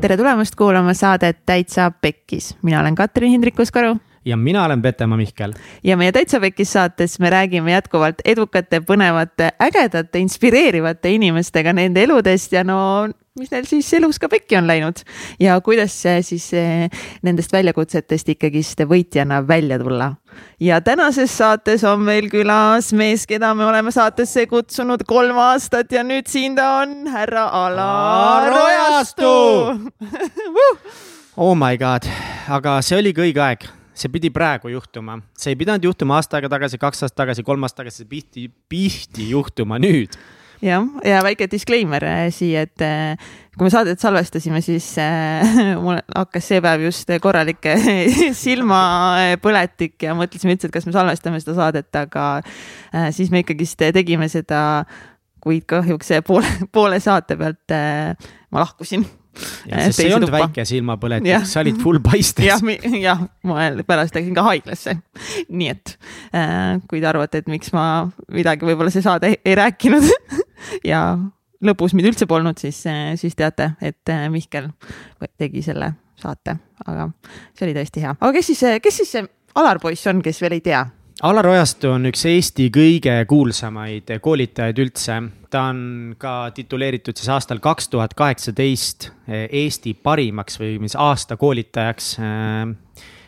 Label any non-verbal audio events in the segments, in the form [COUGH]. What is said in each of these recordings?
tere tulemast kuulama saadet Täitsa Pekkis, mina olen Katrin Hindrikus-Karu ja mina olen Petemaa Mihkel. ja meie Täitsa Pekkis saates me räägime jätkuvalt edukate, põnevate, ägedate, inspireerivate inimestega nende eludest ja no mis neil siis elus ka pekki on läinud? Ja kuidas siis eh, nendest väljakutsetest ikkagist võitjana välja tulla. ja tänases saates on meil külas mees, keda me oleme saatesse kutsunud kolm aastat ja nüüd siin ta on, härra Alar Ojastu [LAUGHS] oh my god, aga see oligi õige aeg see pidi praegu juhtuma, see ei pidanud juhtuma aasta aega tagasi, kaks aastat tagasi, kolm aastat tagasi, see pihti, pihti juhtuma nüüd. Jah, ja väike disclaimer äh, siia, et äh, kui me saadet salvestasime, siis äh, [LAUGHS] mul hakkas see päev just korralik [LAUGHS] silmapõletik ja mõtlesime üldse, et kas me salvestame seda saadet, aga siis me ikkagist tegime seda, kuid kahjuks poole, poole saate pealt ma lahkusin see ei olnud väike silmapõletik, sa olid full paistes. jah, jah, ma pärast läksin ka haiglasse. nii et äh, kui te arvate, et miks ma midagi võib-olla see saade ei, ei rääkinud [LAUGHS] ja lõpus mind üldse polnud, siis, äh, siis teate, et äh, Mihkel tegi selle saate, aga see oli tõesti hea. aga kes siis, kes siis see Alar poiss on, kes veel ei tea? Alar Ojastu on üks Eesti kõige kuulsamaid koolitajaid üldse. ta on ka tituleeritud siis aastal kaks tuhat kaheksateist Eesti parimaks või mis aasta koolitajaks.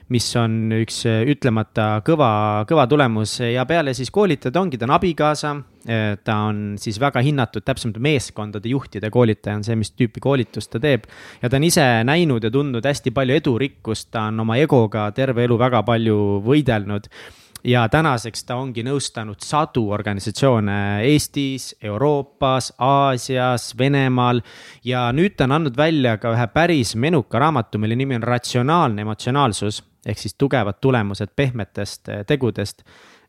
mis on üks ütlemata kõva, kõva tulemus ja peale siis koolitajad ongi, ta on abikaasa. ta on siis väga hinnatud, täpsemalt meeskondade juhtide koolitaja on see, mis tüüpi koolitust ta teeb. ja ta on ise näinud ja tundnud hästi palju edurikkust, ta on oma egoga terve elu väga palju võidelnud ja tänaseks ta ongi nõustanud sadu organisatsioone Eestis, Euroopas, Aasias, Venemaal. ja nüüd ta on andnud välja ka ühe päris menuka raamatu, mille nimi on Ratsionaalne emotsionaalsus ehk siis tugevad tulemused pehmetest eh, tegudest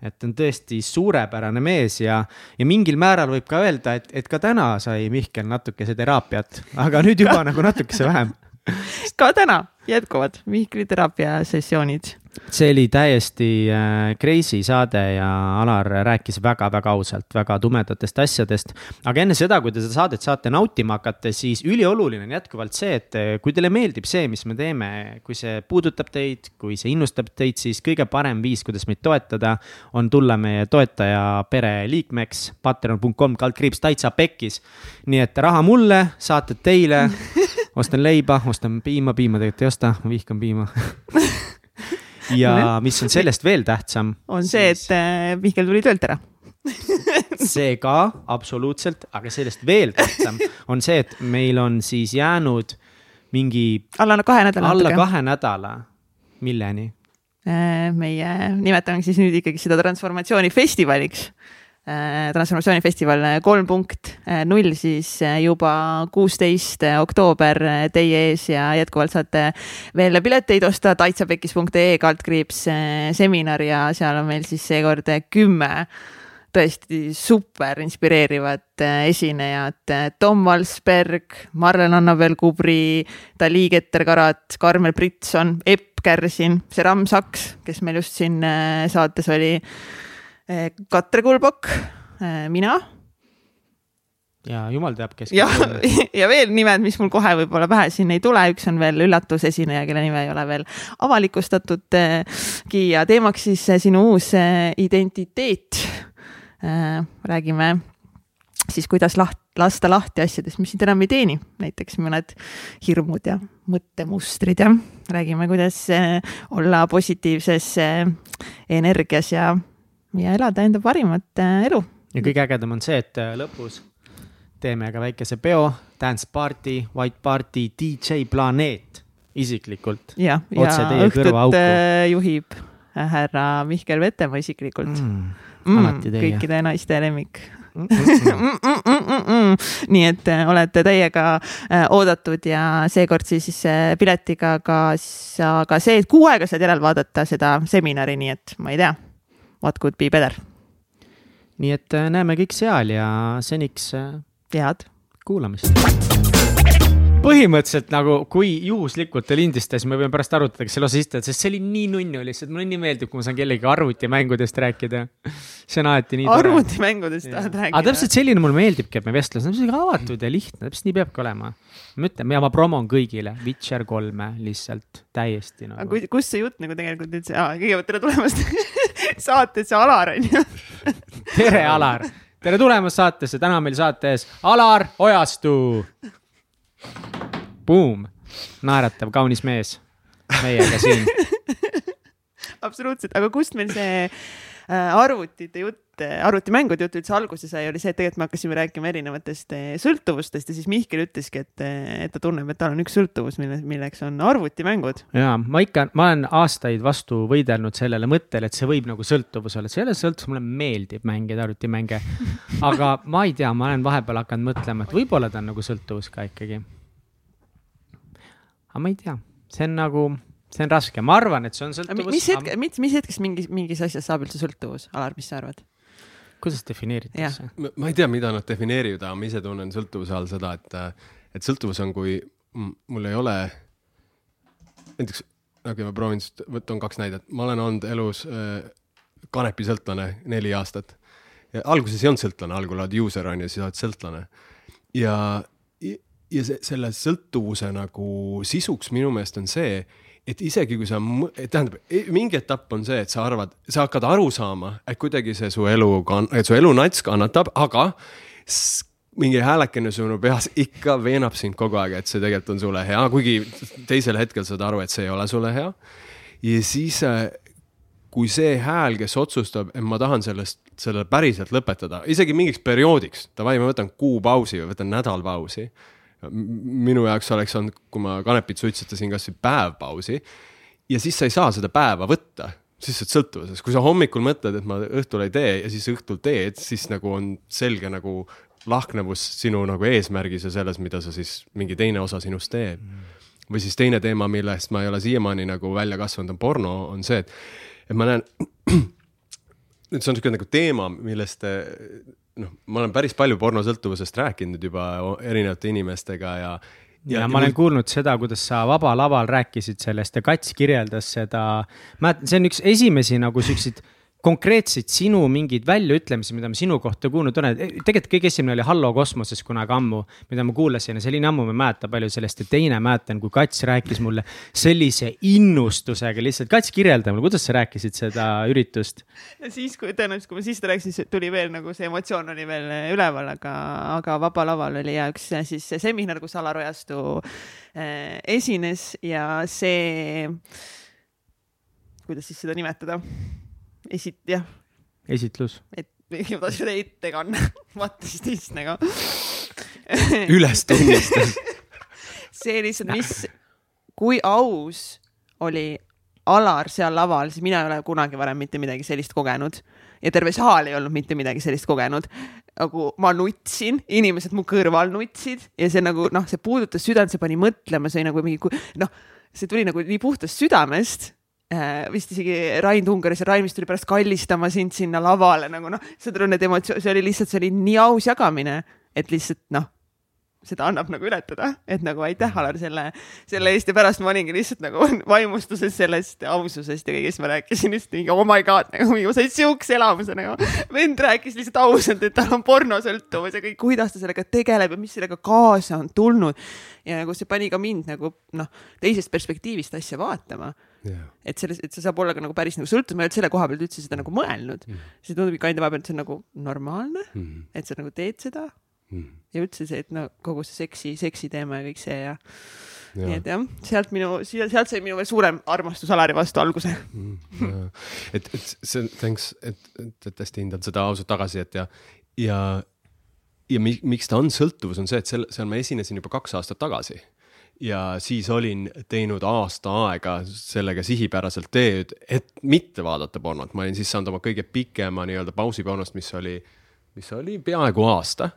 et on tõesti suurepärane mees ja, ja mingil määral võib ka öelda, et, et ka täna sai Mihkel natukese teraapiat, aga nüüd juba nagu natukese vähem. [LAUGHS] ka täna jätkuvad Mihkli teraapia sessioonid see oli täiesti äh, crazy saade ja Alar rääkis väga-väga ausalt väga tumedatest asjadest. aga enne seda, kui te seda saadet saate nautima hakata, siis ülioluline on jätkuvalt see, et äh, kui teile meeldib see, mis me teeme, kui see puudutab teid, kui see innustab teid, siis kõige parem viis, kuidas meid toetada, on tulla meie toetaja pere liikmeks. Patreon.com kaldkriips täitsa pekkis. nii et raha mulle, saated teile [LAUGHS] ostan leiba, ostan piima, piima tegelikult ei osta, ma vihkan piima [LAUGHS] ja mis on sellest veel tähtsam. on see, et äh, Mihkel tuli töölt ära [LAUGHS] see ka absoluutselt, aga sellest veel tähtsam on see, et meil on siis jäänud mingi. alla kahe nädala. alla natuke. kahe nädala, milleni? Äh, meie nimetame siis nüüd ikkagi seda transformatsioonifestivaliks Äh, transformatsioonifestival äh, kolm punkt äh, null siis juba kuusteist oktoober teie ees ja jätkuvalt saate veel pileteid osta taitsapekis.ee kaldkriips seminar ja seal on meil siis seekord kümme tõesti super inspireerivat esinejat. Tom Valsberg, Marlen Annabel Kubri, Dali Keter-Karat, Karmel Britson, Epp Kärsin, Seram Saks, kes meil just siin saates oli Katre Kulbok, eh, mina. ja jumal teab, kes. ja, [LAUGHS] ja veel nimed, mis mul kohe võib-olla pähe siin ei tule, üks on veel üllatusesineja, kelle nime ei ole veel avalikustatudki ja teemaks siis sinu uus identiteet. räägime siis, kuidas laht-, lasta lahti asjadest, mis sind enam ei teeni, näiteks mõned hirmud ja mõttemustrid ja räägime, kuidas olla positiivses energias ja ja elada enda parimat äh, elu. ja kõige ägedam on see, et äh, lõpus teeme ka väikese peo, dance party, white party, DJ Planeet isiklikult. jah, ja, õhtut äh, juhib härra Mihkel Vetemaa isiklikult mm,. Mm, kõikide naiste lemmik Mm, mm, mm, [LAUGHS] nii et olete täiega oodatud ja seekord siis piletiga ka, ka see, et kuu aega saad järel vaadata seda seminari, nii et ma ei tea what could be better. nii et äh, näeme kõik seal ja seniks. Äh, head kuulamist põhimõtteliselt nagu, kui juhuslikult ta lindistas, me võime pärast arutada, kas selle osa esitajad, sest see oli nii nunnu lihtsalt, mulle nii meeldib, kui ma saan kellegagi arvutimängudest rääkida. see on alati nii tore. arvutimängudest tahad rääkida? aga täpselt selline mulle meeldib, et me vestleme, see on avatud ja lihtne, täpselt nii peabki olema. ma ütlen, ja ma promon kõigile Witcher kolme lihtsalt täiesti nagu. aga kus see jutt nagu tegelikult üldse, kõigepealt tere tulemast [LAUGHS] [LAUGHS] saatesse Alar on ju tere, Alar! Tere tulemast saatesse, täna meil saates Alar Ojastu. Boom, naeratav, kaunis mees. Meiega siin. [LAUGHS] Absoluutselt, aga kust meil see äh, arvutite jutt, arvutimängude jutt üldse alguse sai, oli see, et tegelikult me hakkasime rääkima erinevatest äh, sõltuvustest ja siis Mihkel ütleski, et, äh, et ta tunneb, et tal on üks sõltuvus, mille, milleks on arvutimängud. ja ma ikka, ma olen aastaid vastu võidelnud sellele mõttele, et see võib nagu sõltuvus olla, see ei ole sõltuvus, mulle meeldib mängida arvutimänge. aga ma ei tea, ma olen vahepeal hakanud mõtlema, et võib-olla ta on nagu sõltuvus ka ikkagi aga ma ei tea, see on nagu, see on raske, ma arvan, et see on sõltuvus. mis hetk, mis, mis hetkest mingis, mingis asjas saab üldse sõltuvus, Alar, mis sa arvad? Kuidas defineeritakse? ma ei tea, mida nad defineerivad, aga ma ise tunnen sõltuvuse all seda, et, et sõltuvus on, kui mul ei ole, näiteks, okei okay,, ma proovin, võtan kaks näidet, ma olen olnud elus äh, kanepisõltlane neli aastat. alguses ei olnud sõltlane, algul oled user on ju, siis oled sõltlane. ja ja see, selle sõltuvuse nagu sisuks minu meelest on see, et isegi kui sa, tähendab, e, mingi etapp on see, et sa arvad, sa hakkad aru saama, et kuidagi see su elu, et su elunats kannatab, aga mingi häälekene sinu peas ikka veenab sind kogu aeg, et see tegelikult on sulle hea, kuigi teisel hetkel saad aru, et see ei ole sulle hea. ja siis, äh, kui see hääl, kes otsustab, et ma tahan sellest, selle päriselt lõpetada, isegi mingiks perioodiks, davai, ma võtan kuu pausi või võtan nädal pausi minu jaoks oleks olnud, kui ma kanepit suitsetasin kasvõi päev pausi ja siis sa ei saa seda päeva võtta, siis sa oled sõltuvuses, kui sa hommikul mõtled, et ma õhtul ei tee ja siis õhtul teed, siis nagu on selge nagu lahknevus sinu nagu eesmärgis ja selles, mida sa siis mingi teine osa sinust teeb. Mm.. või siis teine teema, millest ma ei ole siiamaani nagu välja kasvanud, on porno, on see, et, et ma näen [CLEARS THROAT] nüüd see on niisugune nagu teema, millest noh, ma olen päris palju pornosõltuvusest rääkinud juba erinevate inimestega ja ja, ja ma olen kuulnud seda, kuidas sa Vaba Laval rääkisid sellest ja Kats kirjeldas seda, mäletan, see on üks esimesi nagu siukseid konkreetseid sinu mingeid väljaütlemisi, mida ma sinu kohta kuulnud olen, e, tegelikult kõige esimene oli Hallo kosmoses kunagi ammu, mida ma kuulasin ja see oli nii ammu, ma ei mäleta palju sellest ja teine mäletan, kui Kats rääkis mulle sellise innustusega lihtsalt, Kats, kirjelda mulle, kuidas sa rääkisid seda üritust? siis, kui tõenäoliselt, kui ma siis rääkisin, siis tuli veel nagu see emotsioon oli veel üleval, aga, aga Vaba Laval oli ja üks siis seminar, kus Alar Ojastu äh, esines ja see, kuidas siis seda nimetada esit-, jah. esitlus. et [LAUGHS] ma tahtsin öelda ettekanne, [LAUGHS] vaata siis teist nagu [LAUGHS] ülestunnistus see lihtsalt, mis, kui aus oli Alar seal laval, siis mina ei ole kunagi varem mitte midagi sellist kogenud ja terve saal ei olnud mitte midagi sellist kogenud. nagu ma nutsin, inimesed mu kõrval nutsid ja see nagu noh, see puudutas südant, see pani mõtlema, see oli nagu mingi noh, see tuli nagu nii puhtast südamest vist isegi Rain Tungaris ja Rain vist tuli pärast kallistama sind sinna lavale nagu noh, saad aru, need emotsioonid, see oli lihtsalt, see oli nii aus jagamine, et lihtsalt noh, seda annab nagu ületada, et nagu aitäh, Alar, selle, selle eest ja pärast ma olingi lihtsalt nagu [LAUGHS] vaimustuses sellest aususest ja kõigest ma rääkisin lihtsalt mingi oh my god, nagu ma sain siukse elamuse nagu. vend rääkis lihtsalt ausalt, et tal on pornosõltuvus ja kõik, kuidas ta sellega tegeleb ja mis sellega kaasa on tulnud. ja nagu see pani ka mind nagu noh, teisest perspektiivist asja vaatama yeah.. et selles, et see saab olla ka nagu päris nagu sõltuv, ma ei olnud selle koha pealt üldse seda nagu mõelnud mm.. see tundub ikka enda vahepeal, et see on nagu normaalne mm., et sa nagu teed seda mm. ja üldse see, et no kogu see seksi, seksi teema ja kõik see ja Ja. nii et jah, sealt minu, sealt sai minu veel suurem armastus Alari vastu alguse mm,. et, et see, thanks, et, et, et hästi hindan seda ausat tagasisidet ja, ja, ja miks ta on sõltuvus, on see, et seal, seal ma esinesin juba kaks aastat tagasi ja siis olin teinud aasta aega sellega sihipäraselt tööd, et mitte vaadata pornot, ma olin siis saanud oma kõige pikema nii-öelda pausi pornost, mis oli, mis oli peaaegu aasta.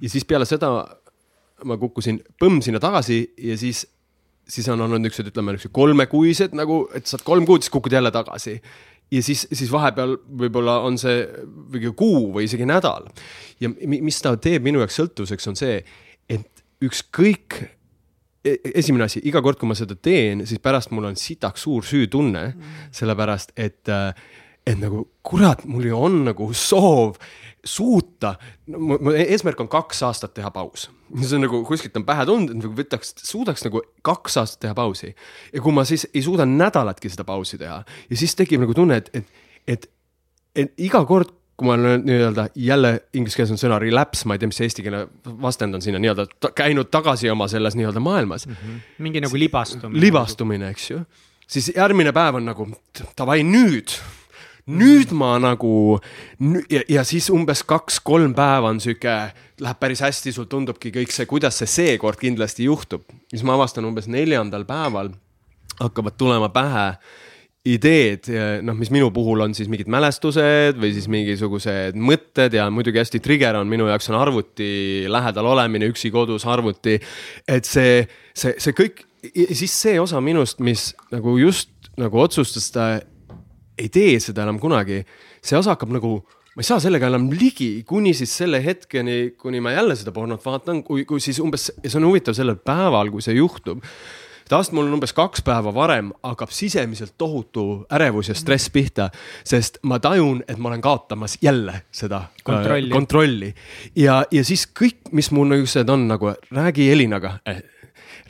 ja siis peale seda ma kukkusin põmm sinna tagasi ja siis, siis on olnud niisugused, ütleme niisugused kolmekuised nagu, et saad kolm kuud, siis kukud jälle tagasi ja siis, siis vahepeal võib-olla on see mingi kuu või isegi nädal. ja mis ta teeb minu jaoks sõltuvuseks, on see, et ükskõik esimene asi, iga kord, kui ma seda teen, siis pärast mul on sitaks suur süütunne mm., sellepärast et, et nagu kurat, mul ju on nagu soov suuta no,, mu eesmärk on kaks aastat teha paus. see on nagu kuskilt on pähe tulnud, et nagu võtaks, suudaks nagu kaks aastat teha pausi. ja kui ma siis ei suuda nädalatki seda pausi teha ja siis tekib nagu tunne, et, et, et, et iga kord kui ma olen nii-öelda jälle inglise keeles on sõna relapse, ma ei tea, mis eesti keele vastand on sinna nii-öelda ta, käinud tagasi oma selles nii-öelda maailmas mm. -hmm. mingi nagu libastumine. libastumine, eks ju. siis järgmine päev on nagu davai nüüd, nüüd ma nagu ja, ja siis umbes kaks-kolm päeva on sihuke, läheb päris hästi, sul tundubki kõik see, kuidas see seekord kindlasti juhtub. siis ma avastan umbes neljandal päeval hakkavad tulema pähe ideed, noh, mis minu puhul on siis mingid mälestused või siis mingisugused mõtted ja muidugi hästi trigger on minu jaoks on arvuti lähedal olemine, üksi kodus arvuti. et see, see, see kõik, siis see osa minust, mis nagu just nagu otsustas, ta ei tee seda enam kunagi, see osa hakkab nagu ma ei saa sellega enam ligi, kuni siis selle hetkeni, kuni ma jälle seda pornot vaatan, kui, kui siis umbes, ja see on huvitav sellel päeval, kui see juhtub tast mul on umbes kaks päeva varem hakkab sisemiselt tohutu ärevus ja stress pihta, sest ma tajun, et ma olen kaotamas jälle seda äh, kontrolli, kontrolli. ja, ja siis kõik, mis mul niisugused on nagu räägi Elinaga eh,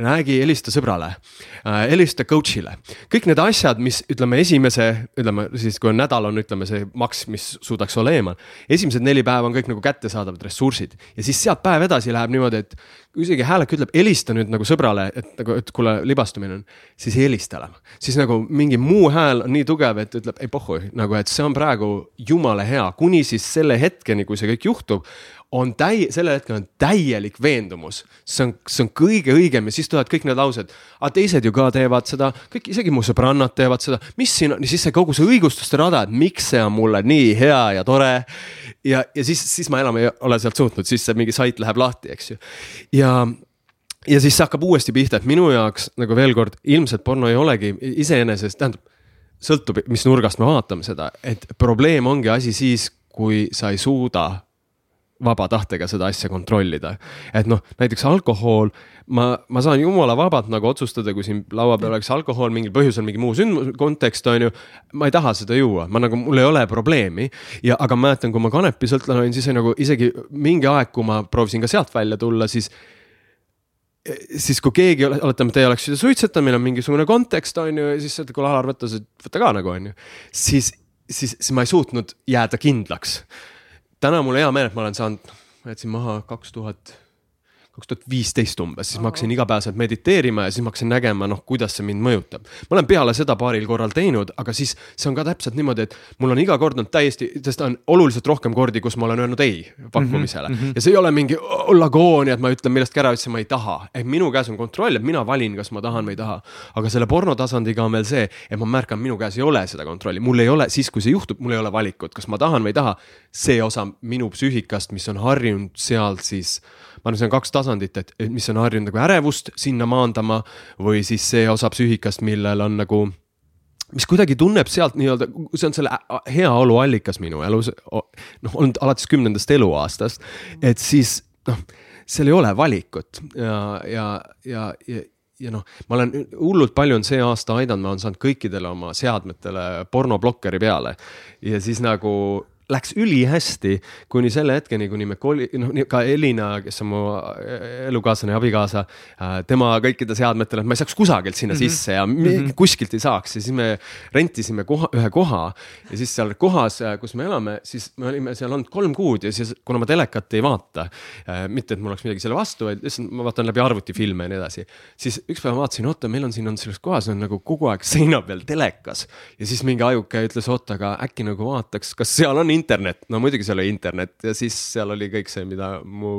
räägi, helista sõbrale äh,, helista coach'ile. kõik need asjad, mis ütleme, esimese, ütleme siis, kui on nädal, on, ütleme see maks, mis suudaks olla eemal. esimesed neli päeva on kõik nagu kättesaadavad ressursid ja siis sealt päev edasi läheb niimoodi, et kui isegi häälek ütleb, helista nüüd nagu sõbrale, et nagu, et kuule, libastumine on, siis ei helista enam. siis nagu mingi muu hääl on nii tugev, et ütleb ei pohhu, nagu, et see on praegu jumala hea, kuni siis selle hetkeni, kui see kõik juhtub on täi-, sellel hetkel on täielik veendumus, see on, see on kõige õigem ja siis tulevad kõik need laused. aga teised ju ka teevad seda, kõik, isegi mu sõbrannad teevad seda, mis siin on, siis see kogu see õigustuste rada, et miks see on mulle nii hea ja tore. ja, ja siis, siis ma enam ei ole sealt suutnud, siis see mingi sait läheb lahti, eks ju. ja ja siis see hakkab uuesti pihta, et minu jaoks nagu veel kord, ilmselt porno ei olegi iseenesest, tähendab, sõltub, mis nurgast me vaatame seda, et probleem ongi asi siis, kui sa ei suuda vaba tahtega seda asja kontrollida. et noh, näiteks alkohol, ma, ma saan jumala vabalt nagu otsustada, kui siin laua peal oleks alkohol mingil põhjusel, mingi muu sündmus, kontekst on ju. ma ei taha seda juua, ma nagu, mul ei ole probleemi ja, aga ma mäletan, kui ma kanepisõltlane olin, siis nagu isegi mingi aeg, kui ma proovisin ka sealt välja tulla, siis siis kui keegi, oletame, teie oleksite suitsetanud, meil on mingisugune kontekst, on ju, ja siis ütlete, kuule Alar, võta see, võta ka nagu on ju. siis, siis, siis ma ei suutnud jääda kindlaks täna mul hea meel, et ma olen saanud, ma jätsin maha kaks tuhat kaks tuhat viisteist umbes, siis ma hakkasin igapäevaselt mediteerima ja siis ma hakkasin nägema, noh, kuidas see mind mõjutab. ma olen peale seda paaril korral teinud, aga siis see on ka täpselt niimoodi, et mul on iga kord olnud täiesti, sest on oluliselt rohkem kordi, kus ma olen öelnud ei pakkumisele mm. -hmm. ja see ei ole mingi lagoonia, et ma ütlen millestki ära, ütlesin, ma ei taha. ehk minu käes on kontroll, et mina valin, kas ma tahan või ei taha. aga selle porno tasandiga on veel see, et ma märkan, minu käes ei ole seda kontrolli, mul ei ole, siis kui see juhtub, mul ei ole valikut, kas ma tahan või ei taha. see osa minu psüühikast, mis on harjunud sealt siis ma arvan, see on kaks tasandit, et mis on harjunud nagu ärevust sinna maandama või siis see osa psüühikast, millel on nagu mis kuidagi tunneb sealt nii-öelda, see on selle heaolu allikas minu elus, noh, olnud alates kümnendast eluaastast, et siis noh, seal ei ole valikut ja, ja, ja, ja ja noh, ma olen hullult palju on see aasta aidanud, ma olen saanud kõikidele oma seadmetele pornoblokkeri peale. Ja siis nagu läks ülihästi kuni selle hetkeni, kuni me koli-, noh, ka Elina, kes on mu äh, elukaaslane ja abikaasa, äh, tema kõikide seadmetele, et ma ei saaks kusagilt sinna mm -hmm. sisse ja mm -hmm. kuskilt ei saaks ja siis me rentisime koha, ühe koha. ja siis seal kohas, äh, kus me elame, siis me olime seal olnud kolm kuud ja siis, kuna ma telekat ei vaata, mitte et mul oleks midagi selle vastu, vaid lihtsalt ma vaatan läbi arvuti filme ja nii edasi. siis üks päev vaatasin, oota, meil on siin on selles kohas on nagu kogu aeg seina peal telekas ja siis mingi ajuke ütles, oota, aga äkki nagu vaataks, kas seal on internet, no muidugi seal oli internet ja siis seal oli kõik see, mida mu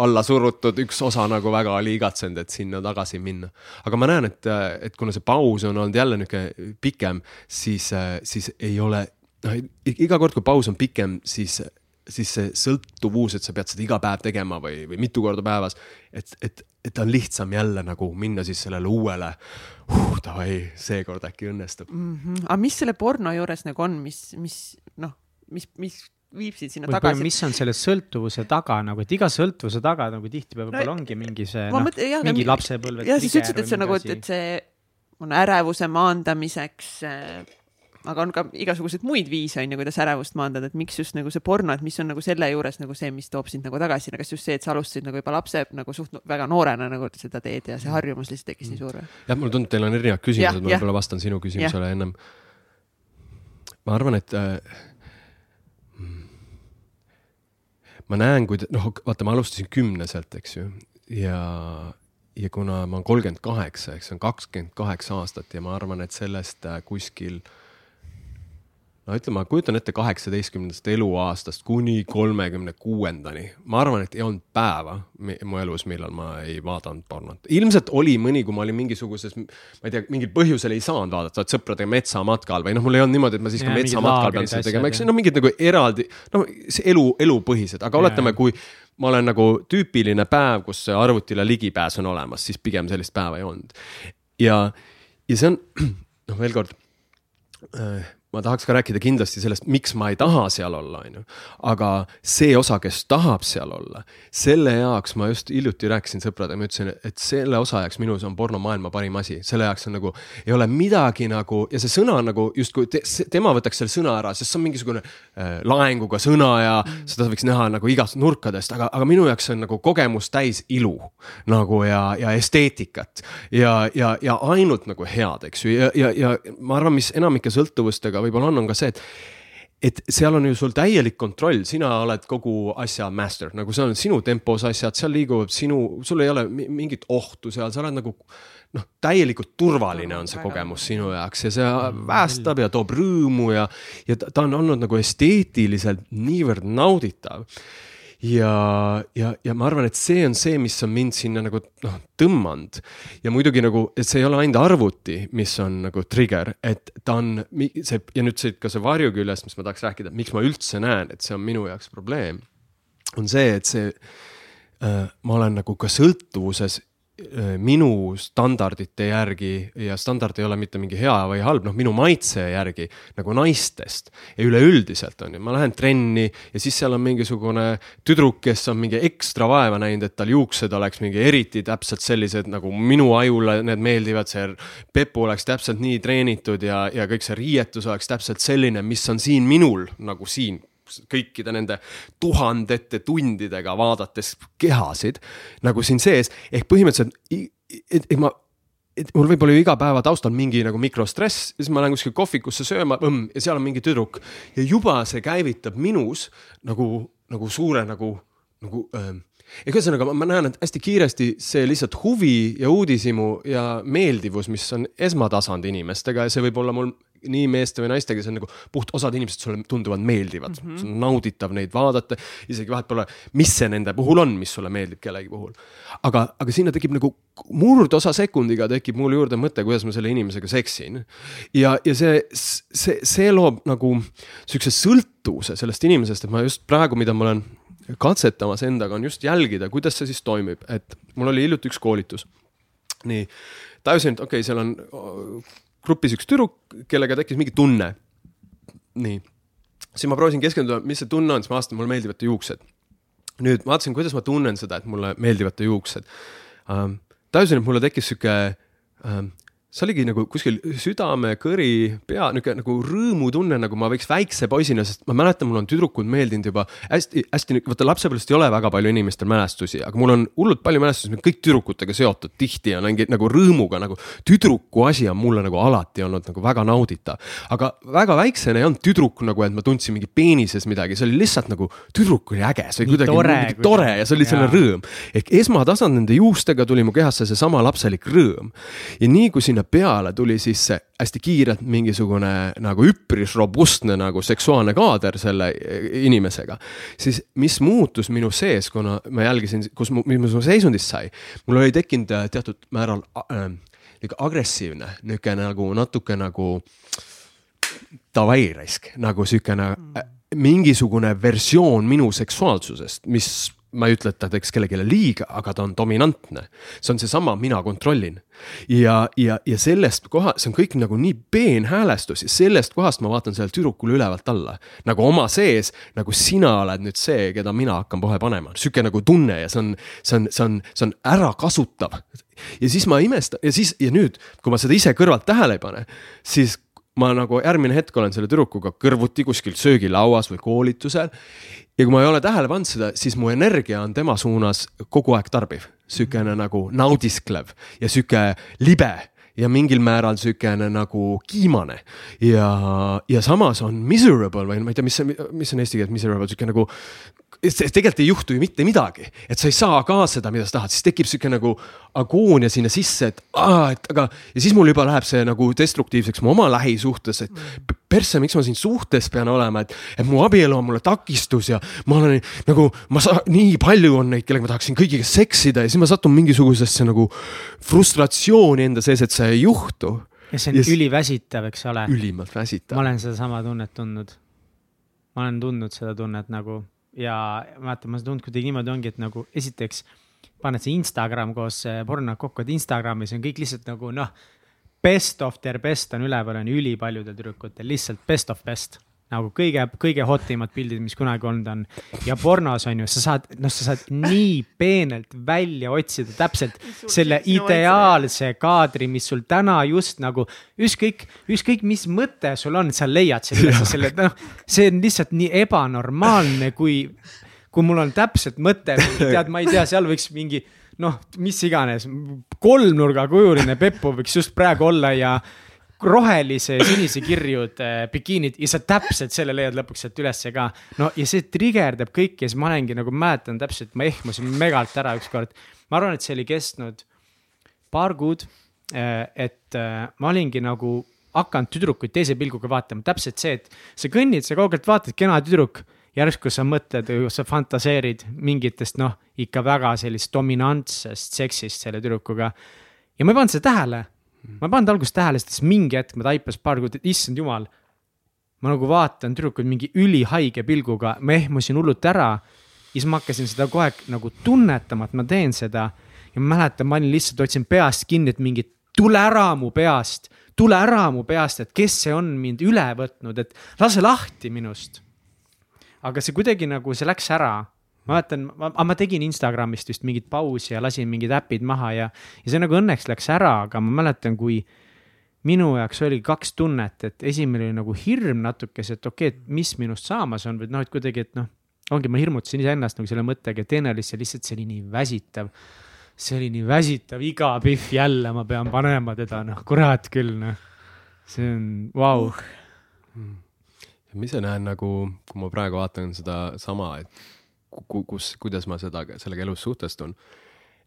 alla surutud üks osa nagu väga oli igatsenud, et sinna tagasi minna. aga ma näen, et, et kuna see paus on olnud jälle niisugune pikem, siis, siis ei ole, noh iga kord, kui paus on pikem, siis siis see sõltuvus, et sa pead seda iga päev tegema või, või mitu korda päevas, et, et, et on lihtsam jälle nagu minna siis sellele uuele huh,, davai, seekord äkki õnnestub mm. -hmm. aga mis selle porno juures nagu on, mis, mis noh, mis, mis viib sind sinna või tagasi. mis on selle sõltuvuse taga nagu, et iga sõltuvuse taga nagu tihtipeale võib-olla ongi mingi see noh mingi lapsepõlve ja siis ütlesid, et see on nagu, et see on ärevuse maandamiseks äh, aga on ka igasuguseid muid viise on ju, kuidas ärevust maandada, et miks just nagu see porno, et mis on nagu selle juures nagu see, mis toob sind nagu tagasi, kas just see, et sa alustasid nagu juba lapse nagu suht väga noorena nagu seda teed ja see harjumus lihtsalt tekkis nii suur või? jah, mulle tundub, teil on erinevad küsimused, ma võib-olla vastan sinu küsimusele ennem. ma arvan, et äh, ma näen, kui, noh, vaata, ma alustasin kümneselt, eks ju, ja, ja kuna ma olen kolmkümmend kaheksa, eks see on kakskümmend kaheksa aastat ja ma arvan, et sellest äh, kuskil no ütleme, ma kujutan ette kaheksateistkümnendast eluaastast kuni kolmekümne kuuendani. ma arvan, et ei olnud päeva mu elus, millal ma ei vaadanud pornot. ilmselt oli mõni, kui ma olin mingisuguses, ma ei tea, mingil põhjusel ei saanud vaadata, et sõpradega metsamatkal või noh, mul ei olnud niimoodi, et ma siis ka Jaa, mingid metsamatkal pean seda tegema, eks no mingid nagu eraldi, no see elu, elupõhised, aga oletame, kui ma olen nagu tüüpiline päev, kus arvutile ligipääs on olemas, siis pigem sellist päeva ei olnud. ja, ja see on, [CLEARS THROAT] noh, veel kord äh, ma tahaks ka rääkida kindlasti sellest, miks ma ei taha seal olla, on ju. aga see osa, kes tahab seal olla, selle jaoks ma just hiljuti rääkisin sõpradega, ma ütlesin, et selle osa jaoks minus on porno maailma parim asi, selle jaoks on nagu, ei ole midagi nagu ja see sõna on nagu justkui te, tema võtaks selle sõna ära, sest see on mingisugune äh, laenguga sõna ja mm. seda võiks näha nagu igast nurkadest, aga, aga minu jaoks see on nagu kogemus täis ilu nagu ja, ja esteetikat ja, ja, ja ainult nagu head, eks ju, ja, ja, ja ma arvan, mis enamike sõltuvustega võib-olla on, on ka see, et et seal on ju sul täielik kontroll, sina oled kogu asja master, nagu see on sinu tempos asjad, seal liiguvad sinu, sul ei ole mi- mingit ohtu seal, sa oled nagu noh, täielikult turvaline on see kogemus sinu jaoks ja see päästab ja toob rõõmu ja, ja ta ta on olnud nagu esteetiliselt niivõrd nauditav ja, ja, ja ma arvan, et see on see, mis on mind sinna nagu noh, tõmmanud. ja muidugi nagu, et see ei ole ainult arvuti, mis on nagu trigger, et ta on see ja nüüd siit ka see varjuküljest, mis ma tahaks rääkida, miks ma üldse näen, et see on minu jaoks probleem. on see, et see äh, ma olen nagu ka sõltuvuses minu standardite järgi ja standard ei ole mitte mingi hea või halb, noh, minu maitse järgi nagu naistest ja üleüldiselt on ju, ma lähen trenni ja siis seal on mingisugune tüdruk, kes on mingi ekstra vaeva näinud, et tal juuksed oleks mingi eriti täpselt sellised nagu minu ajule need meeldivad, see pepu oleks täpselt nii treenitud ja, ja kõik see riietus oleks täpselt selline, mis on siin minul nagu siin kõikide nende tuhandete tundidega vaadates kehasid nagu siin sees, ehk põhimõtteliselt, et, ma et mul võib olla ju iga päeva taustal mingi nagu mikrostress ja siis ma lähen kuskile kohvikusse sööma õmm, ja seal on mingi tüdruk. Ja juba see käivitab minus nagu, nagu suure nagu, nagu ähm, ja ühesõnaga ma näen, et hästi kiiresti see lihtsalt huvi ja uudishimu ja meeldivus, mis on esmatasand inimestega ja see võib olla mul nii meeste või naistega, see on nagu puht, osad inimesed sulle tunduvad meeldivad mm, -hmm. see on nauditav neid vaadata, isegi vahet pole, mis see nende puhul on, mis sulle meeldib kellegi puhul. aga, aga sinna tekib nagu murdosa sekundiga tekib mul juurde mõte, kuidas ma selle inimesega seksin. ja, ja see, see, see loob nagu siukse sõltuvuse sellest inimesest, et ma just praegu, mida ma olen katsetamas endaga, on just jälgida, kuidas see siis toimib, et mul oli hiljuti üks koolitus. nii, tajusin, et okei okay,, seal on grupis üks tüdruk, kellega tekkis mingi tunne. nii, siis ma proovisin keskenduda, mis see tunne on, siis ma vaatasin, mulle meeldivad ta juuksed. nüüd ma vaatasin, kuidas ma tunnen seda, et mulle meeldivad ta juuksed um,. tajusin, et mulle tekkis sihuke um, see oligi nagu kuskil südame, kõri, pea, niisugune nagu rõõmutunne, nagu ma võiks väikse poisina, sest ma mäletan, mul on tüdrukud meeldinud juba hästi, hästi, vaata lapsepõlvest ei ole väga palju inimestel mälestusi, aga mul on hullult palju mälestusi, kõik tüdrukutega seotud, tihti on mingi nagu rõõmuga nagu tüdruku asi on mulle nagu alati olnud nagu väga nauditav. aga väga väiksena ei olnud tüdruk nagu, et ma tundsin mingi peenises midagi, see oli lihtsalt nagu tüdruk oli äge, see oli kuidagi tore, kui- tore ja see oli selline rõõm. ehk esmatasand nende juustega tuli mu kehasse seesama lapselik rõõm. ja nii kui sinna peale tuli siis see hästi kiirelt mingisugune nagu üpris robustne nagu seksuaalne kaader selle inimesega. siis mis muutus minu sees, kuna ma jälgisin, kus mu, mis mu seisundist sai, mul oli tekkinud äh, teatud määral äh, niisugune agressiivne, niisugune nagu natuke nagu davai raisk, nagu siukene äh, mingisugune versioon minu seksuaalsusest, mis ma ei ütle, et ta teeks kellelegi liiga, aga ta on dominantne. see on seesama, mina kontrollin. ja, ja, ja sellest koha, see on kõik nagu nii peenhäälestus ja sellest kohast ma vaatan sellele tüdrukule ülevalt alla. nagu oma sees, nagu sina oled nüüd see, keda mina hakkan kohe panema, sihuke nagu tunne ja see on, see on, see on, see on ärakasutav. ja siis ma imestan ja siis ja nüüd, kui ma seda ise kõrvalt tähele ei pane, siis ma nagu järgmine hetk olen selle tüdrukuga kõrvuti kuskil söögilauas või koolitusel. Ja kui ma ei ole tähele pannud seda, siis mu energia on tema suunas kogu aeg tarbiv, sihukene nagu naudisklev ja sihuke libe ja mingil määral sihukene nagu kiimane. ja, ja samas on miserable või ma ei tea, mis see, mis on eesti keeles miserable, sihuke nagu tegelikult ei juhtu ju mitte midagi, et sa ei saa ka seda, mida sa tahad, siis tekib sihuke nagu agoonia sinna sisse, et aa, et aga. ja siis mul juba läheb see nagu destruktiivseks mu oma lähisuhtes, et persse, miks ma siin suhtes pean olema, et. et mu abielu on mulle takistus ja ma olen nagu, ma saan, nii palju on neid, kellega ma tahaksin kõigiga seksida ja siis ma satun mingisugusesse nagu frustratsiooni enda sees, et see ei juhtu. ja see on yes. üliväsitav, eks ole. ülimalt väsitav. ma olen sedasama tunnet tundnud. ma olen tundnud seda tunnet nagu ja vaata, ma seda tundnud kuidagi niimoodi ongi, et nagu esiteks paned see Instagram koos porno kokku, et Instagramis on kõik lihtsalt nagu noh. Best of their best on üleval, on ülipaljudel tüdrukutel lihtsalt best of best nagu kõige, kõige hot imad pildid, mis kunagi olnud on. ja pornos on ju, sa saad, noh, sa saad nii peenelt välja otsida täpselt selle ideaalse kaadri, mis sul täna just nagu. ükskõik, ükskõik mis mõte sul on, sa leiad selle, selle, noh, see on lihtsalt nii ebanormaalne, kui. kui mul on täpselt mõte, [LAUGHS] tead, ma ei tea, seal võiks mingi noh, mis iganes, kolmnurgakujuline Peppu võiks just praegu olla ja rohelise ja sinise kirjud bikiinid ja sa täpselt selle leiad lõpuks sealt ülesse ka. no ja see trigerdab kõiki ja siis ma olengi nagu mäletan täpselt, ma ehmusin megalt ära ükskord. ma arvan, et see oli kestnud paar kuud. Äh, et äh, ma olingi nagu hakanud tüdrukuid teise pilguga vaatama, täpselt see, et sa kõnnid, sa kaugelt vaatad, kena tüdruk järsku sa mõtled, sa fantaseerid mingitest noh, ikka väga sellist dominantsest seksist selle tüdrukuga. ja ma ei pannud seda tähele ma ei pannud alguses tähele, sest mingi hetk ma taipas paar kuud, et issand jumal. ma nagu vaatan tüdrukuid mingi ülihaige pilguga, ma ehmusin hullult ära. ja siis ma hakkasin seda kogu aeg nagu tunnetama, et ma teen seda. ja ma mäletan, ma olin lihtsalt, hoidsin peast kinni, et mingi tule ära mu peast, tule ära mu peast, et kes see on mind üle võtnud, et lase lahti minust. Aga see kuidagi nagu, see läks ära ma mäletan, aga ma tegin Instagramist vist mingit pausi ja lasin mingid äpid maha ja, ja see nagu õnneks läks ära, aga ma mäletan, kui minu jaoks oli kaks tunnet, et esimene oli nagu hirm natukese, et okei okay,, et mis minust saamas on või noh, et kuidagi, et noh, ongi, ma hirmutasin iseennast nagu selle mõttega ja teine oli see lihtsalt, see oli nii väsitav. see oli nii väsitav, iga pihv jälle ma pean panema teda, noh, kurat küll, noh. see on, vau. Ma ise näen nagu, kui ma praegu vaatan sedasama, et kus, kuidas ma seda, sellega elus suhtestun.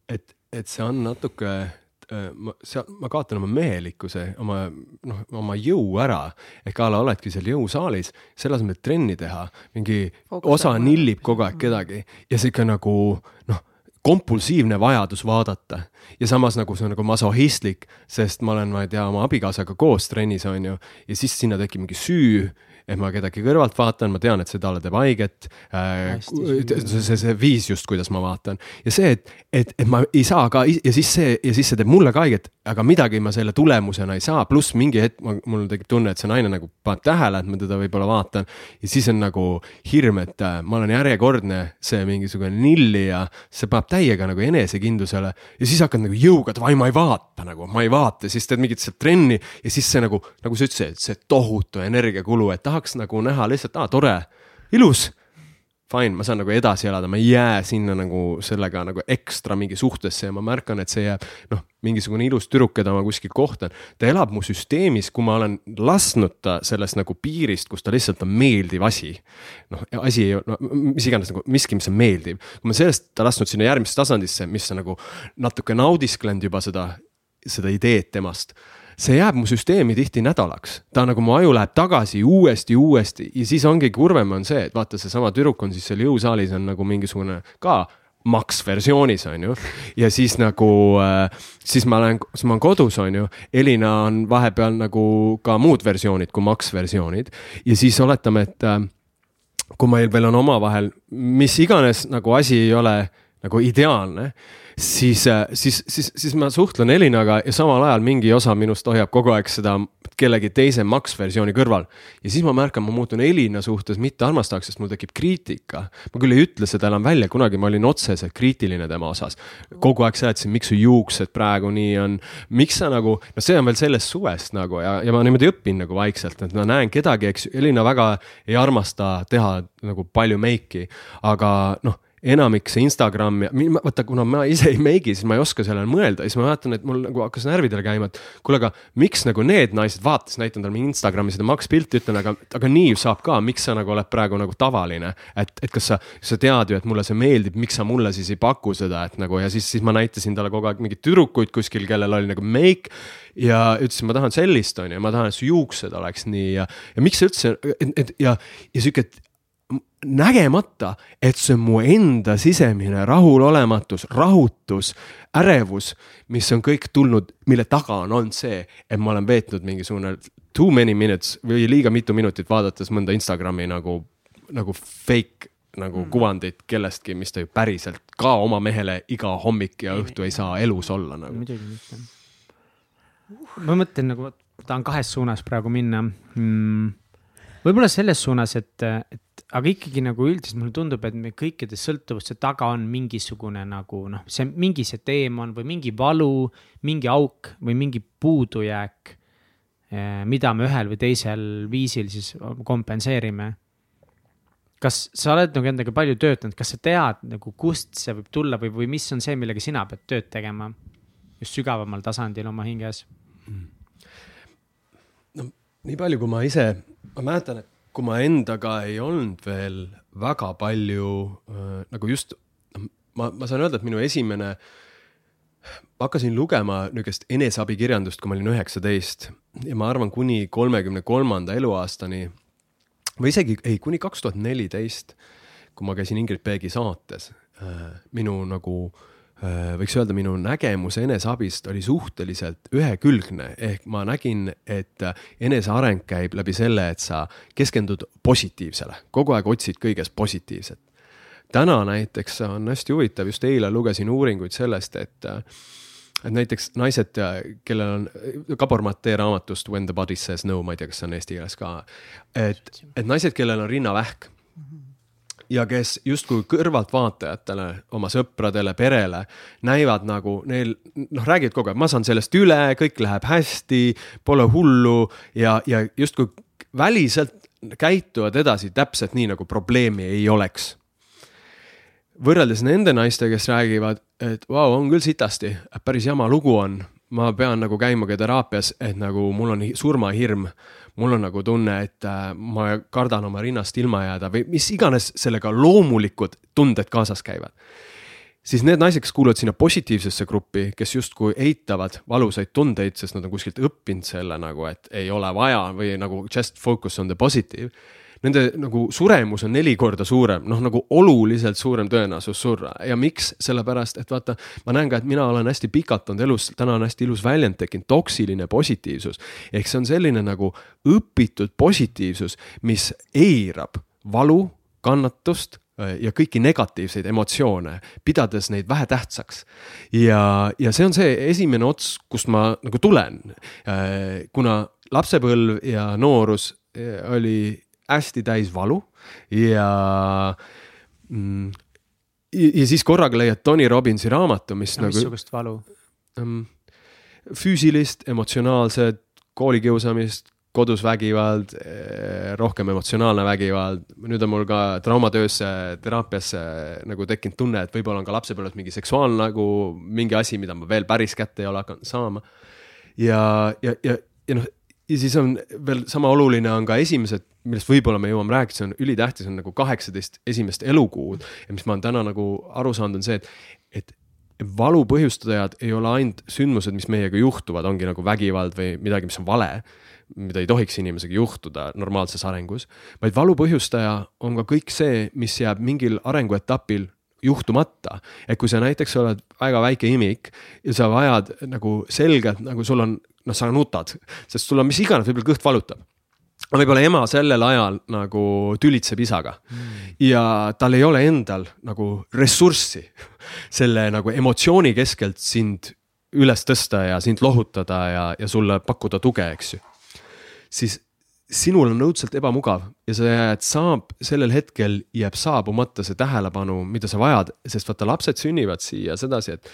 et, et see on natuke äh, ma, seal, ma kaotan oma mehelikkuse, oma noh, oma jõu ära. ehk a la oledki seal jõusaalis, selle asemel, et trenni teha, mingi Fookus osa nillib kogu aeg kedagi ja sihuke nagu noh, kompulsiivne vajadus vaadata ja samas nagu see on nagu masohhistlik, sest ma olen, ma ei tea, oma abikaasaga koos trennis on ju ja siis sinna tekib mingi süü et ma kedagi kõrvalt vaatan, ma tean, et see talle teeb haiget äh,. see, see, see viis just, kuidas ma vaatan ja see, et, et, et ma ei saa ka ja siis see ja siis see teeb mulle ka haiget, aga midagi ma selle tulemusena ei saa, pluss mingi hetk mul tekib tunne, et see naine nagu paneb tähele, et ma teda võib-olla vaatan. ja siis on nagu hirm, et äh, ma olen järjekordne see mingisugune nillija, see paneb täiega nagu enesekindlusele ja siis hakkad nagu jõuga, et vai ma ei vaata nagu, ma ei vaata, siis teed mingit seal trenni ja siis see nagu, nagu sa ütlesid, see tohutu energiakulu, et tahaks nagu näha lihtsalt, aa, tore, ilus. Fine, ma saan nagu edasi elada, ma ei jää sinna nagu sellega nagu ekstra mingi suhtesse ja ma märkan, et see jääb noh, mingisugune ilus tüdruk, keda ma kuskil kohtan. ta elab mu süsteemis, kui ma olen lasknud ta sellest nagu piirist, kus ta lihtsalt on meeldiv asi. noh, asi ei no,, mis iganes nagu miski, mis on meeldiv. kui ma sellest ta lasknud sinna järgmisse tasandisse, mis on nagu natuke naudisklenud juba seda, seda ideed temast see jääb mu süsteemi tihti nädalaks. ta nagu mu aju läheb tagasi uuesti, uuesti ja siis ongi kurvem on see, et vaata, seesama tüdruk on siis seal jõusaalis on nagu mingisugune ka Max versioonis on ju. ja siis nagu äh,, siis ma olen, siis ma olen kodus, on ju. Elina on vahepeal nagu ka muud versioonid kui Max versioonid ja siis oletame, et äh, kui meil veel on omavahel, mis iganes nagu asi ei ole nagu ideaalne siis, äh, siis, siis, siis ma suhtlen Elinaga ja samal ajal mingi osa minust hoiab kogu aeg seda kellegi teise maksversiooni kõrval. ja siis ma märkan, ma muutun Elina suhtes mittearmastajaks, sest mul tekib kriitika. ma küll ei ütle seda enam välja, kunagi ma olin otseselt kriitiline tema osas. kogu aeg seletasin, miks su juuksed praegu nii on, miks sa nagu, no see on veel sellest suvest nagu ja, ja ma niimoodi õpin nagu vaikselt, et ma näen kedagi, eks Elina väga ei armasta teha nagu palju meiki, aga noh enamik see Instagram ja vaata, kuna ma ise ei meigi, siis ma ei oska sellele mõelda, siis ma vaatan, et mul nagu hakkas närvidele käima, et kuule, aga miks nagu need naised, vaata, siis näitan talle Instagrami seda Max pilti, ütlen, aga, aga nii saab ka, miks sa nagu oled praegu nagu tavaline. et, et kas sa, sa tead ju, et mulle see meeldib, miks sa mulle siis ei paku seda, et nagu ja siis, siis ma näitasin talle kogu aeg mingeid tüdrukuid kuskil, kellel oli nagu make ja ütlesin, ma tahan sellist, on ju, ma tahan, et su juuksed oleks nii ja, ja miks sa üldse, et, et ja, ja sihuke nägemata, et see on mu enda sisemine rahulolematus, rahutus, ärevus, mis on kõik tulnud, mille taga on olnud see, et ma olen veetnud mingisugune too many minutes või liiga mitu minutit vaadates mõnda Instagrami nagu, nagu fake nagu mm. kuvandit kellestki, mis ta ju päriselt ka oma mehele iga hommik ja õhtu ei saa elus olla nagu. muidugi mitte. ma mõtlen nagu, tahan kahes suunas praegu minna mm võib-olla selles suunas, et, et aga ikkagi nagu üldiselt mulle tundub, et me kõikide sõltuvuste taga on mingisugune nagu noh, see mingi see teemant või mingi valu, mingi auk või mingi puudujääk. Eh, mida me ühel või teisel viisil siis kompenseerime. kas sa oled nagu endaga palju töötanud, kas sa tead nagu, kust see võib tulla või, või mis on see, millega sina pead tööd tegema just sügavamal tasandil oma hinges? no nii palju, kui ma ise ma mäletan, et kui ma endaga ei olnud veel väga palju äh, nagu just, ma, ma saan öelda, et minu esimene, ma hakkasin lugema niisugust eneseabikirjandust, kui ma olin üheksateist. Ja ma arvan, kuni kolmekümne kolmanda eluaastani või isegi, ei, kuni kaks tuhat neliteist, kui ma käisin Ingrid Peegi saates äh,, minu nagu Äh, võiks öelda, minu nägemus eneseabist oli suhteliselt ühekülgne, ehk ma nägin, et eneseareng käib läbi selle, et sa keskendud positiivsele, kogu aeg otsid kõiges positiivset. täna näiteks on hästi huvitav, just eile lugesin uuringuid sellest, et et näiteks naised, kellel on, Gabor Mate raamatust When the body says no, ma ei tea, kas see on eesti keeles ka, et, et naised, kellel on rinnavähk ja kes justkui kõrvaltvaatajatele, oma sõpradele, perele näivad nagu neil noh, räägivad kogu aeg, ma saan sellest üle, kõik läheb hästi, pole hullu ja, ja justkui väliselt käituvad edasi täpselt nii, nagu probleemi ei oleks. võrreldes nende naistega, kes räägivad, et vau wow,, on küll sitasti, päris jama lugu on, ma pean nagu käima ka teraapias, et nagu mul on surmahirm mul on nagu tunne, et äh, ma kardan oma rinnast ilma jääda või mis iganes sellega loomulikud tunded kaasas käivad. siis need naised, kes kuuluvad sinna positiivsesse gruppi, kes justkui eitavad valusaid tundeid, sest nad on kuskilt õppinud selle nagu, et ei ole vaja või nagu just focus on the positive nende nagu suremus on neli korda suurem, noh nagu oluliselt suurem tõenäosus surra ja miks, sellepärast et vaata, ma näen ka, et mina olen hästi pikalt olnud elus, täna on hästi ilus väljend tekkinud, toksiline positiivsus. ehk see on selline nagu õpitud positiivsus, mis eirab valu, kannatust äh, ja kõiki negatiivseid emotsioone, pidades neid vähetähtsaks. ja, ja see on see esimene ots, kust ma nagu tulen. Äh, kuna lapsepõlv ja noorus äh, oli hästi täis valu ja mm, ja siis korraga leiad Tony Robbinsi raamatu, mis no, nagu. missugust valu um,? füüsilist, emotsionaalset, koolikiusamist, kodus vägivald, eh, rohkem emotsionaalne vägivald. nüüd on mul ka traumatöösse, teraapiasse nagu tekkinud tunne, et võib-olla on ka lapsepõlves mingi seksuaalne nagu mingi asi, mida ma veel päris kätte ei ole hakanud saama. ja, ja, ja, ja noh ja siis on veel sama oluline on ka esimesed, millest võib-olla me jõuame rääkida, see on ülitähtis, on nagu kaheksateist esimest elukuud. Ja mis ma olen täna nagu aru saanud, on see, et, et valu põhjustajad ei ole ainult sündmused, mis meiega juhtuvad, ongi nagu vägivald või midagi, mis on vale, mida ei tohiks inimesega juhtuda normaalses arengus, vaid valu põhjustaja on ka kõik see, mis jääb mingil arenguetapil juhtumata. et kui sa näiteks oled väga väike imik ja sa vajad nagu selgelt nagu sul on noh, sa nutad, sest sul on mis iganes, võib-olla kõht valutab võib-olla ema sellel ajal nagu tülitseb isaga mm. ja tal ei ole endal nagu ressurssi selle nagu emotsiooni keskelt sind üles tõsta ja sind lohutada ja, ja sulle pakkuda tuge, eks ju. siis sinul on õudselt ebamugav ja sa jääd, saab sellel hetkel jääb saabumata see tähelepanu, mida sa vajad, sest vaata, lapsed sünnivad siia sedasi, et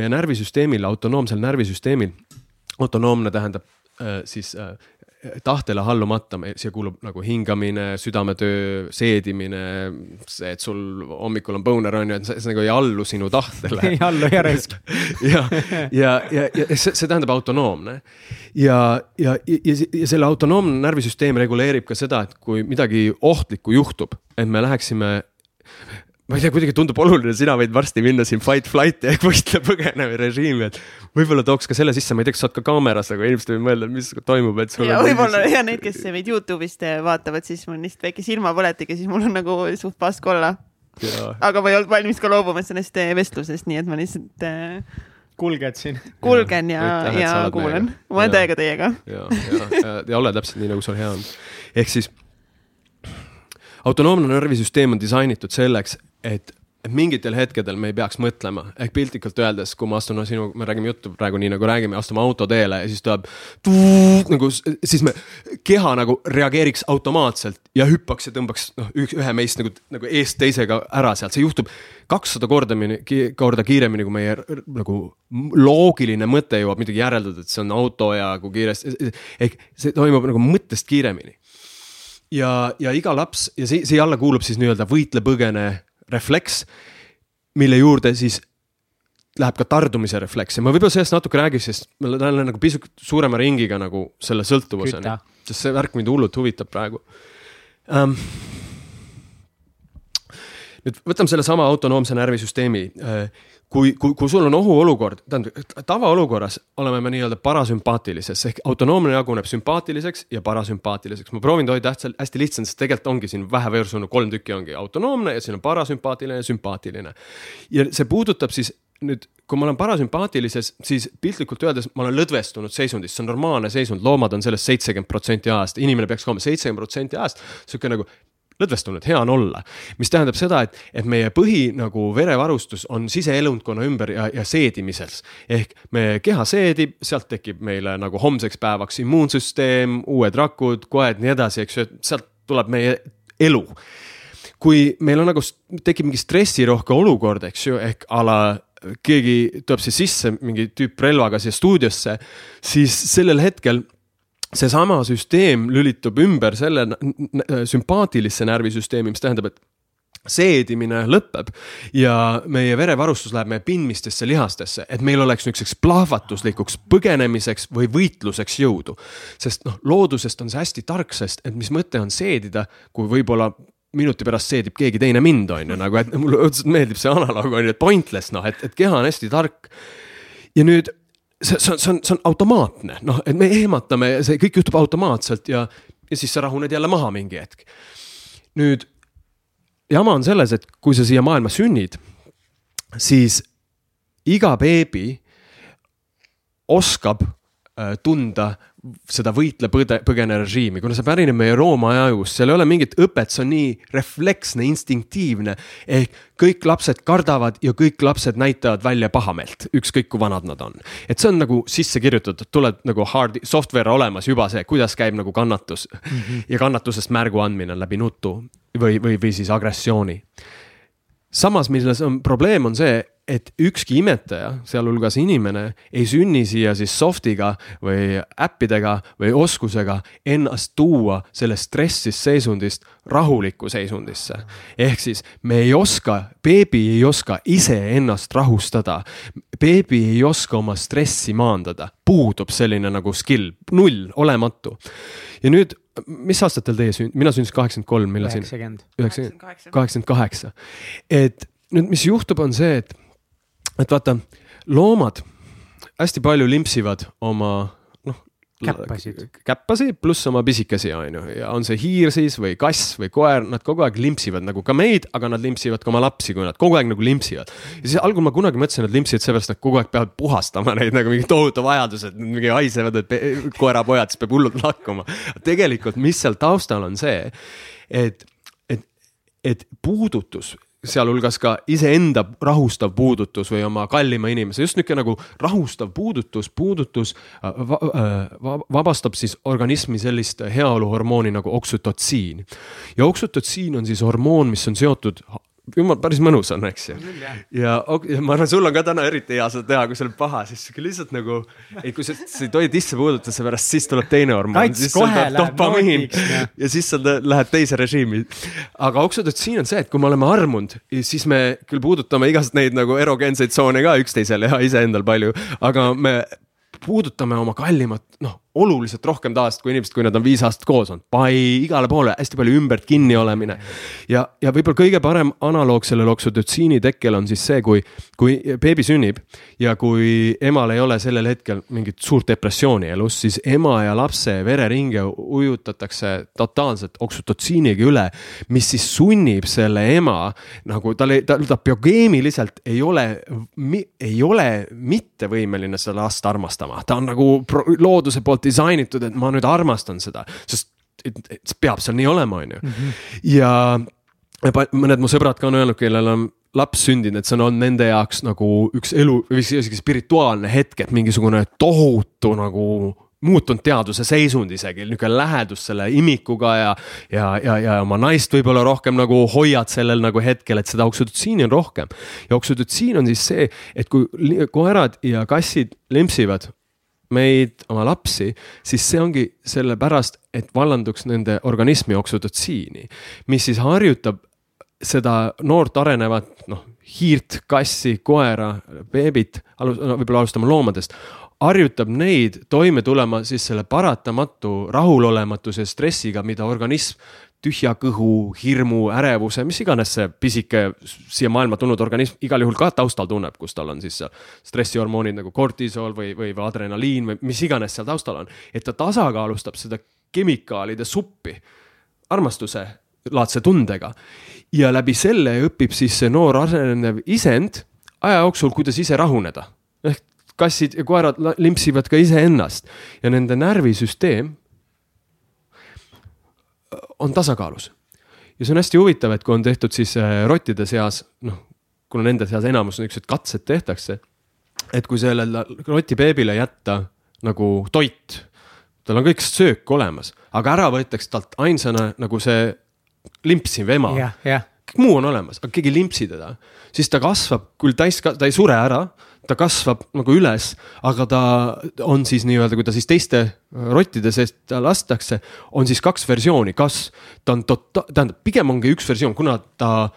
meie närvisüsteemil, autonoomsel närvisüsteemil, autonoomne tähendab äh, siis äh, tahtele allumata, siia kuulub nagu hingamine, südametöö, seedimine, see, et sul hommikul on boner on ju, et see, nagu ei allu sinu tahtele. [LAUGHS] ei allu järsku [LAUGHS] ja, ja, ja, ja see, see tähendab autonoomne. ja, ja, ja, ja selle autonoomne närvisüsteem reguleerib ka seda, et kui midagi ohtlikku juhtub, et me läheksime ma ei tea, kuidagi tundub oluline, sina võid varsti minna siin fight flight'i ehk [LAUGHS] võistle põgenemise režiimi, et võib-olla tooks ka selle sisse, ma ei tea, kas sa oled ka kaameras, aga inimesed võivad mõelda, mis toimub, et sul ja võib-olla ja need, kes meid Youtube'ist vaatavad, siis mul lihtsalt väike silmapõletik ja siis mul on nagu suht pask olla. aga ma ei olnud valmis ka loobuma sellest eh, vestlusest, nii et ma lihtsalt äh, kulged siin. kulgen ja, ja, ja kuulan, ma olen täiega teiega. ja, ja, ja, ja ole täpselt nii, nagu sul hea on. ehk siis autonoomne närvisüsteem on disainitud selleks, et et mingitel hetkedel me ei peaks mõtlema, ehk piltlikult öeldes, kui ma astun no, sinu, me räägime juttu praegu nii nagu räägime, astume autoteele ja siis tuleb nagu siis me, keha nagu reageeriks automaatselt ja hüppaks ja tõmbaks noh, ühe meist nagu, nagu eest teisega ära sealt, see juhtub kakssada korda, korda kiiremini, kui meie nagu loogiline mõte jõuab midagi järeldada, et see on auto ja kui kiiresti, ehk see toimub nagu mõttest kiiremini ja, ja iga laps ja see, siia alla kuulub siis nii-öelda võitle-põgene refleks, mille juurde siis läheb ka tardumise refleks. Ja ma võib-olla sellest natuke räägiks, sest ma lähen nagu pisut suurema ringiga nagu selle sõltuvuseni, sest see värk mind hullult huvitab praegu. Um,. nüüd võtame sellesama autonoomse närvisüsteemi. Uh, kui, kui, kui sul on ohuolukord, tähendab tavaolukorras oleme me nii-öelda parasümpaatilises ehk autonoomne jaguneb sümpaatiliseks ja parasümpaatiliseks. ma proovin hoida hästi, hästi lihtsalt, sest tegelikult ongi siin vähe versioone, kolm tükki ongi autonoomne ja siin on parasümpaatiline ja sümpaatiline. ja see puudutab siis nüüd, kui ma olen parasümpaatilises, siis piltlikult öeldes ma olen lõdvestunud seisundis, see on normaalne seisund, loomad on sellest seitsekümmend protsenti ajast, inimene peaks ka olema seitsekümmend protsenti ajast. sihuke nagu lõdvestunud, hea on olla. mis tähendab seda, et, et meie põhi nagu verevarustus on siseelundkonna ümber ja, ja seedimises. ehk me keha seedib, sealt tekib meile nagu homseks päevaks immuunsüsteem, uued rakud, koed, nii edasi, eks ju, et sealt tuleb meie elu. kui meil on nagu, tekib mingi stressirohke olukord, eks ju, ehk a la keegi tuleb siis sisse, mingi tüüp relvaga siia stuudiosse, siis sellel hetkel seesama süsteem lülitub ümber selle sümpaatilisse närvisüsteemi, mis tähendab, et seedimine lõpeb ja meie verevarustus läheb meie pindmistesse lihastesse, et meil oleks niisuguseks plahvatuslikuks põgenemiseks või võitluseks jõudu. sest noh, loodusest on see hästi tark, sest et mis mõte on seedida, kui võib-olla minuti pärast seedib keegi teine mind, on ju, nagu, et mulle õudselt meeldib see analoog, on ju, et pointless, noh, et, et keha on hästi tark. ja nüüd see, see on, see on, see on automaatne, noh, et me ehmatame, see kõik juhtub automaatselt ja, ja siis sa rahuned jälle maha mingi hetk. nüüd jama on selles, et kui sa siia maailma sünnid, siis iga beebi oskab äh, tunda seda võitle-põgene režiimi, kuna see pärineb meie Rooma ajust, seal ei ole mingit õpet, see on nii refleksne, instinktiivne. ehk kõik lapsed kardavad ja kõik lapsed näitavad välja pahameelt, ükskõik kui vanad nad on. et see on nagu sisse kirjutatud, tuleb nagu hard, software olemas juba see, kuidas käib nagu kannatus mm -hmm. ja kannatusest märgu andmine läbi nutu või, või, või siis agressiooni. samas, milles on probleem, on see et ükski imetaja, sealhulgas inimene, ei sünni siia siis soft'iga või äppidega või oskusega ennast tuua sellest stressist seisundist rahulikku seisundisse. ehk siis me ei oska, beebi ei oska iseennast rahustada. beebi ei oska oma stressi maandada, puudub selline nagu skill, null, olematu. ja nüüd mis aastatel teie sünd-, mina sündisin kaheksakümmend kolm, millal siin? üheksakümmend. kaheksakümmend kaheksa. et nüüd, mis juhtub, on see, et et vaata, loomad hästi palju limpsivad oma noh, käppasid, käppasid, pluss oma pisikesi, on ju, ja on see hiir siis või kass või koer, nad kogu aeg limpsivad nagu ka meid, aga nad limpsivad ka oma lapsi, kui nad kogu aeg nagu limpsivad. ja siis algul ma kunagi mõtlesin, et limpsivad seepärast, et nad kogu aeg peavad puhastama neid nagu mingi tohutu vajadus, et mingi haisevad, et koerapojad, siis peab hullult lakkuma. tegelikult, mis seal taustal on see, et, et, et puudutus sealhulgas ka iseenda rahustav puudutus või oma kallima inimese, just niisugune nagu rahustav puudutus, puudutus äh, va, äh, va, vabastab siis organismi sellist heaoluhormooni nagu oksütotsiin. ja oksütotsiin on siis hormoon, mis on seotud jumal, päris mõnus on, eks ju. ja, ja ma arvan, sul on ka täna eriti hea seda teha, kui sa oled paha, siis sihuke lihtsalt nagu, ei, kui sa, sa ei tohi tisse puudutada, seepärast siis tuleb teine hormoon. ja siis sa lähed teise režiimi. aga oksüdotsiin on see, et kui me oleme armunud, siis me küll puudutame igast neid nagu erogeenseid tsoone ka üksteisele ja iseendal palju, aga me puudutame oma kallimat, noh, oluliselt rohkem tavaliselt kui inimesed, kui nad on viis aastat koos olnud. pai igale poole, hästi palju ümbert kinni olemine. ja, ja võib-olla kõige parem analoog sellele oksüdotsiini tekkel on siis see, kui, kui beebi sünnib ja kui emal ei ole sellel hetkel mingit suurt depressiooni elus, siis ema ja lapse vereringe ujutatakse totaalselt oksüdotsiiniga üle, mis siis sunnib selle ema nagu tal ei, ta, ta biokeemiliselt ei ole, ei ole mittevõimeline seda last armastama, ta on nagu looduse poolt disainitud, et ma nüüd armastan seda, sest et, et peab seal nii olema, on ju. Mhm. ja mõned mu sõbrad ka on öelnud, kellel on laps sündinud, et see on nende jaoks nagu üks elu või isegi spirituaalne hetk, et mingisugune tohutu nagu muutunud teaduse seisund isegi, niisugune lähedus selle imikuga ja, ja, ja, ja oma naist võib-olla rohkem nagu hoiad sellel nagu hetkel, et seda oksüdotsiini on rohkem. ja oksüdotsiin on siis see, et kui koerad ja kassid lempsivad meid, oma lapsi, siis see ongi sellepärast, et vallanduks nende organismi oksüdotsiini, mis siis harjutab seda noort arenevat, noh, hiirt, kassi, koera, beebit, alus-, no võib-olla alustame loomadest, harjutab neid toime tulema siis selle paratamatu rahulolematuse stressiga, mida organism tühja kõhu, hirmu, ärevuse, mis iganes see pisike siia maailma tulnud organism igal juhul ka taustal tunneb, kus tal on siis stressihormoonid nagu kortisool või, või, adrenaliin või mis iganes seal taustal on. et ta tasakaalustab seda kemikaalide suppi armastuse laadse tundega. ja läbi selle õpib siis see noor arenev isend aja jooksul, kuidas ise rahuneda. ehk kassid ja koerad limpsivad ka iseennast ja nende närvisüsteem on tasakaalus. ja see on hästi huvitav, et kui on tehtud siis äh, rottide seas, noh, kuna nende seas enamus niisugused katsed tehtakse, et kui sellele rotibeebile jätta nagu toit, tal on kõik söök olemas, aga ära võetakse talt ainsana nagu see limpsiv ema yeah,. Yeah. kõik muu on olemas, aga keegi ei limpsi teda, siis ta kasvab küll täis, ta ei sure ära ta kasvab nagu üles, aga ta on siis nii-öelda, kui ta siis teiste rottide seest lastakse, on siis kaks versiooni, kas ta on tota-, tähendab, pigem ongi üks versioon, kuna ta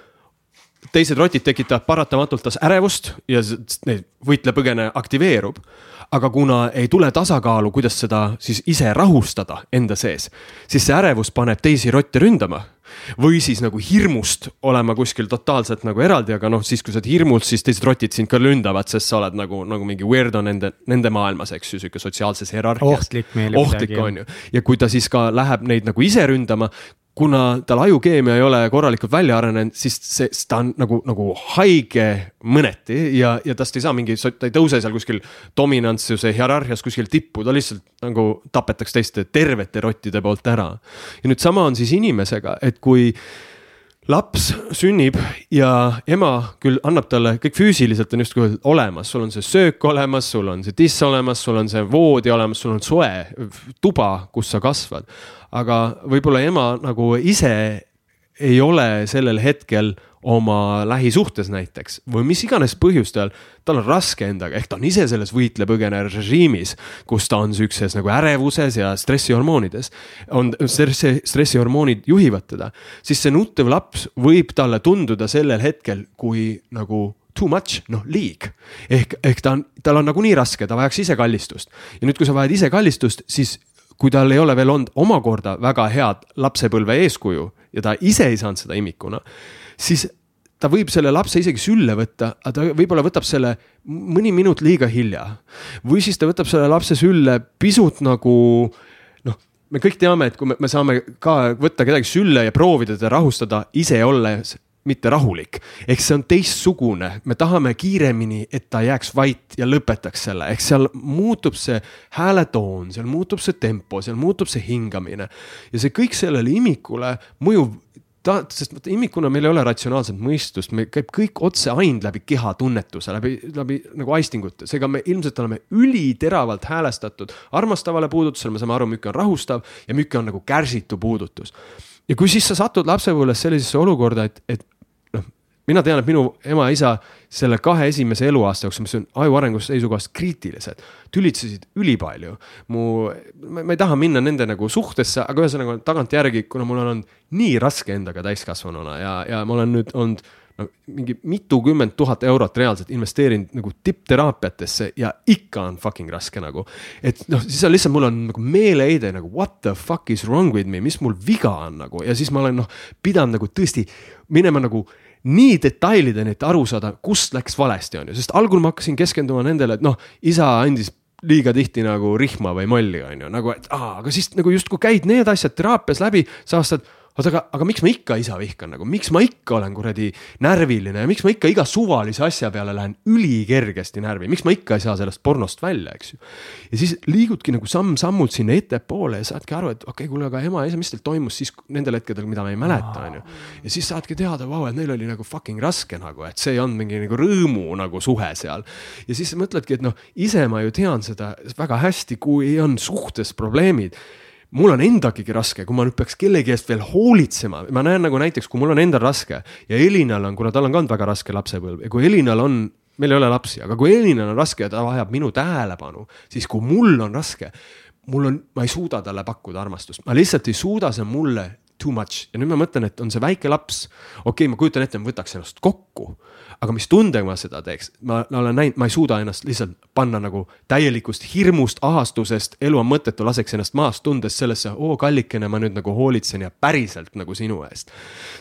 teised rotid tekitavad paratamatult tas ärevust ja need võitle-põgene aktiveerub. aga kuna ei tule tasakaalu, kuidas seda siis ise rahustada enda sees, siis see ärevus paneb teisi rotte ründama või siis nagu hirmust olema kuskil totaalselt nagu eraldi, aga noh, siis kui sa oled hirmult, siis teised rotid sind ka ründavad, sest sa oled nagu, nagu mingi weirdo nende, nende maailmas, eks ju, sihuke sotsiaalses hierarhias. ohtlik meile. ohtlik on ju, ja kui ta siis ka läheb neid nagu ise ründama, kuna tal ajukeemia ei ole korralikult välja arenenud, siis see, ta on nagu, nagu haige mõneti ja, ja tast ei saa mingi, ta ei tõuse seal kuskil dominantsuse hierarhias kuskil tippu, ta lihtsalt nagu tapetakse teiste tervete rottide poolt ära. ja nüüd sama on siis inimesega, et kui laps sünnib ja ema küll annab talle kõik füüsiliselt on justkui olemas, sul on see söök olemas, sul on see tiss olemas, sul on see voodi olemas, sul on soe tuba, kus sa kasvad. aga võib-olla ema nagu ise ei ole sellel hetkel oma lähisuhtes näiteks või mis iganes põhjustel, tal on raske endaga, ehk ta on ise selles võitle-põgene režiimis, kus ta on siukses nagu ärevuses ja stressihormoonides, on stressi, stressihormoonid juhivad teda, siis see nuttev laps võib talle tunduda sellel hetkel kui nagu too much, noh liig. ehk, ehk ta on, tal on nagunii raske, ta vajaks ise kallistust ja nüüd, kui sa vajad ise kallistust, siis kui tal ei ole veel olnud omakorda väga head lapsepõlve eeskuju ja ta ise ei saanud seda imikuna siis ta võib selle lapse isegi sülle võtta, aga ta võib-olla võtab selle mõni minut liiga hilja. või siis ta võtab selle lapse sülle pisut nagu noh, me kõik teame, et kui me, me saame ka võtta kedagi sülle ja proovida teda rahustada, ise olles mitte rahulik. ehk see on teistsugune, me tahame kiiremini, et ta jääks vait ja lõpetaks selle, ehk seal muutub see hääletoon, seal muutub see tempo, seal muutub see hingamine. ja see kõik sellele imikule mõjub ta, sest vaata imikuna meil ei ole ratsionaalset mõistust, meil käib kõik otse ainult läbi kehatunnetuse, läbi, läbi nagu aistingute, seega me ilmselt oleme üliteravalt häälestatud armastavale puudutusele, me saame aru, milline on rahustav ja milline on nagu kärsitu puudutus. ja kui siis sa satud lapsepõlves sellisesse olukorda, et, et mina tean, et minu ema-isa selle kahe esimese eluaasta jooksul, mis on aju arengu seisukohast kriitilised, tülitsesid ülipalju. mu, ma ei taha minna nende nagu suhtesse, aga ühesõnaga tagantjärgi, kuna mul on olnud nii raske endaga täiskasvanuna ja, ja ma olen nüüd olnud no mingi mitukümmend tuhat eurot reaalselt investeerinud nagu tippteraapiatesse ja ikka on fucking raske nagu. et noh, siis on lihtsalt, mul on nagu meeleheide nagu what the fuck is wrong with me, mis mul viga on nagu ja siis ma olen noh, pidanud nagu tõesti minema nagu nii detailideni, et aru saada, kust läks valesti, on ju, sest algul ma hakkasin keskenduma nendele, et noh, isa andis liiga tihti nagu rihma või molli, on ju, nagu, et aa, aga siis nagu justkui käid need asjad teraapias läbi, sa avastad oota, aga, aga miks ma ikka isa vihkan nagu, miks ma ikka olen kuradi närviline ja miks ma ikka iga suvalise asja peale lähen ülikergesti närvi, miks ma ikka ei saa sellest pornost välja, eks ju. ja siis liigudki nagu samm-sammult sinna ettepoole ja saadki aru, et okei okay,, kuule, aga ema ja isa, mis teil toimus siis nendel hetkedel, mida ma ei mäleta, on ju. ja siis saadki teada, vau, et neil oli nagu fucking raske nagu, et see ei olnud mingi nagu rõõmu nagu suhe seal. ja siis mõtledki, et noh, ise ma ju tean seda väga hästi, kui on suhtes probleemid mul on endagigi raske, kui ma nüüd peaks kellegi eest veel hoolitsema, ma näen nagu näiteks, kui mul on endal raske ja Elinal on, kuna tal on ka olnud väga raske lapsepõlv ja kui Elinal on, meil ei ole lapsi, aga kui Elinal on raske ja ta vajab minu tähelepanu, siis kui mul on raske, mul on, ma ei suuda talle pakkuda armastust, ma lihtsalt ei suuda, see on mulle too much. Ja nüüd ma mõtlen, et on see väike laps, okei okay,, ma kujutan ette, ma võtaks ennast kokku. Aga mis tundega ma seda teeks, ma, olen näinud, ma ei suuda ennast lihtsalt panna nagu täielikust hirmust, ahastusest, elu on mõttetu, laseks ennast maast tundes sellesse, oo kallikene, ma nüüd nagu hoolitsen ja päriselt nagu sinu eest.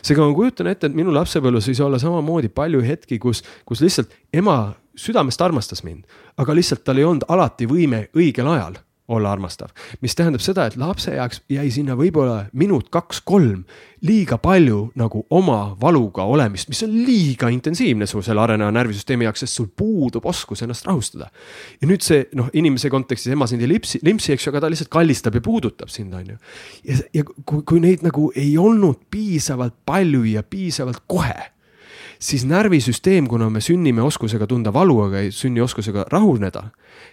seega ma kujutan ette, et minu lapsepõlves võis olla samamoodi palju hetki, kus, kus lihtsalt ema südamest armastas mind, aga lihtsalt tal ei olnud alati võime õigel ajal olla armastav. mis tähendab seda, et lapse jaoks jäi sinna võib-olla minut, kaks, kolm liiga palju nagu oma valuga olemist, mis on liiga intensiivne su selle areneva närvisüsteemi jaoks, sest sul puudub oskus ennast rahustada. ja nüüd see noh, inimese kontekstis ema sind ei lipsi, limpsi, eks ju, aga ta lihtsalt kallistab ja puudutab sind, on ju. ja, ja kui, kui neid nagu ei olnud piisavalt palju ja piisavalt kohe siis närvisüsteem, kuna me sünnime oskusega tunda valu, aga ei sünni oskusega rahuneda,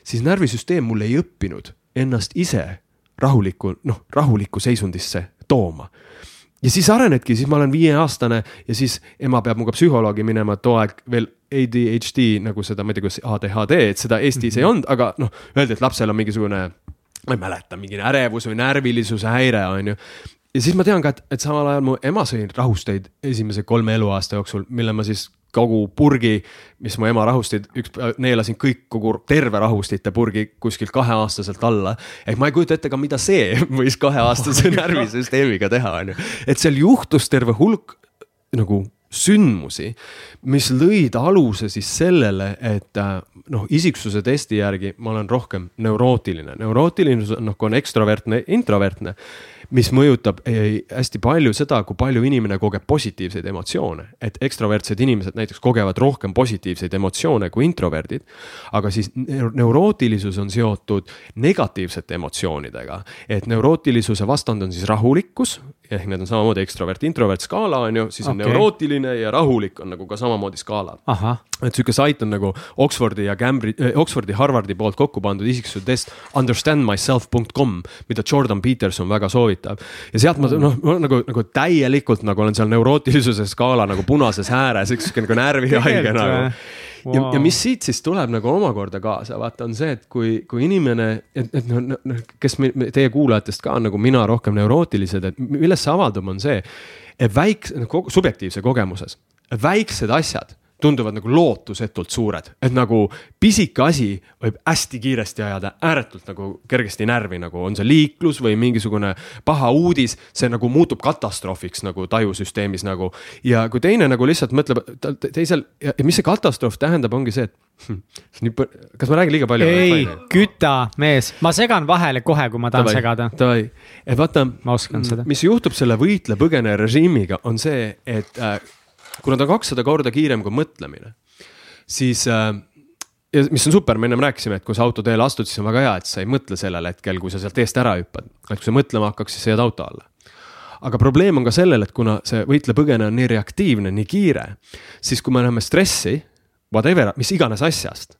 siis närvisüsteem mul ei õppinud ennast ise rahulikku, noh, rahulikku seisundisse tooma ja siis arenedki, siis ma olen viieaastane ja siis ema peab minuga psühholoogi minema, too aeg veel ADHD nagu seda, ma ei tea, kuidas ADHD, et seda Eestis mm -hmm. ei olnud, aga noh, öeldi, et lapsel on mingisugune ma ei mäleta, mingi ärevus või närvilisuse häire, on ju ja siis ma tean ka, et, et samal ajal mu ema sõi rahusteid esimese kolme eluaasta jooksul, mille ma siis kogu purgi, mis mu ema rahusteid, üks, neelasin kõik kogu terve rahustite purgi kuskilt kaheaastaselt alla. ehk ma ei kujuta ette ka, mida see [LAUGHS] võis kaheaastase närvisüsteemiga teha, on ju. et seal juhtus terve hulk nagu sündmusi, mis lõid aluse siis sellele, et noh, isiksuse testi järgi ma olen rohkem neurootiline, neurootiline noh, kui on ekstravertne, introvertne mis mõjutab ei, hästi palju seda, kui palju inimene kogeb positiivseid emotsioone. et ekstravertsed inimesed näiteks kogevad rohkem positiivseid emotsioone kui introverdid. aga siis neurootilisus on seotud negatiivsete emotsioonidega, et neurootilisuse vastand on siis rahulikkus ehk need on samamoodi ekstrovert, introvert skaala on ju, siis on okay. neurootiline ja rahulik on nagu ka samamoodi skaala. et sihuke sait on nagu Oxfordi ja Cambridge eh,, Oxfordi, Harvardi poolt kokku pandud isiksuse test understandmyself.com, mida Jordan Peterson väga soovitab. ja sealt ma noh, nagu, nagu täielikult nagu olen seal neurootilisuse skaala nagu punases ääres, üks sihuke nagu närvihaige nagu wow.. ja, ja mis siit siis tuleb nagu omakorda kaasa, vaata, on see, et kui, kui inimene, et, et noh, noh, kes me, teie kuulajatest ka on nagu mina rohkem neurootilised, et millest see avaldub, on see, et väikse, subjektiivse kogemuses, väiksed asjad tunduvad nagu lootusetult suured, et nagu pisike asi võib hästi kiiresti ajada ääretult nagu kergesti närvi, nagu on see liiklus või mingisugune paha uudis, see nagu muutub katastroofiks nagu tajusüsteemis nagu. ja kui teine nagu lihtsalt mõtleb teisel ja, mis see katastroof tähendab, ongi see, et hm, kas ma räägin liiga palju? ei, küta mees, ma segan vahele kohe, kui ma tahan tavai, segada. Davai, et vaata. ma oskan seda. mis juhtub selle võitle-põgene režiimiga, on see, et äh, kuna ta on kakssada korda kiirem kui mõtlemine, siis äh, ja mis on super, me ennem rääkisime, et kui sa autoteele astud, siis on väga hea, et sa ei mõtle sellel hetkel, kui sa sealt eest ära hüppad. et kui sa mõtlema hakkaks, siis sa jääd auto alla. aga probleem on ka sellel, et kuna see võitle-põgene on nii reaktiivne, nii kiire, siis kui me näeme stressi, whatever, mis iganes asjast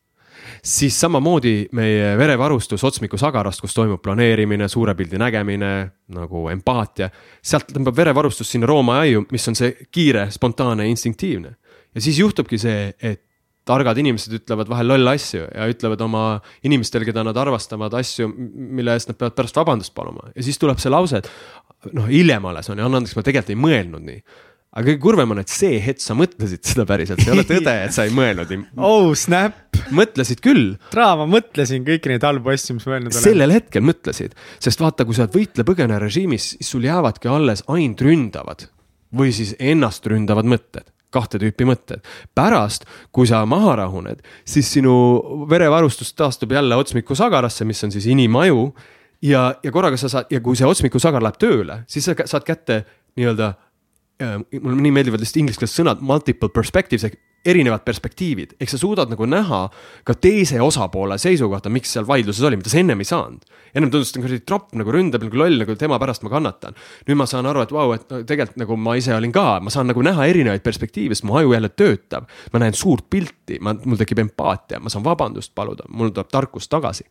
siis samamoodi meie verevarustus otsmiku sagarast, kus toimub planeerimine, suure pildi nägemine, nagu empaatia. sealt tõmbab verevarustus sinna roomajaiu, mis on see kiire, spontaanne, instinktiivne. ja siis juhtubki see, et targad inimesed ütlevad vahel lolle asju ja ütlevad oma inimestele, keda nad armastavad, asju, mille eest nad peavad pärast vabandust paluma ja siis tuleb see lause, et noh, hiljem alles on ja anna andeks, ma tegelikult ei mõelnud nii aga kõige kurvem on, et see hetk sa mõtlesid seda päriselt, see ei ole tõde, et sa ei mõelnud [LAUGHS] oh snap. mõtlesid küll. Tra, ma mõtlesin kõiki neid halbu asju, mis ma öelnud olen. sellel hetkel mõtlesid, sest vaata, kui sa oled võitle-põgene režiimis, siis sul jäävadki alles ainult ründavad või siis ennast ründavad mõtted kahte tüüpi mõtted. pärast, kui sa maha rahuned, siis sinu verevarustus taastub jälle otsmiku sagarasse, mis on siis inimaju. ja, ja korraga sa saad ja kui see otsmiku sagar läheb tööle, siis sa saad kätte nii-öelda mulle nii meeldivad lihtsalt ingliskeelsed sõnad multiple perspectives ehk erinevad perspektiivid, ehk sa suudad nagu näha ka teise osapoole seisukohta, miks seal vaidluses oli, mida sa ennem ei saanud. ennem tundus, et nagu tropp nagu ründab nagu loll, nagu tema pärast ma kannatan. nüüd ma saan aru, et vau et tegelikult nagu ma ise olin ka, ma saan nagu näha erinevaid perspektiive, sest mu aju jälle töötab. ma näen suurt pilti, ma, mul tekib empaatia, ma saan vabandust paluda, mul tuleb tarkus tagasi.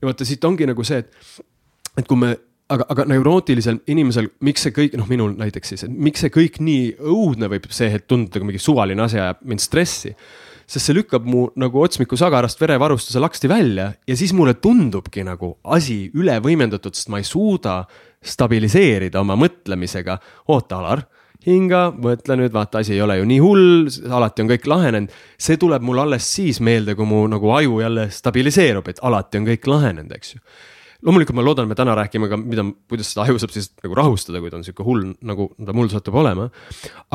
ja vaata, siit ongi nagu see, et, et kui me aga, aga neurootilisel inimesel, miks see kõik, noh, minul näiteks siis, et miks see kõik nii õudne võib see hetk tunduda, kui mingi suvaline asi ajab mind stressi. sest see lükkab mu nagu otsmiku sagarast verevarustuse laksti välja ja siis mulle tundubki nagu asi üle võimendatud, sest ma ei suuda stabiliseerida oma mõtlemisega. oota, Alar hinga, mõtle nüüd, vaata, asi ei ole ju nii hull, alati on kõik lahenenud. see tuleb mul alles siis meelde, kui mu nagu aju jälle stabiliseerub, et alati on kõik lahenenud, eks ju loomulikult ma loodan, me täna räägime ka, mida, kuidas seda aju saab siis nagu rahustada, kui ta on sihuke hull, nagu ta mul satub olema.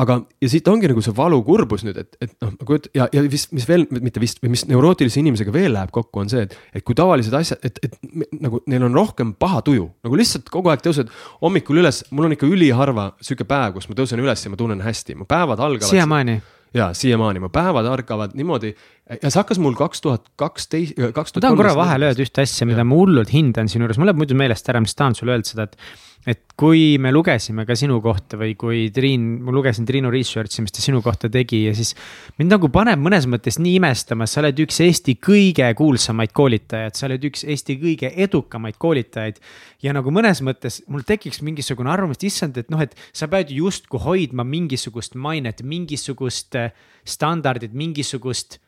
aga, ja siit ongi nagu see valukurbus nüüd, et, et noh, et ja, ja vist, mis veel, mitte vist, või mis neurootilise inimesega veel läheb kokku, on see, et, et kui tavalised asjad, et, et nagu neil on rohkem paha tuju, nagu lihtsalt kogu aeg tõused hommikul üles, mul on ikka üliharva sihuke päev, kus ma tõusen üles ja ma tunnen hästi, mu päevad algavad. siiamaani ja siiamaani. Mu päevad ärkavad niimoodi. Ja see hakkas mul kaks tuhat kaksteist, kaks tuhat. ma tahan korra vahele öelda ühte asja, mida ma hullult hindan sinu juures, mul läheb muidu meelest ära, mis tahan sulle öelda seda, et et kui me lugesime ka sinu kohta või kui Triin, ma lugesin Triinu research'i, mis ta sinu kohta tegi ja siis. mind nagu paneb mõnes mõttes nii imestama, sa oled üks Eesti kõige kuulsamaid koolitajaid, sa oled üks Eesti kõige edukamaid koolitajaid. ja nagu mõnes mõttes mul tekiks mingisugune arvamus, et issand, et noh, et sa pead justkui hoidma mingisugust mainet, mingisugust eh, standardit, mingisugust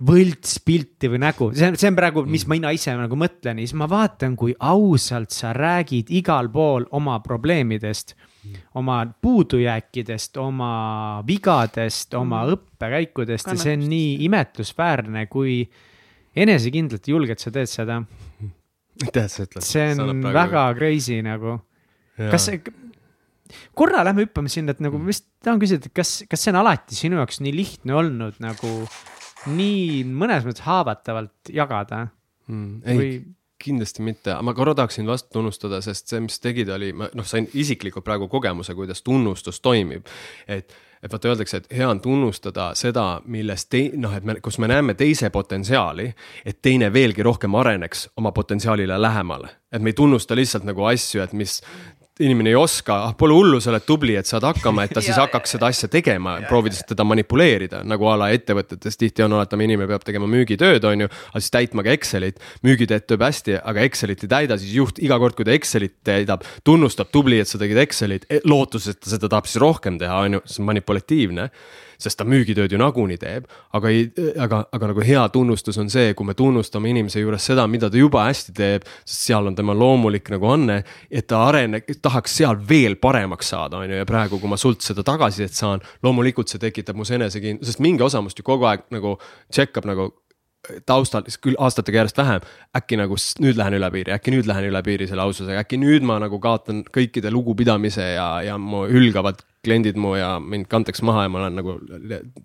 võltspilti või nägu, see on, see on praegu, mis mm. mina ise nagu mõtlen ja siis ma vaatan, kui ausalt sa räägid igal pool oma probleemidest. oma puudujääkidest, oma vigadest, oma mm. õppekäikudest ja see on nii imetlusväärne, kui enesekindlalt ja julgelt sa teed seda. aitäh, et sa ütled. see on väga crazy nagu. kas see, korra lähme hüppame sinna, et nagu ma vist tahan küsida, et kas, kas see on alati sinu jaoks nii lihtne olnud nagu nii mõnes mõttes haavatavalt jagada mm,? ei või..., kindlasti mitte, ma korra tahaksin vastu tunnustada, sest see, mis tegid, oli, ma noh, sain isiklikult praegu kogemuse, kuidas tunnustus toimib. et, et vaata, öeldakse, et hea on tunnustada seda, milles tei-, noh, et me, kus me näeme teise potentsiaali, et teine veelgi rohkem areneks oma potentsiaalile lähemale. et me ei tunnusta lihtsalt nagu asju, et mis inimene ei oska, ah pole hullu, sa oled tubli, et saad hakkama, et ta siis [LAUGHS] hakkaks seda asja tegema, proovides teda manipuleerida, nagu a la ettevõtetes tihti on, oletame, inimene peab tegema müügitööd, on ju, aga siis täitma ka Excelit. müügitööd teeb hästi, aga Excelit ei täida, siis juht iga kord, kui ta Excelit täidab, tunnustab, tubli, et sa tegid Excelit, e, lootuses, et ta seda tahab siis rohkem teha, on ju, see on manipulatiivne sest ta müügitööd ju nagunii teeb. aga ei, aga, aga nagu hea tunnustus on see, kui me tunnustame inimese juures seda, mida ta juba hästi teeb, sest seal on tema loomulik nagu anne, et ta areneb, tahaks seal veel paremaks saada, on ju, ja praegu, kui ma sult seda tagasisidet saan, loomulikult see tekitab mus enesekindlust, sest mingi osa must ju kogu aeg nagu up nagu taustal, küll aastatega järjest vähem, äkki nagu nüüd lähen üle piiri, äkki nüüd lähen üle piiri selle aususega, äkki nüüd ma nagu kaotan kõikide lugupidamise ja, ja mu hülgavad kliendid mu ja mind kantakse maha ja ma olen nagu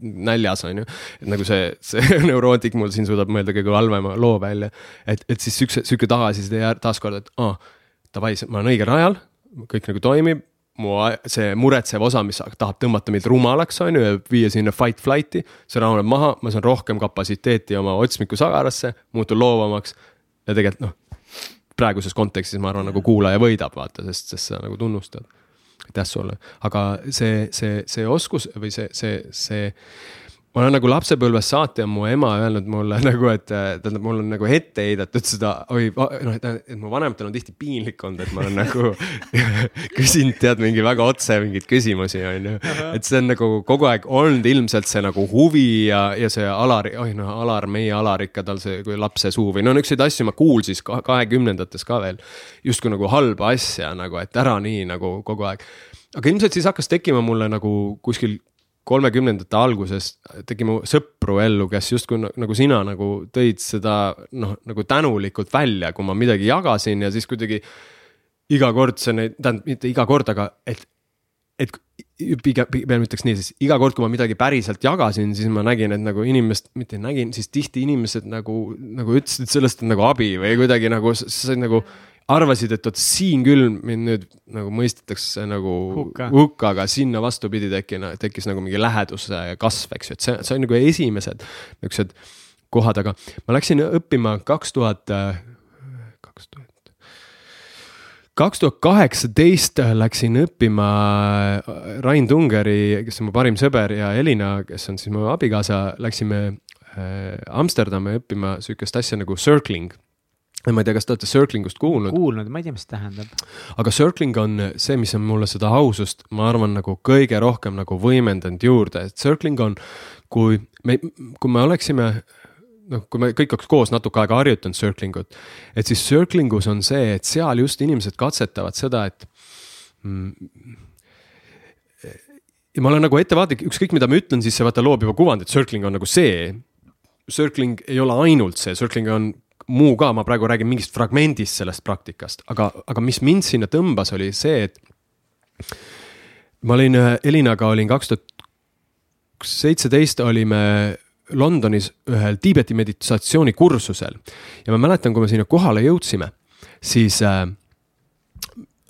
näljas, on ju. et nagu see, see [LAUGHS] neurootik mul siin suudab mõelda kõige halvema loo välja. et, et siis siukse, sihuke tagasiside taaskord, et aa oh,, davai, ma olen õigel rajal, kõik nagu toimib mu see muretsev osa, mis tahab tõmmata mind rumalaks, on ju, ja viia sinna fight flight'i. see rahuneb maha, ma saan rohkem kapatsiteeti oma otsmiku sagarasse, muutun loovamaks. ja tegelikult noh, praeguses kontekstis ma arvan, nagu kuulaja võidab, vaata, sest, sest sa nagu tunnustad. Aitäh sulle, aga see, see, see oskus või see, see, see ma olen nagu lapsepõlvest saati on mu ema öelnud mulle [LAUGHS] nagu, et tähendab, mul on nagu ette heidetud seda, oi, noh, et, et mu vanematel on tihti piinlik olnud, et ma olen nagu [LAUGHS] küsinud, tead, mingi väga otse mingeid küsimusi, on ju. et see on nagu kogu aeg olnud ilmselt see nagu huvi ja, ja see Alar, oi noh, Alar, meie Alar ikka tal see kui lapse suu või no niisuguseid asju ma kuulsin kahekümnendates ka veel. justkui nagu halba asja nagu, et ära nii nagu kogu aeg. aga ilmselt siis hakkas tekkima mulle nagu kuskil kolmekümnendate alguses tegime sõpru ellu, kes justkui nagu sina nagu tõid seda noh, nagu tänulikult välja, kui ma midagi jagasin ja siis kuidagi iga kord see neid, tähendab mitte iga kord, aga et, et pigem, pigem ütleks nii, siis iga kord, kui ma midagi päriselt jagasin, siis ma nägin, et nagu inimest, mitte nägin, siis tihti inimesed nagu, nagu ütlesid, et sellest on nagu abi või kuidagi nagu see nagu arvasid, et vot siin küll mind nüüd nagu mõistetakse nagu hukka, hukka, aga sinna vastupidi tekkina, tekkis nagu mingi läheduse kasv, eks ju, et see, see on nagu esimesed niisugused kohad, aga ma läksin õppima kaks tuhat, kaks tuhat kaks tuhat kaheksateist läksin õppima Rain Tungeri, kes on mu parim sõber ja Elina, kes on siis mu abikaasa, läksime äh, Amsterdami õppima sihukest asja nagu circling ma ei tea, kas te olete circling ust kuulnud? kuulnud, ma ei tea, mis see tähendab. aga circling on see, mis on mulle seda ausust, ma arvan, nagu kõige rohkem nagu võimendanud juurde, et circling on, kui me, kui me oleksime noh, kui me kõik oleks koos natuke aega harjutanud circling ut, et siis circling us on see, et seal just inimesed katsetavad seda, et mm, ja ma olen nagu ettevaatlik, ükskõik mida ma ütlen, siis see vaata loob juba kuvandit, circling on nagu see. Circling ei ole ainult see, circling on muu ka, ma praegu räägin mingist fragmendist sellest praktikast, aga, aga mis mind sinna tõmbas, oli see, et ma olin Elinaga olin kaks tuhat seitseteist olime Londonis ühel Tiibeti meditatsioonikursusel. Ja ma mäletan, kui me sinna kohale jõudsime, siis äh,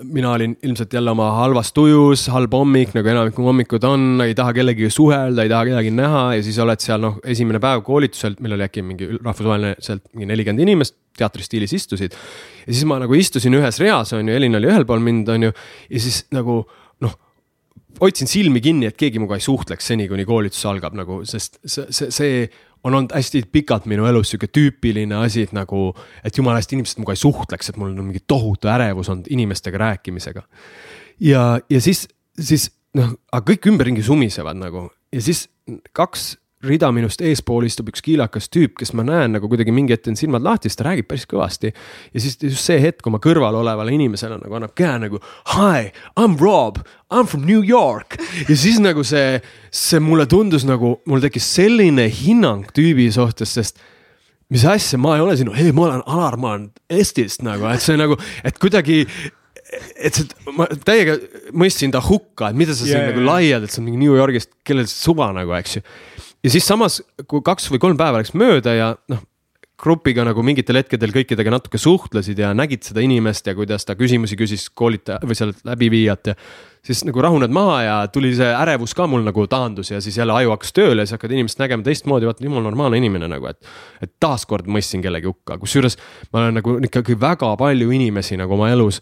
mina olin ilmselt jälle oma halvas tujus, halb hommik, nagu enamik hommikud on, ei taha kellegagi suhelda, ei taha kedagi näha ja siis oled seal noh, esimene päev koolitusel, meil oli äkki mingi rahvusvaheline sealt mingi nelikümmend inimest teatristiilis istusid. ja siis ma nagu istusin ühes reas, on ju, Elin oli ühel pool mind, on ju, ja siis nagu noh hoidsin silmi kinni, et keegi minuga ei suhtleks seni, kuni koolitus algab nagu, sest see, see, see on olnud hästi pikalt minu elus sihuke tüüpiline asi, et nagu, et jumala eest inimesed minuga ei suhtleks, et mul on mingi tohutu ärevus olnud inimestega rääkimisega. ja, ja siis, siis noh, aga kõik ümberringi sumisevad nagu ja siis kaks rida minust eespool istub üks kiilakas tüüp, kes ma näen nagu kuidagi mingi hetk on silmad lahti, siis ta räägib päris kõvasti. ja siis just see hetk, kui ma kõrval olevale inimesele nagu annab käe nagu hi, I m Rob, I m from New York. ja siis nagu see, see mulle tundus nagu, mul tekkis selline hinnang tüübi suhtes, sest mis asja, ma ei ole sinu, ei, ma olen Alar, ma olen Eestist nagu, et see nagu, et kuidagi et see, ma täiega mõistsin ta hukka, et mida sa siin yeah, nagu laiad, et see on mingi New Yorgist, kellel suva nagu, eks ju ja siis samas, kui kaks või kolm päeva läks mööda ja noh, grupiga nagu mingitel hetkedel kõikidega natuke suhtlesid ja nägid seda inimest ja kuidas ta küsimusi küsis koolitaja või seal läbiviijat ja. siis nagu rahuned maha ja tuli see ärevus ka mul nagu taandus ja siis jälle aju hakkas tööle ja siis hakkad inimest nägema teistmoodi, vaata jumal normaalne inimene nagu, et. et taaskord mõistsin kellegi hukka, kusjuures ma olen nagu ikkagi väga palju inimesi nagu oma elus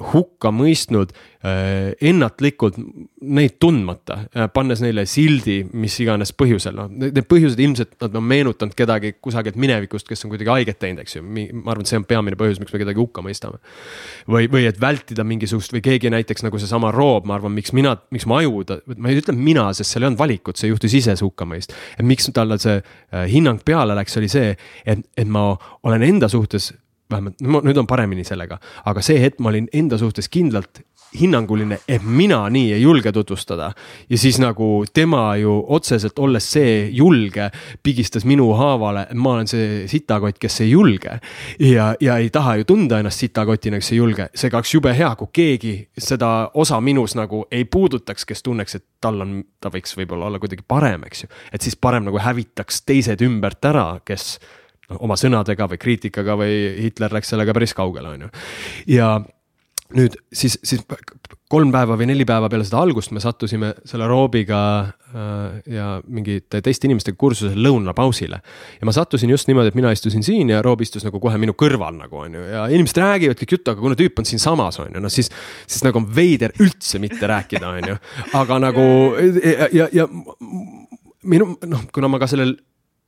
hukka mõistnud äh, ennatlikult neid tundmata äh,, pannes neile sildi, mis iganes põhjusel, noh, need põhjused ilmselt nad on meenutanud kedagi kusagilt minevikust, kes on kuidagi haiget teinud, eks ju, ma arvan, et see on peamine põhjus, miks me kedagi hukka mõistame. või, või et vältida mingisugust või keegi näiteks nagu seesama Roob, ma arvan, miks mina, miks ma aju, ma ei ütle mina, sest seal ei olnud valikut, see juhtus ise see hukkamõist. et miks talle see äh, hinnang peale läks, oli see, et, et ma olen enda suhtes vähemalt nüüd on paremini sellega, aga see hetk ma olin enda suhtes kindlalt hinnanguline, et mina nii ei julge tutvustada. ja siis nagu tema ju otseselt olles see julge, pigistas minu haavale, ma olen see sitakott, kes ei julge. ja, ja ei taha ju tunda ennast sitakotina, kes ei julge, seega oleks jube hea, kui keegi seda osa minus nagu ei puudutaks, kes tunneks, et tal on, ta võiks võib-olla olla kuidagi parem, eks ju. et siis parem nagu hävitaks teised ümbert ära, kes oma sõnadega või kriitikaga või Hitler läks sellega päris kaugele, on ju. ja nüüd siis, siis kolm päeva või neli päeva peale seda algust me sattusime selle Roobiga äh, ja mingite teiste inimestega kursusel lõunapausile. ja ma sattusin just niimoodi, et mina istusin siin ja Roob istus nagu kohe minu kõrval nagu on ju ja inimesed räägivad kõik juttu, aga kuna tüüp on siinsamas on ju, noh siis. siis nagu on veider üldse mitte rääkida, on ju, aga nagu ja, ja, ja minu noh, kuna ma ka sellel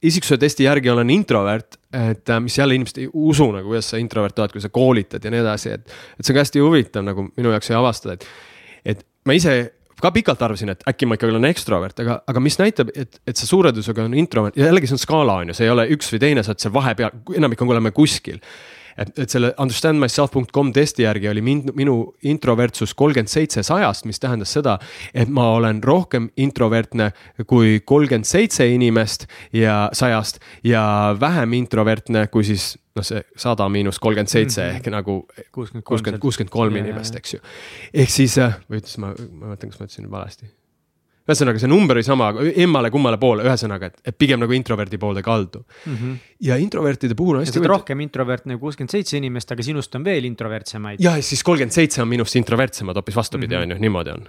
isiksuse testi järgi olen introvert, et äh, mis jälle inimesed ei usu nagu, kuidas sa introvert oled, kui sa koolitad ja nii edasi, et. et see on ka hästi huvitav nagu minu jaoks avastada, et, et ma ise ka pikalt arvasin, et äkki ma ikkagi olen ekstrovert, aga, aga mis näitab, et, et see suurendusega on introvert ja jällegi see on skaala on ju, see ei ole üks või teine, sa oled seal vahepeal, enamik on, oleme kuskil et, et selle understandmyself.com testi järgi oli mind, minu introvertsus kolmkümmend seitse sajast, mis tähendas seda, et ma olen rohkem introvertne kui kolmkümmend seitse inimest ja sajast ja vähem introvertne kui siis noh, see sada miinus kolmkümmend seitse mhm. ehk nagu kuuskümmend, kuuskümmend kolm inimest, eks ju. ehk siis, äh, või ütlesin ma, ma mõtlen, kas ma ütlesin valesti ühesõnaga, see number oli sama, emmale-kummale poole, ühesõnaga, et, et pigem nagu introverdi poolde kaldu mm. -hmm. ja introvertide puhul on hästi. rohkem introvertne kuuskümmend seitse inimest, aga sinust on veel introvertsemaid. ja siis kolmkümmend seitse on minust introvertsemad, hoopis vastupidi, mhm. on ju, niimoodi on.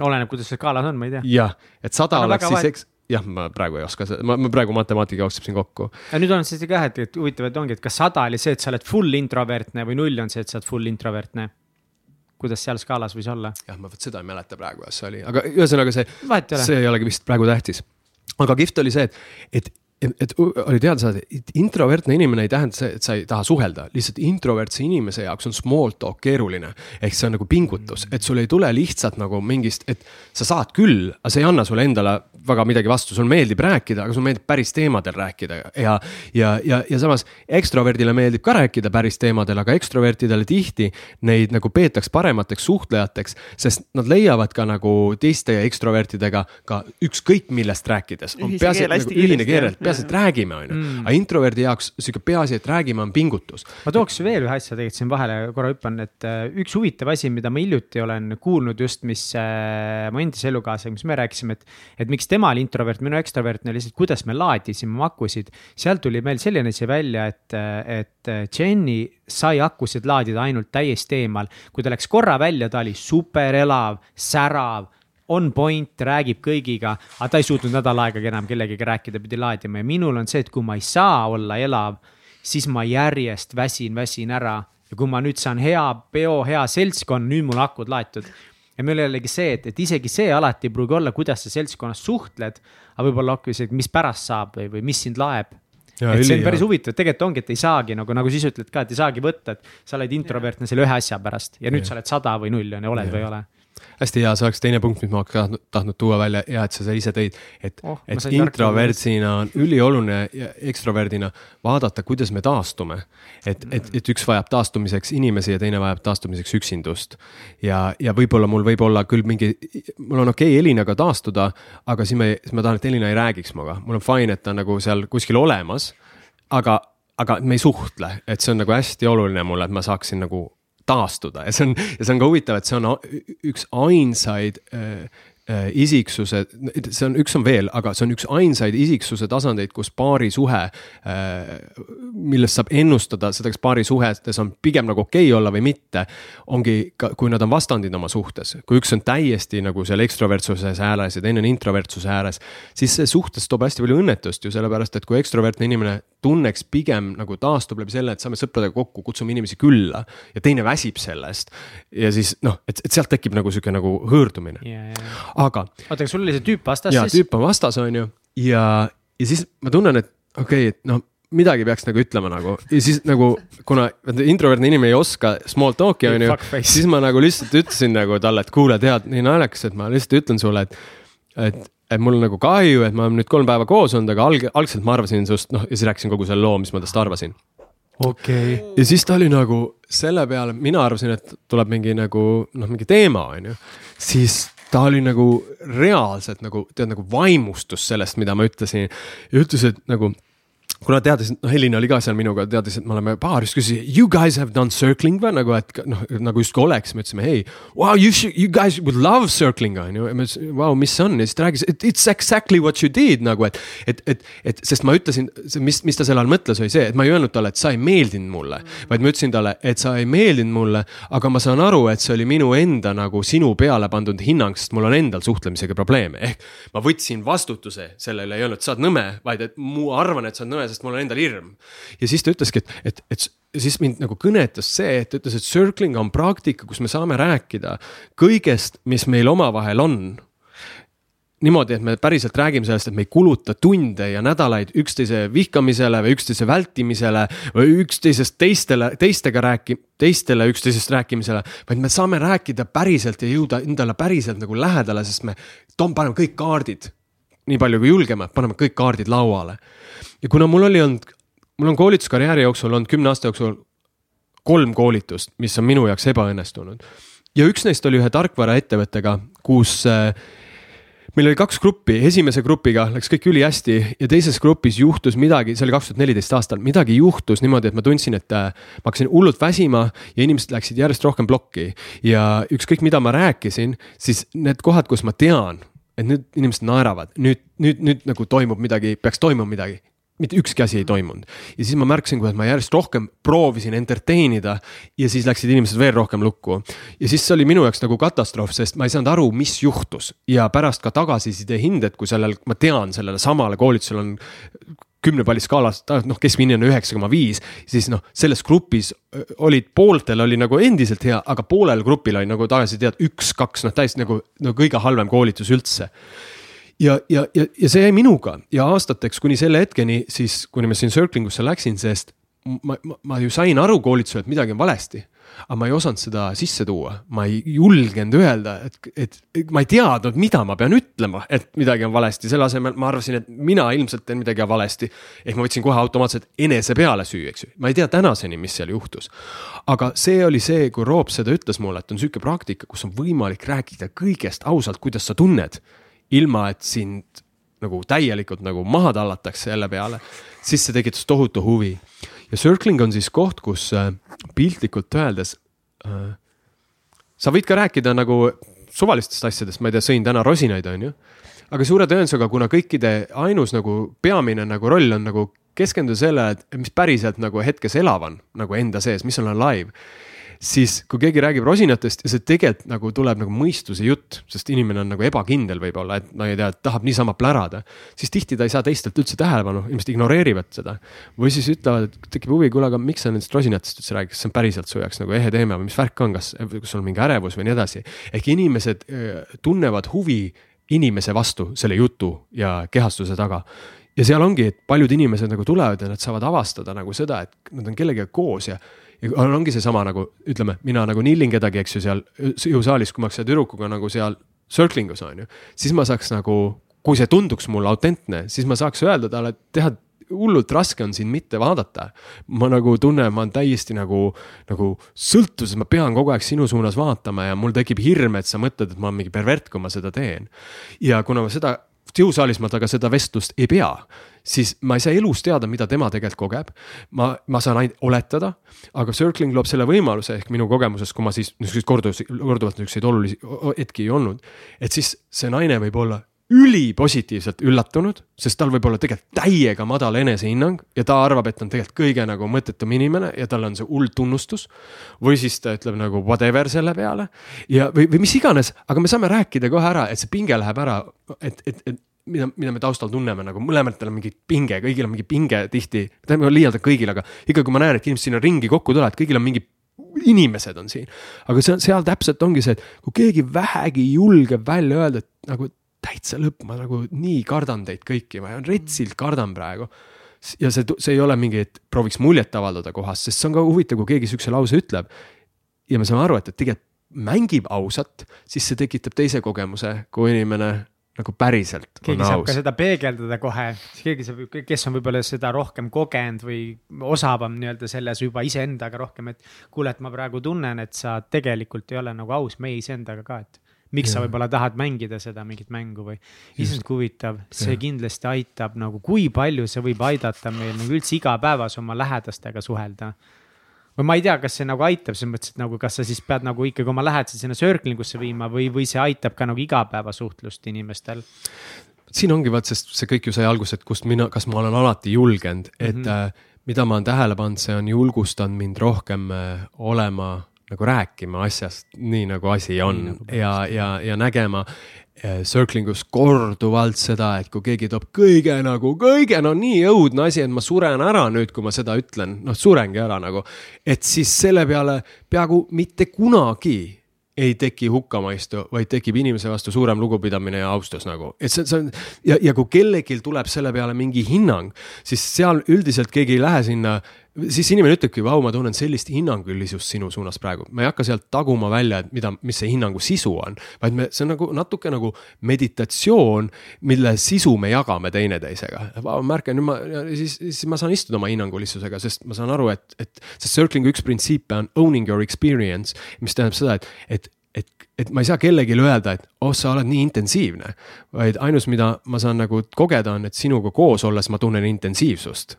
oleneb, kuidas see skaalas on, ma ei tea. jah, et sada oleks siis, eks jah, ma praegu ei oska, ma, ma praegu matemaatika jookseb siin kokku. aga nüüd on siis ka, et, et huvitav, et ongi, et kas sada oli see, et sa oled full introvertne või null on see, et sa oled full introvertne kuidas seal skaalas võis olla? jah, ma vot seda ei mäleta praegu, kas see oli, aga ühesõnaga see, see ei olegi vist praegu tähtis. aga kihvt oli see, et, et et oli teada saada, et introvertne inimene ei tähenda see, et sa ei taha suhelda, lihtsalt introvertse inimese jaoks on small talk keeruline. ehk see on nagu pingutus, et sul ei tule lihtsalt nagu mingist, et sa saad küll, aga see ei anna sulle endale väga midagi vastu, sul meeldib rääkida, aga sul meeldib päris teemadel rääkida ja. ja, ja, ja samas ekstroverdile meeldib ka rääkida päris teemadel, aga ekstrovertidele tihti neid nagu peetakse paremateks suhtlejateks, sest nad leiavad ka nagu teiste ekstrovertidega ka ükskõik millest rääkides. nagu ühine keel, peaasi, et räägime, on ju. Mm. aga introverdi jaoks sihuke peaasi, et räägime, on pingutus. ma tooks veel ühe asja tegelikult siin vahele, korra hüppan, et äh, üks huvitav asi, mida ma hiljuti olen kuulnud just, mis äh, mu endise elukaaslasega, mis me rääkisime, et, et miks tema oli introvert, minu ekstravertne, lihtsalt kuidas me laadisime oma akusid. sealt tuli meil selline asi välja, et, et Jenny sai akusid laadida ainult täiesti eemal. kui ta läks korra välja, ta oli super elav, särav on point, räägib kõigiga, aga ta ei suutnud nädal aegagi enam kellegagi rääkida, pidi laadima ja minul on see, et kui ma ei saa olla elav, siis ma järjest väsin, väsin ära. ja kui ma nüüd saan hea peo, hea seltskond, nüüd mul akud laetud. ja meil jällegi see, et, et isegi see alati ei pruugi olla, kuidas sa seltskonnas suhtled, aga võib-olla hoopis, et mis pärast saab või, või mis sind laeb Ja, et see on päris huvitav, tegelikult ongi, et ei saagi nagu, nagu sa ise ütled ka, et ei saagi võtta, et sa oled introvertne selle ühe asja pärast ja nüüd ja. sa oled sada või null on ju, oled ja. või ei ole hästi hea, see oleks teine punkt, mis ma oleks tahtnud, tahtnud tuua välja, hea, et sa seda ise tõid. et oh,, et introvertsina on ülioluline ja ekstroverdina vaadata, kuidas me taastume. et, et, et üks vajab taastumiseks inimesi ja teine vajab taastumiseks üksindust. ja, ja võib-olla mul võib olla küll mingi, mul on okei okay Elinaga taastuda, aga siis me, siis ma tahan, et Elina ei räägiks minuga, mul on fine, et ta on nagu seal kuskil olemas. aga, aga me ei suhtle, et see on nagu hästi oluline mulle, et ma saaksin nagu taastuda. Ja see on, ja see on ka huvitav, et see on üks ainsaid äh, isiksuse, see on, üks on veel, aga see on üks ainsaid isiksuse tasandeid, kus paarisuhe äh,, millest saab ennustada seda, kas paarisuhetes on pigem nagu okei okay olla või mitte. ongi ka, kui nad on vastandid oma suhtes, kui üks on täiesti nagu seal ekstrovertsuse ääres ja teine on introvertsuse ääres, siis see suhtes toob hästi palju õnnetust ju sellepärast, et kui ekstrovertne inimene tunneks pigem nagu taastub läbi selle, et saame sõpradega kokku, kutsume inimesi külla ja teine väsib sellest. ja siis noh, et, et sealt tekib nagu sihuke nagu hõõrdumine yeah,. Yeah. Aga. oota, aga sul oli see tüüp vastas ja, siis? tüüp on vastas, on ju, ja, ja siis ma tunnen, et okei okay,, et noh midagi peaks nagu ütlema nagu ja siis nagu, kuna introvertne inimene ei oska small talk'i on ju, siis ma nagu lihtsalt ütlesin nagu talle, et kuule, tead, nii naljakas, et ma lihtsalt ütlen sulle, et, et, et mul on nagu kahju, et me oleme nüüd kolm päeva koos olnud, aga alg-, algselt ma arvasin sinust, noh, ja siis rääkisin kogu selle loo, mis ma tast arvasin. okei okay.. ja siis ta oli nagu selle peale, mina arvasin, et tuleb mingi nagu noh, mingi teema, on ju, siis ta oli nagu reaalselt nagu tead nagu vaimustus sellest, mida ma ütlesin. Ja ütles, et nagu kuna teadis, noh Helina oli ka seal minuga, teadis, et me oleme baaris, küsis you guys have done circling või nagu, et noh, nagu justkui oleks, me ütlesime, hei, wow, you should, you guys would love circling on ju, ja me ütlesime, vau, mis see on ja siis ta rääkis, it's exactly what you did nagu, et. et, et, et sest ma ütlesin, mis, mis ta sel ajal mõtles, oli see, et ma ei öelnud talle, et sa ei meeldinud mulle. vaid ma ütlesin talle, et sa ei meeldinud mulle, aga ma saan aru, et see oli minu enda nagu sinu peale pandud hinnang, sest mul on endal suhtlemisega probleeme, ehk. ma võtsin vastutuse sellele, ei öelnud, sa oled nõme, vaid et ma arvan, et sa oled nõme sest mul on endal hirm. ja siis ta ütleski, et, et, et siis mind nagu kõnetas see, et ta ütles, et circling on praktika, kus me saame rääkida kõigest, mis meil omavahel on niimoodi, et me päriselt räägime sellest, et me ei kuluta tunde ja nädalaid üksteise vihkamisele või üksteise vältimisele või üksteisest teistele, teistega rääki-, teistele üksteisest rääkimisele. vaid me saame rääkida päriselt ja jõuda endale päriselt nagu lähedale, sest me toome, paneme kõik kaardid nii palju kui julgeme, paneme kõik kaardid lauale. ja kuna mul oli olnud, mul on koolituskarjääri jooksul olnud kümne aasta jooksul kolm koolitust, mis on minu jaoks ebaõnnestunud. ja üks neist oli ühe tarkvaraettevõttega, kus äh, meil oli kaks gruppi, esimese grupiga läks kõik ülihästi ja teises grupis juhtus midagi, see oli kaks tuhat neliteist aastal, midagi juhtus niimoodi, et ma tundsin, et äh, ma hakkasin hullult väsima ja inimesed läksid järjest rohkem plokki. ja ükskõik, mida ma rääkisin, siis need kohad, kus ma tean, et nüüd inimesed naeravad, nüüd, nüüd, nüüd nagu toimub midagi, peaks toimuma midagi. mitte ükski asi ei toimunud ja siis ma märkasin, kuidas ma järjest rohkem proovisin entertain ida ja siis läksid inimesed veel rohkem lukku. ja siis see oli minu jaoks nagu katastroof, sest ma ei saanud aru, mis juhtus ja pärast ka tagasiside hinded, kui sellel, ma tean, sellele samale koolitusele on kümne palli skaalas, noh, keskmine on üheksa koma viis, siis noh, selles grupis olid, pooltel oli nagu endiselt hea, aga poolel grupil oli nagu tagasisidet üks-kaks, noh, täiesti nagu, no kõige halvem koolitus üldse. Ja, ja, ja, ja see jäi minuga ja aastateks kuni selle hetkeni siis, kuni ma siin circling usse läksin, sest ma, ma, ma ju sain aru koolitusel, et midagi on valesti aga ma ei osanud seda sisse tuua, ma ei julgenud öelda, et, et ma ei teadnud, mida ma pean ütlema, et midagi on valesti, selle asemel ma arvasin, et mina ilmselt teen midagi valesti. ehk ma võtsin kohe automaatselt enese peale süü, eks ju, ma ei tea tänaseni, mis seal juhtus. aga see oli see, kui Roop seda ütles mulle, et on sihuke praktika, kus on võimalik rääkida kõigest ausalt, kuidas sa tunned, ilma et sind nagu täielikult nagu maha tallatakse jälle peale, siis see tekitas tohutu huvi ja circling on siis koht, kus äh, piltlikult öeldes äh,. sa võid ka rääkida nagu suvalistest asjadest, ma ei tea, sõin täna rosinaid, on ju. aga suure tõenäosusega, kuna kõikide ainus nagu peamine nagu roll on nagu keskenduda sellele, et mis päriselt nagu hetkes elav on nagu enda sees, mis on live siis kui keegi räägib rosinatest ja see tegelikult nagu tuleb nagu mõistuse jutt, sest inimene on nagu ebakindel võib-olla, et no ei tea, tahab niisama plärada. siis tihti ta ei saa teistelt üldse tähelepanu, inimesed ignoreerivad seda. või siis ütlevad, et tekib huvi, kuule, aga miks sa nendest rosinatest üldse räägid, kas see on päriselt su jaoks nagu ehe teema või mis värk on, kas, sul mingi ärevus või nii edasi. ehk inimesed tunnevad huvi inimese vastu selle jutu ja kehastuse taga ja seal ongi, et paljud inimesed nagu tulevad ja nad saavad avastada nagu seda, et nad on kellegagi koos ja ongi seesama nagu ütleme, mina nagu nillin kedagi, eks ju, seal jõusaalis, kui ma oleks selle tüdrukuga nagu seal circling us on ju, siis ma saaks nagu, kui see tunduks mulle autentne, siis ma saaks öelda talle, et tead hullult raske on sind mitte vaadata. ma nagu tunnen, ma olen täiesti nagu, nagu sõltuvuses, ma pean kogu aeg sinu suunas vaatama ja mul tekib hirm, et sa mõtled, et ma olen mingi pervert, kui ma seda teen. ja kuna ma seda jõusaalis ma temaga seda vestlust ei pea, siis ma ei saa elus teada, mida tema tegelikult kogeb. ma, ma saan ainult oletada, aga circling loob selle võimaluse ehk minu kogemuses, kui ma siis niisuguseid korduvalt, korduvalt niisuguseid olulisi hetki ei olnud. et siis see naine võib olla ülipositiivselt üllatunud, sest tal võib olla tegelikult täiega madal enesehinnang ja ta arvab, et on tegelikult kõige nagu mõttetum inimene ja tal on see hull tunnustus. või siis ta ütleb nagu whatever selle peale ja, või, või mis iganes, aga me saame rääkida kohe ära, et see pinge läheb ära, et, et, et mida, mida me taustal tunneme nagu mõlematel on mingi pinge, kõigil on mingi pinge tihti, tähendab liialdada kõigil, aga ikkagi, kui ma näen, et inimesed sinna ringi kokku tulevad, kõigil on mingi inimesed on siin. aga seal, seal täpselt ongi see, et kui keegi vähegi julgeb välja öelda, et nagu täitsa lõpp, ma nagu nii kardan teid kõiki, ma retsilt kardan praegu. ja see, see ei ole mingi, et prooviks muljet avaldada kohas, sest see on ka huvitav, kui keegi sihukese lause ütleb. ja me saame aru, et, et tegelikult mängib ausalt, siis see tekitab teise kogemuse, kui inimene nagu päriselt. keegi saab aus. ka seda peegeldada kohe, keegi saab, kes on võib-olla seda rohkem kogenud või osavam nii-öelda selles juba iseendaga rohkem, et kuule, et ma praegu tunnen, et sa tegelikult ei ole nagu aus meie iseendaga ka, et miks ja. sa võib-olla tahad mängida seda mingit mängu või. issand, kui huvitav, see ja. kindlasti aitab nagu, kui palju see võib aidata meil nagu üldse igapäevas oma lähedastega suhelda või ma ei tea, kas see nagu aitab selles mõttes, et nagu, kas sa siis pead nagu ikkagi oma lähedased sinna circling usse viima või, või see aitab ka nagu igapäevasuhtlust inimestel? siin ongi vaat, sest see kõik ju sai alguse, et kust mina, kas ma olen alati julgenud, et mm -hmm. äh, mida ma olen tähele pannud, see on julgustanud mind rohkem äh, olema nagu rääkima asjast nii, nagu asi on nagu ja, ja, ja nägema, Äh, circling us korduvalt seda, et kui keegi toob kõige nagu, kõige no nii õudne asi, et ma suren ära nüüd, kui ma seda ütlen, noh, surengi ära nagu. et siis selle peale peaaegu mitte kunagi ei teki hukkamaistu, vaid tekib inimese vastu suurem lugupidamine ja austus nagu, et see, see on ja, ja kui kellelgi tuleb selle peale mingi hinnang, siis seal üldiselt keegi ei lähe sinna siis inimene ütlebki, vau, ma tunnen sellist hinnangulisust sinu suunas praegu, ma ei hakka sealt taguma välja, et mida, mis see hinnangu sisu on. vaid me, see on nagu natuke nagu meditatsioon, mille sisu me jagame teineteisega. märka, nüüd ma, siis, siis ma saan istuda oma hinnangulisusega, sest ma saan aru, et, et see circling'u üks printsiipe on owning your experience, mis tähendab seda, et, et et, et ma ei saa kellelegi öelda, et oh, sa oled nii intensiivne, vaid ainus, mida ma saan nagu kogeda, on, et sinuga koos olles ma tunnen intensiivsust.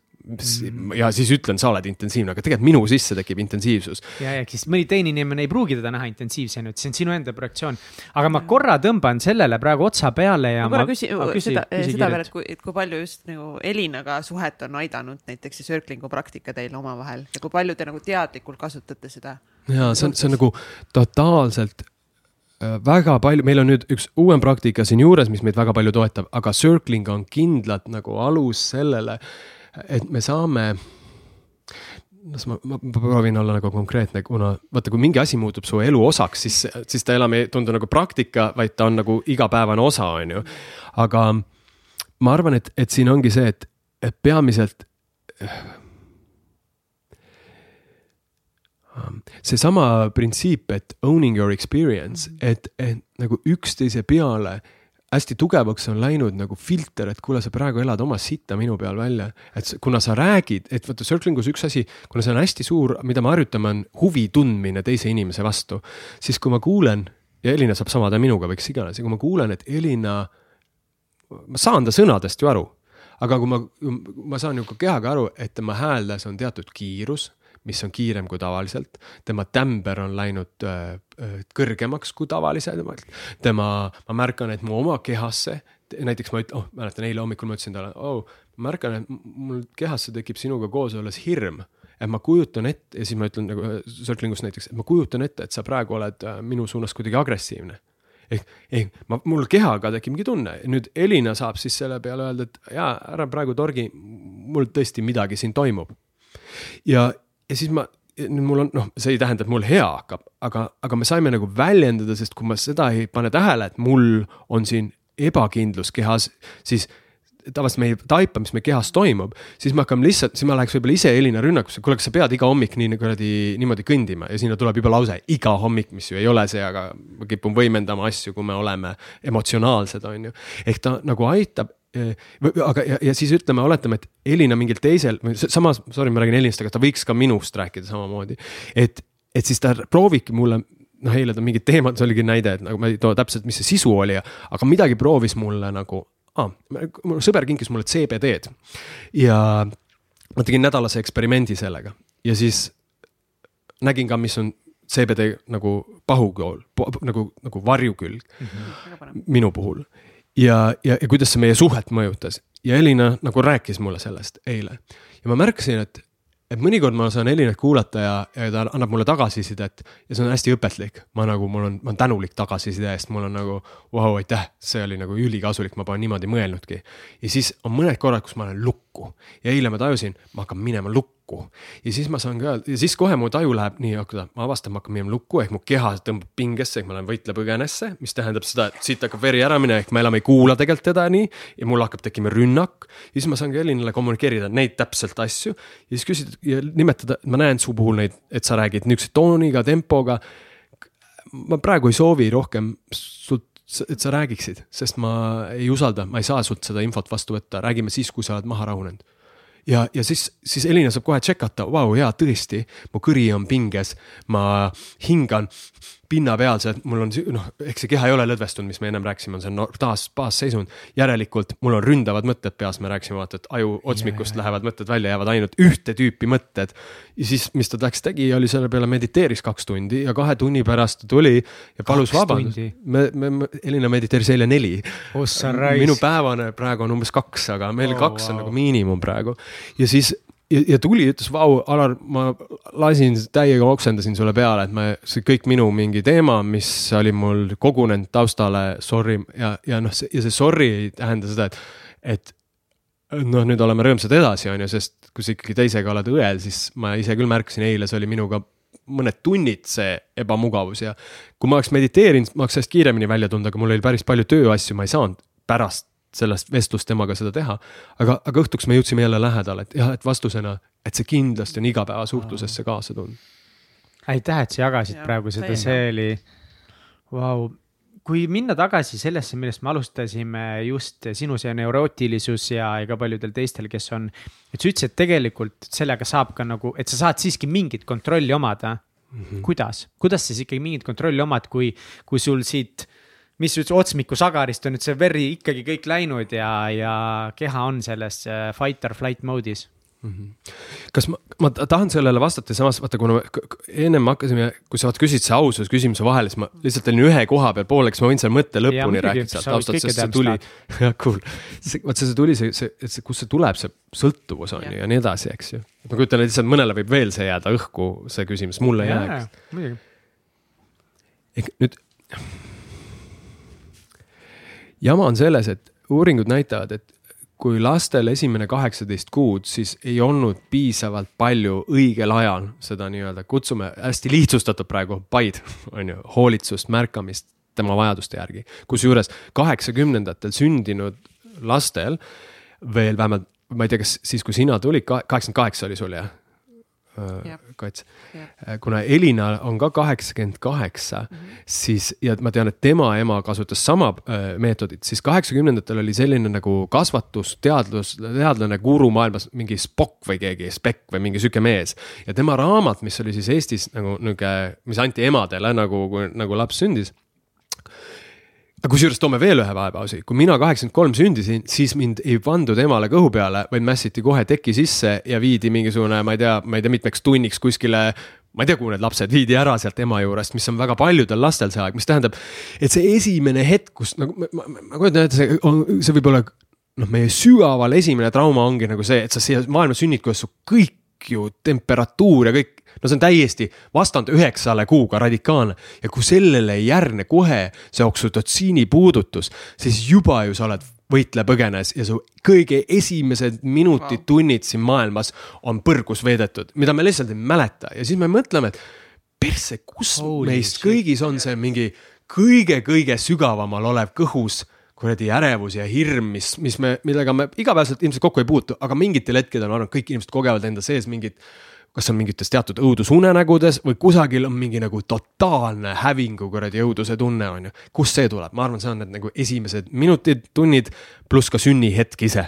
Ja siis ütlen, sa oled intensiivne, aga tegelikult minu sisse tekib intensiivsus. ja, ja siis mõni teine inimene ei pruugi teda näha intensiivsena, et see on sinu enda projektsioon. aga ma korra tõmban sellele praegu otsa peale ja. ma korra küsin ah, küsi, seda, seda veel, et kui, et kui palju just nagu Elinaga suhet on aidanud näiteks see circling'u praktika teil omavahel ja kui palju te nagu teadlikult kasutate seda? ja see on, see on nagu totaalselt äh, väga palju, meil on nüüd üks uuem praktika siinjuures, mis meid väga palju toetab, aga circling on kindlalt nagu alus sellele et me saame ma, ma, ma proovin olla nagu konkreetne, kuna vaata, kui mingi asi muutub su elu osaks, siis, siis ta enam ei tundu nagu praktika, vaid ta on nagu igapäevane osa, on ju. aga ma arvan, et, et siin ongi see, et, et peamiselt. seesama printsiip, et owning your experience, et, et nagu üksteise peale hästi tugevaks on läinud nagu filter, et kuule, sa praegu elad oma sitta minu peal välja. et kuna sa räägid, et vaata circling us üks asi, kuna see on hästi suur, mida me harjutame, on huvi tundmine teise inimese vastu. siis kui ma kuulen ja Elina saab sama teha minuga või kes iganes ja kui ma kuulen, et Elina, ma saan ta sõnadest ju aru aga kui ma, ma saan ju ka kehaga aru, et tema hääldes on teatud kiirus mis on kiirem kui tavaliselt. tema tämber on läinud äh, äh, kõrgemaks kui tavaliselt. tema, ma märkan, et mu oma kehasse, näiteks ma ütlen, oh mäletan eile hommikul ma ütlesin talle, oh, märkan, et mul kehasse tekib sinuga koos olles hirm et ma kujutan ette ja siis ma ütlen nagu äh, circling us näiteks, et ma kujutan ette, et sa praegu oled minu suunas kuidagi agressiivne ehk, ehk ma, mul kehaga tekib mingi tunne, nüüd Elina saab siis selle peale öelda, et jaa, ära praegu torgi, mul tõesti midagi siin toimub. ja, ja siis ma, nüüd mul on, noh, see ei tähenda, et mul hea hakkab, aga, aga me saime nagu väljendada, sest kui ma seda ei pane tähele, et mul on siin ebakindlus kehas, siis tavaliselt me ei taipa, mis meie kehas toimub, siis me hakkame lihtsalt, siis ma läheks võib-olla ise Elina rünnakusse, kuule, kas sa pead iga hommik nii kuradi niimoodi kõndima ja sinna tuleb juba lause iga hommik, mis ju ei ole see, aga ma kipun võimendama asju, kui me oleme emotsionaalsed, on ju. ehk ta nagu aitab aga, ja, ja siis ütleme, oletame, et Elina mingil teisel, samas, sorry, ma räägin Elinast, aga ta võiks ka minust rääkida samamoodi. et, et siis ta proovibki mulle, noh, eile ta mingid teemad, see oligi näide, et nagu ma ei too täpselt, mis see sisu oli, aga midagi proovis mulle nagu ah,, mul sõber kinkis mulle CBD-d ja ma tegin nädalase eksperimendi sellega ja siis nägin ka, mis on CBD nagu pahuküll, nagu, nagu varjukülg mm -hmm. minu puhul ja, ja, ja kuidas see meie suhet mõjutas. Ja Elina nagu rääkis mulle sellest eile. Ja ma märkasin, et, et mõnikord ma saan Elinat kuulata ja, ja ta annab mulle tagasisidet ja see on hästi õpetlik. ma nagu, mul on, ma olen tänulik tagasiside eest, mul on nagu vau, aitäh, see oli nagu ülikasulik, ma pole niimoodi mõelnudki. ja siis on mõned korrad, kus ma olen lukku. Ja eile ma tajusin, ma hakkan minema lukku lukku. ja siis ma saan ka ja siis kohe mu taju läheb nii, ma avastan, ma hakkan minema lukku ehk mu keha tõmbab pingesse ehk ma lähen võitle-põgenesse, mis tähendab seda, et siit hakkab veri ära minema ehk ma enam ei kuula tegelikult teda nii. ja mul hakkab tekkima rünnak ja siis ma saan ka Elinale kommunikeerida neid täpselt asju. ja siis küsida ja nimetada, ma näen su puhul neid, et sa räägid niisuguse tooniga, tempoga. ma praegu ei soovi rohkem sult et sa räägiksid, sest ma ei usalda, ma ei saa sult seda infot vastu võtta, räägime siis, kui sa oled maha rahunenud ja, ja siis, siis Elina saab kohe check ata, vau, jaa, tõesti, mu kõri on pinges, ma hingan pinnapealsed, mul on noh, ehk see keha ei ole lõdvestunud, mis me ennem rääkisime, on see no, taas baasseisund. järelikult mul on ründavad mõtted peas, me rääkisime vaata, et aju otsmikust yeah. lähevad mõtted välja, jäävad ainult ühte tüüpi mõtted. ja siis, mis ta läks, tegi, oli selle peale mediteeris kaks tundi ja kahe tunni pärast ta tuli ja palus vabandust. me, me, Elina mediteeris eile neli oh,. minu päevane praegu on umbes kaks, aga meil oh, kaks wow. on nagu miinimum praegu ja siis ja, ja tuli, ütles, vau, Alar, ma lasin täiega oksendasin sulle peale, et ma, see kõik minu mingi teema, mis oli mul kogunenud taustale, sorry. Ja, ja noh, ja see sorry ei tähenda seda, et, et noh, nüüd oleme rõõmsad edasi, on ju, sest kui sa ikkagi teisega oled õel, siis ma ise küll märkasin eile, see oli minuga mõned tunnid see ebamugavus ja kui ma oleks mediteerinud, ma oleks sellest kiiremini välja tulnud, aga mul oli päris palju tööasju, ma ei saanud pärast sellest vestlust temaga seda teha. aga, aga õhtuks me jõudsime jälle lähedale, et jah, et vastusena, et see kindlasti on igapäevasuhtlusesse kaasa tulnud. aitäh, et sa jagasid ja, praegu seda, see oli, vau kui minna tagasi sellesse, millest me alustasime, just sinu see neurootilisus ja, ja ka paljudel teistel, kes on. et sa ütlesid, et tegelikult sellega saab ka nagu, et sa saad siiski mingit kontrolli omada mm. -hmm. kuidas, kuidas sa siis ikkagi mingit kontrolli omad, kui, kui sul siit mis üldse otsmiku sagarist on nüüd see veri ikkagi kõik läinud ja, ja keha on selles äh, fight or flight mode'is. -hmm. kas ma, ma tahan sellele vastata, samas vaata, kuna ennem hakkasime, kui sa küsisid see aususe küsimuse vahele, siis ma lihtsalt olin ühe koha peal pooleks, ma võin selle mõtte lõpuni rääkida sealt taustalt, sest see tuli, [LAUGHS] jah, cool. vot see, see tuli, see, see, et see, kust see tuleb, see sõltuvus on ju ja nii edasi, eks ju. ma kujutan ette, lihtsalt mõnele võib veel see jääda õhku, see küsimus, mulle ei jää, eks. ehk nüüd jama on selles, et uuringud näitavad, et kui lastel esimene kaheksateist kuud, siis ei olnud piisavalt palju õigel ajal seda nii-öelda, kutsume hästi lihtsustatud praegu, paid, on ju, hoolitsust, märkamist tema vajaduste järgi. kusjuures kaheksakümnendatel sündinud lastel veel vähemalt, ma ei tea, kas siis, kui sina tulid, kaheksakümmend kaheksa oli sul jah? Äh, kats. Äh, kuna Elina on ka kaheksakümmend kaheksa, mhm. siis ja ma tean, et tema ema kasutas sama äh, meetodit, siis kaheksakümnendatel oli selline nagu kasvatus, teadlus, teadlane guru maailmas, mingi Spock või keegi, Speck või mingi sihuke mees. ja tema raamat, mis oli siis Eestis nagu nihuke, mis anti emadele nagu, nagu laps sündis aga kusjuures toome veel ühe vahepausi, kui mina kaheksakümmend kolm sündisin, siis mind ei pandud emale kõhu peale, vaid mässiti kohe teki sisse ja viidi mingisugune, ma ei tea, ma ei tea, mitmeks tunniks kuskile ma ei tea, kuhu need lapsed viidi ära sealt ema juurest, mis on väga paljudel lastel see aeg, mis tähendab, et see esimene hetk, kus nagu ma, ma, ma kujutan ette, see on, see võib olla noh, meie sügaval esimene trauma ongi nagu see, et sa siia maailma sünnid, kuidas su kõik ju temperatuur ja kõik no see on täiesti vastand üheksale kuuga radikaalne ja kui sellele ei järgne kohe see oksütotsiini puudutus, siis juba ju sa oled võitle-põgenes ja su kõige esimesed minutid wow., tunnid siin maailmas on põrgus veedetud, mida me lihtsalt ei mäleta ja siis me mõtleme, et persse, kus Holy meist shit. kõigis on see mingi kõige-kõige sügavamal olev kõhus kuradi ärevus ja hirm, mis, mis me, millega me igapäevaselt ilmselt kokku ei puutu, aga mingitel hetkedel ma arvan, kõik inimesed kogevad enda sees mingit kas on mingites teatud õudusunenägudes või kusagil on mingi nagu totaalne hävingu kuradi õuduse tunne, on ju. kust see tuleb, ma arvan, see on need nagu esimesed minutid, tunnid, pluss ka sünnihetk ise.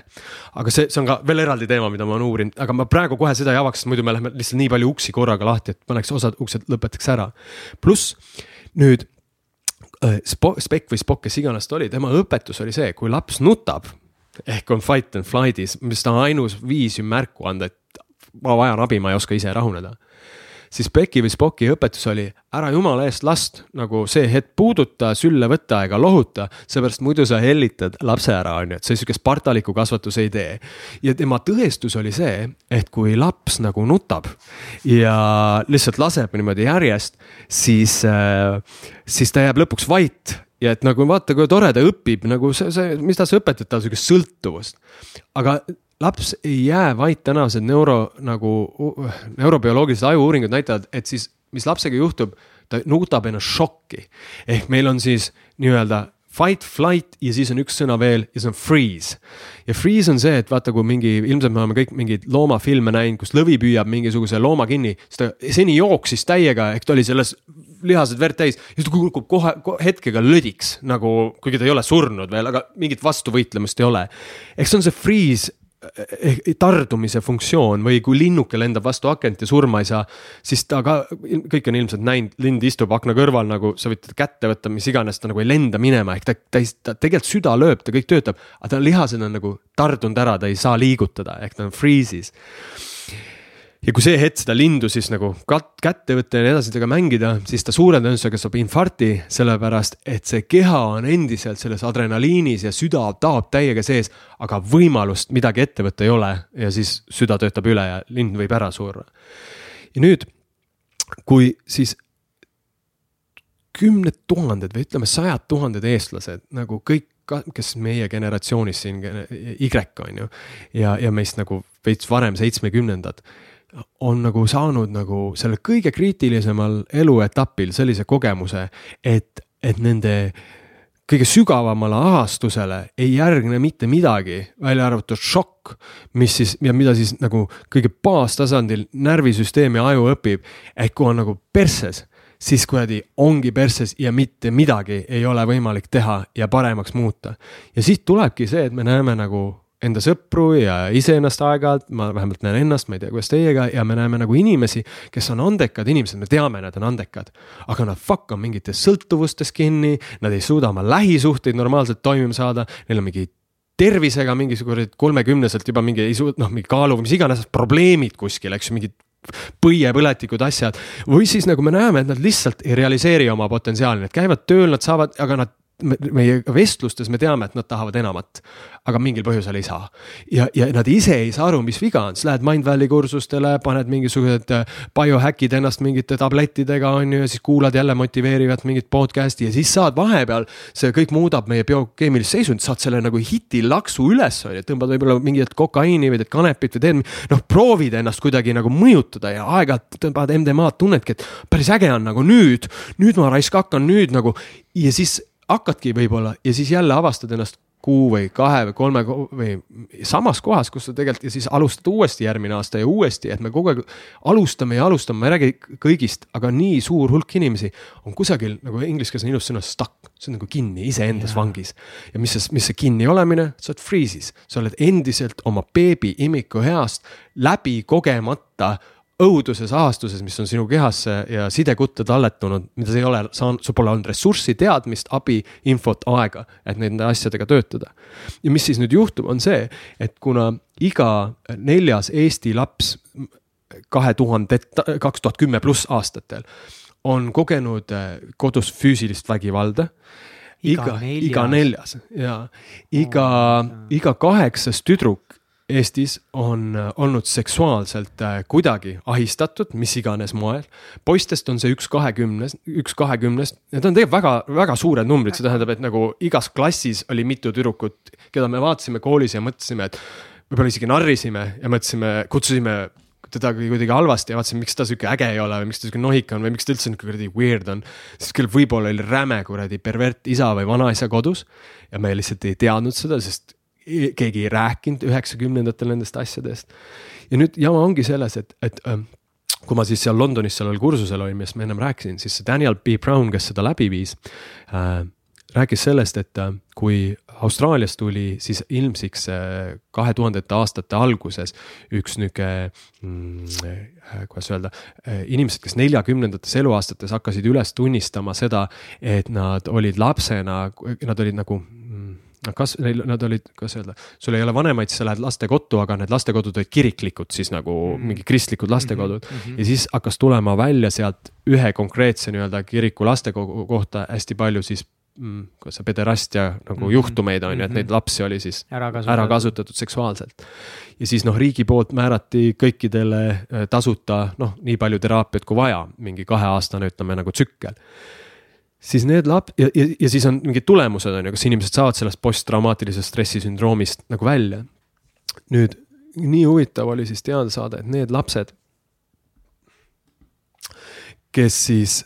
aga see, see on ka veel eraldi teema, mida ma olen uurinud, aga ma praegu kohe seda ei avaks, muidu me läheme lihtsalt nii palju uksi korraga lahti, et paneks osad uksed, lõpetaks ära. pluss nüüd äh, Spo-, Spek või Spock, kes iganes ta oli, tema õpetus oli see, kui laps nutab ehk on fight and flight'is, mis ta ainus viis ju märku anda, et ma vajan abi, ma ei oska ise rahuneda. siis Becky või Spocki õpetus oli ära jumala eest last nagu see hetk puuduta, sülle võta ega lohuta, seepärast muidu sa hellitad lapse ära, on ju, et sa sihuke spartaliku kasvatuse ei tee. ja tema tõestus oli see, et kui laps nagu nutab ja lihtsalt laseb niimoodi järjest, siis äh,, siis ta jääb lõpuks vait ja et nagu vaata, kui tore ta õpib nagu see, see, mis ta sa õpetad talle sihukest sõltuvust. aga laps ei jää vait, tänased neuro nagu, neurobioloogilised aju-uuringud näitavad, et siis, mis lapsega juhtub, ta nutab ennast šokki. ehk meil on siis nii-öelda fight, flight ja siis on üks sõna veel ja see on freeze. ja freeze on see, et vaata, kui mingi, ilmselt me oleme kõik mingeid loomafilme näinud, kus lõvi püüab mingisuguse looma kinni, siis ta seni jooksis täiega, ehk ta oli selles lihased verd täis ja siis ta kukub kohe, kohe hetkega lödiks nagu, kuigi ta ei ole surnud veel, aga mingit vastuvõitlemist ei ole. eks see on see freeze tardumise funktsioon või kui linnuke lendab vastu akent ja surma ei saa, siis ta ka, kõik on ilmselt näinud, lind istub akna kõrval nagu sa võid teda kätte võtta, mis iganes, ta nagu ei lenda minema, ehk ta, ta ei, ta tegelikult süda lööb, ta kõik töötab, aga ta lihased on nagu tardunud ära, ta ei saa liigutada, ehk ta on freeze'is ja kui see hetk seda lindu siis nagu kat-, kätte võtta ja nii edasi temaga mängida, siis ta suure tõenäosusega saab infarkti, sellepärast et see keha on endiselt selles adrenaliinis ja süda taob täiega sees, aga võimalust midagi ette võtta ei ole ja siis süda töötab üle ja lind võib ära surra. ja nüüd, kui siis kümned tuhanded või ütleme, sajad tuhanded eestlased nagu kõik ka, kes meie generatsioonis siin, Y on ju, ja, ja meist nagu veits varem, seitsmekümnendad on nagu saanud nagu sellel kõige kriitilisemal eluetapil sellise kogemuse, et, et nende kõige sügavamale ahastusele ei järgne mitte midagi, välja arvatud šokk, mis siis ja mida siis nagu kõige baastasandil närvisüsteem ja aju õpib. et kui on nagu persses, siis kuradi ongi persses ja mitte midagi ei ole võimalik teha ja paremaks muuta. ja siit tulebki see, et me näeme nagu enda sõpru ja iseennast aeg-ajalt, ma vähemalt näen ennast, ma ei tea, kuidas teiega ja me näeme nagu inimesi, kes on andekad inimesed, me teame, nad on andekad. aga nad fuck on mingites sõltuvustes kinni, nad ei suuda oma lähisuhteid normaalselt toimima saada, neil on mingi tervisega mingisugused kolmekümneselt juba mingi ei suuda, noh, mingi kaalu mis iganes probleemid kuskil, eks ju, mingid põiepõletikud asjad. või siis nagu me näeme, et nad lihtsalt ei realiseeri oma potentsiaali, nad käivad tööl, nad saavad, aga nad meie vestlustes me teame, et nad tahavad enamat, aga mingil põhjusel ei saa. ja, ja nad ise ei saa aru, mis viga on, siis lähed Mindvalley kursustele, paned mingisugused äh, biohack'id ennast mingite tablettidega, on ju, ja siis kuulad jälle motiveerivat mingit podcast'i ja siis saad vahepeal. see kõik muudab meie biokeemilist seisundit, saad selle nagu hiti laksu üles, on ju, tõmbad võib-olla mingit kokaiini või teed kanepit või teed. noh, proovid ennast kuidagi nagu mõjutada ja aeg-ajalt tõmbad MDMA-d, tunnedki, et päris äge on nagu nüüd, nüüd ma raisk hakkan nüüd nagu ja siis hakkadki võib-olla ja siis jälle avastad ennast kuu või kahe või kolme või samas kohas, kus sa tegelikult ja siis alustad uuesti järgmine aasta ja uuesti, et me kogu aeg alustame ja alustame, ma ei räägi kõigist, aga nii suur hulk inimesi on kusagil nagu inglise keeles on ilus sõna stuck, see on nagu kinni iseendas vangis. ja mis see, mis see kinni olemine, sa oled freeze'is, sa oled endiselt oma beebi imiku heast läbi kogemata õuduses ahastuses, mis on sinu kehasse ja sidekutta talletunud, mida sa ei ole saanud, sul pole olnud ressurssi, teadmist, abi, infot, aega, et nende asjadega töötada. ja mis siis nüüd juhtub, on see, et kuna iga neljas Eesti laps kahe tuhandet, kaks tuhat kümme pluss aastatel on kogenud eh, kodus füüsilist vägivalda iga, iga neljas ja iga oh,, iga kaheksas tüdruk Eestis on äh, olnud seksuaalselt äh, kuidagi ahistatud, mis iganes moel. poistest on see üks kahekümnest, üks kahekümnest, need on tegelikult väga, väga suured numbrid, see tähendab, et nagu igas klassis oli mitu tüdrukut, keda me vaatasime koolis ja mõtlesime, et võib-olla isegi narrisime ja mõtlesime, kutsusime teda kuidagi halvasti ja vaatasime, miks ta sihuke äge ei ole või miks ta sihuke nohik on või miks ta üldse nihuke kuradi weird on. siis küll võib-olla oli räme kuradi pervert isa või vanaisa kodus ja me lihtsalt ei teadnud seda, sest keegi ei rääkinud üheksakümnendatel nendest asjadest. ja nüüd jama ongi selles, et, et ähm, kui ma siis seal Londonis sellel kursusel olin, millest ma ennem rääkisin, siis see Daniel B Brown, kes seda läbi viis äh,, rääkis sellest, et äh, kui Austraalias tuli siis ilmsiks äh, kahe tuhandete aastate alguses üks nihuke mm,, äh, kuidas öelda, inimesed, kes neljakümnendates eluaastates hakkasid üles tunnistama seda, et nad olid lapsena, nad olid nagu kas neil, nad olid, kuidas öelda, sul ei ole vanemaid, siis sa lähed lastekodu, aga need lastekodud olid kiriklikud siis nagu mm -hmm. mingi kristlikud lastekodud mm. -hmm. ja siis hakkas tulema välja sealt ühe konkreetse nii-öelda kiriku lastekogu kohta hästi palju siis mm, kuidas see pederastia nagu mm -hmm. juhtumeid on ju, et neid mhm. lapsi oli siis ära kasutatud, ära kasutatud seksuaalselt. ja siis noh, riigi poolt määrati kõikidele äh, tasuta noh, nii palju teraapiat kui vaja, mingi kaheaastane, ütleme nagu tsükkel siis need lap- ja, ja, ja siis on mingid tulemused on ju, kas inimesed saavad sellest posttraumaatilisest stressisündroomist nagu välja. nüüd nii huvitav oli siis teada saada, et need lapsed, kes siis,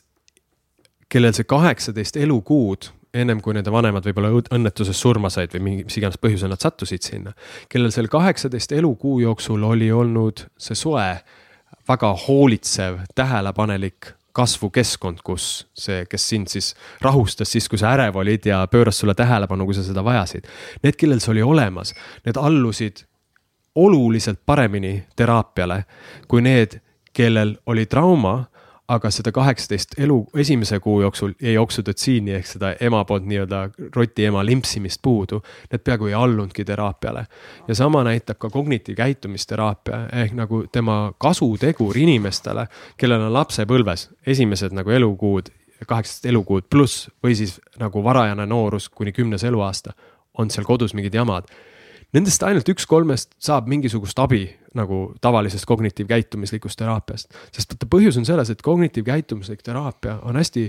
kellel see kaheksateist elukuud ennem kui nende vanemad võib-olla õnnetuses surma said või mingi, mis iganes põhjusel nad sattusid sinna. kellel seal kaheksateist elukuu jooksul oli olnud see soe, väga hoolitsev, tähelepanelik kasvukeskkond, kus see, kes sind siis rahustas siis, kui sa ärev olid ja pööras sulle tähelepanu, kui sa seda vajasid. Need, kellel see oli olemas, need allusid oluliselt paremini teraapiale kui need, kellel oli trauma aga seda kaheksateist elu esimese kuu jooksul jäi oksüdotsiini ehk seda ema poolt nii-öelda rotiema limpsimist puudu. Need peaaegu ei allunudki teraapiale ja sama näitab ka kognitiivkäitumisteraapia ehk nagu tema kasutegur inimestele, kellel on lapsepõlves esimesed nagu elukuud, kaheksateist elukuud pluss või siis nagu varajane noorus kuni kümnes eluaasta on seal kodus mingid jamad Nendest ainult üks kolmest saab mingisugust abi nagu tavalisest kognitiivkäitumislikust teraapiast. sest vaata põhjus on selles, et kognitiivkäitumislik teraapia on hästi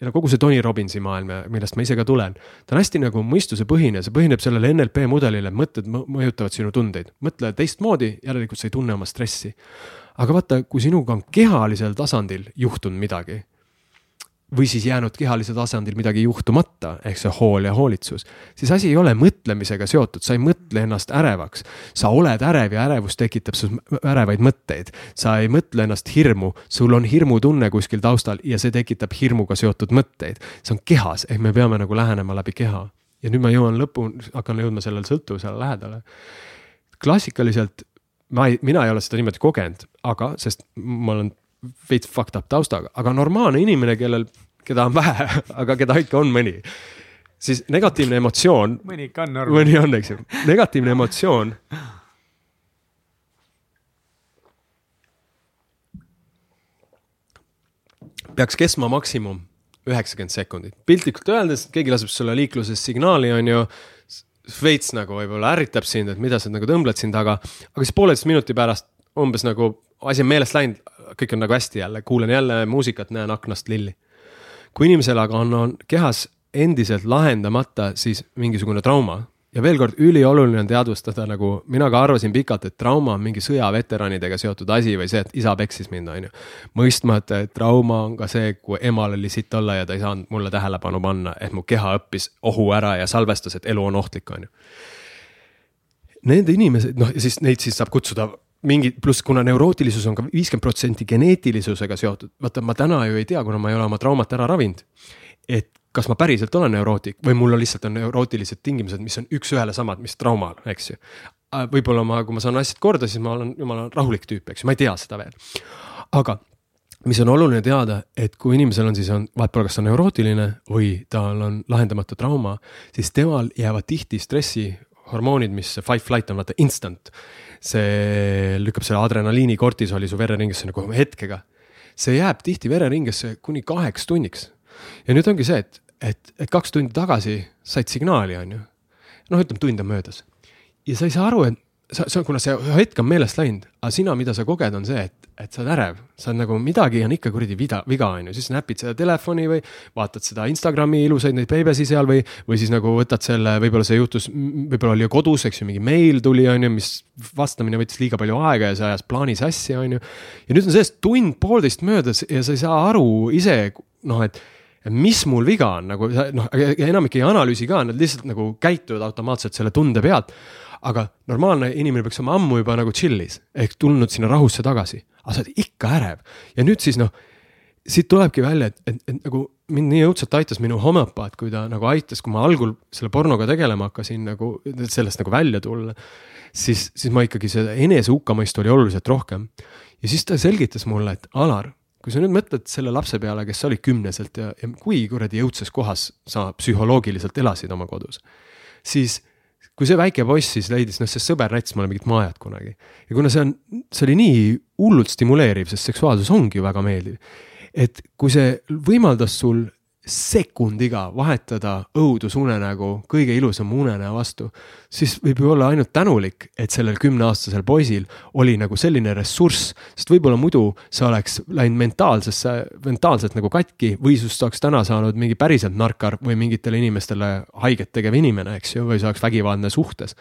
ja no kogu see Tony Robbinsi maailm, millest ma ise ka tulen, ta on hästi nagu mõistusepõhine, see põhineb sellele NLP mudelile, mõtted mõjutavad sinu tundeid. mõtle teistmoodi, järelikult sa ei tunne oma stressi. aga vaata, kui sinuga on kehalisel tasandil juhtunud midagi või siis jäänud kehalise tasandil midagi juhtumata, ehk see hool ja hoolitsus, siis asi ei ole mõtlemisega seotud, sa ei mõtle ennast ärevaks. sa oled ärev ja ärevus tekitab sus ärevaid mõtteid. sa ei mõtle ennast hirmu, sul on hirmutunne kuskil taustal ja see tekitab hirmuga seotud mõtteid. see on kehas, ehk me peame nagu lähenema läbi keha. ja nüüd ma jõuan lõpu, hakkan jõudma sellele sõltuvusele lähedale. klassikaliselt ma ei, mina ei ole seda niimoodi kogenud, aga, sest ma olen veits fucked up taustaga, aga normaalne inimene, kellel, keda on vähe, [LAUGHS] aga keda ikka on mõni, siis negatiivne emotsioon. mõni ikka on norm. mõni on, eks ju, negatiivne emotsioon. peaks kestma maksimum üheksakümmend sekundit, piltlikult öeldes, keegi laseb sulle liikluses signaali, on ju veits nagu võib-olla ärritab sind, et mida sa nagu tõmbled siin taga, aga siis pooleteist minuti pärast umbes nagu asi on meelest läinud, kõik on nagu hästi jälle, kuulan jälle muusikat, näen aknast lilli. Kui inimesel aga on, on kehas endiselt lahendamata siis mingisugune trauma ja veel kord, ülioluline on teadvustada, nagu mina ka arvasin pikalt, et trauma on mingi sõjaveteranidega seotud asi või see, et isa peksis mind, on ju. mõistmata, et trauma on ka see, kui emal oli sitt olla ja ta ei saanud mulle tähelepanu panna, et mu keha õppis ohu ära ja salvestas, et elu on ohtlik, on ju. Need inimesed, noh, siis neid siis saab kutsuda mingi, pluss kuna neurootilisus on ka viiskümmend protsenti geneetilisusega seotud, vaata ma täna ju ei tea, kuna ma ei ole oma traumat ära ravinud. et kas ma päriselt olen neurootik või mul on lihtsalt on neurootilised tingimused, mis on üks-ühele samad, mis traumal, eks ju. võib-olla ma, kui ma saan asjad korda, siis ma olen jumala rahulik tüüp, eks ju, ma ei tea seda veel. aga mis on oluline teada, et kui inimesel on siis on, vahet pole, kas ta on neurootiline või tal on lahendamatu trauma, siis temal jäävad tihti stressihormoonid, mis fight flight on vaata instant see lükkab selle adrenaliini, kortisoli su vereringesse nagu hetkega. see jääb tihti vereringesse kuni kaheks tunniks. ja nüüd ongi see, et, et, et kaks tundi tagasi said signaali, on ju. noh, ütleme tund on möödas ja sa ei saa aru, et sa, sa, kuna see hetk on meelest läinud, aga sina, mida sa koged, on see, et, et sa oled ärev, sa oled nagu midagi on ikka kuradi viga, viga on ju, siis näpid seda telefoni või vaatad seda Instagrami ilusaid neid beebesi seal või, või siis nagu võtad selle, võib-olla see juhtus, võib-olla oli kodus, eks ju, mingi meil tuli, on ju, mis vastamine võttis liiga palju aega ja see ajas plaani sassi, on ju. ja nüüd on sellest tund-poolteist möödas ja sa ei saa aru ise, noh, et mis mul viga on, nagu noh, enamik ei analüüsi ka, nad lihtsalt nagu käituvad automaatselt selle tunde pealt aga normaalne inimene peaks olema ammu juba nagu chill'is ehk tulnud sinna rahusse tagasi, aga sa oled ikka ärev ja nüüd siis noh, siit tulebki välja, et, et, et nagu mind nii õudselt aitas minu homöopaat, kui ta nagu aitas, kui ma algul selle pornoga tegelema hakkasin nagu sellest nagu välja tulla. siis, siis ma ikkagi seda enese hukkamõistu oli oluliselt rohkem. ja siis ta selgitas mulle, et Alar, kui sa nüüd mõtled selle lapse peale, kes oli kümneselt ja, ja kui kuradi õudses kohas sa psühholoogiliselt elasid oma kodus, siis kui see väike poiss siis leidis, noh, see sõber näitas mulle mingit maajat kunagi. ja kuna see on, see oli nii hullult stimuleeriv, sest seksuaalsus ongi ju väga meeldiv. et kui see võimaldas sul sekundiga vahetada õudusunenägu kõige ilusama unenäo vastu, siis võib ju olla ainult tänulik, et sellel kümneaastasel poisil oli nagu selline ressurss, sest võib-olla muidu sa oleks läinud mentaalsesse, mentaalselt nagu katki või sinust oleks täna saanud mingi päriselt narkar või mingitele inimestele haiget tegev inimene, eks ju, või sa oleks vägivaldne suhtes.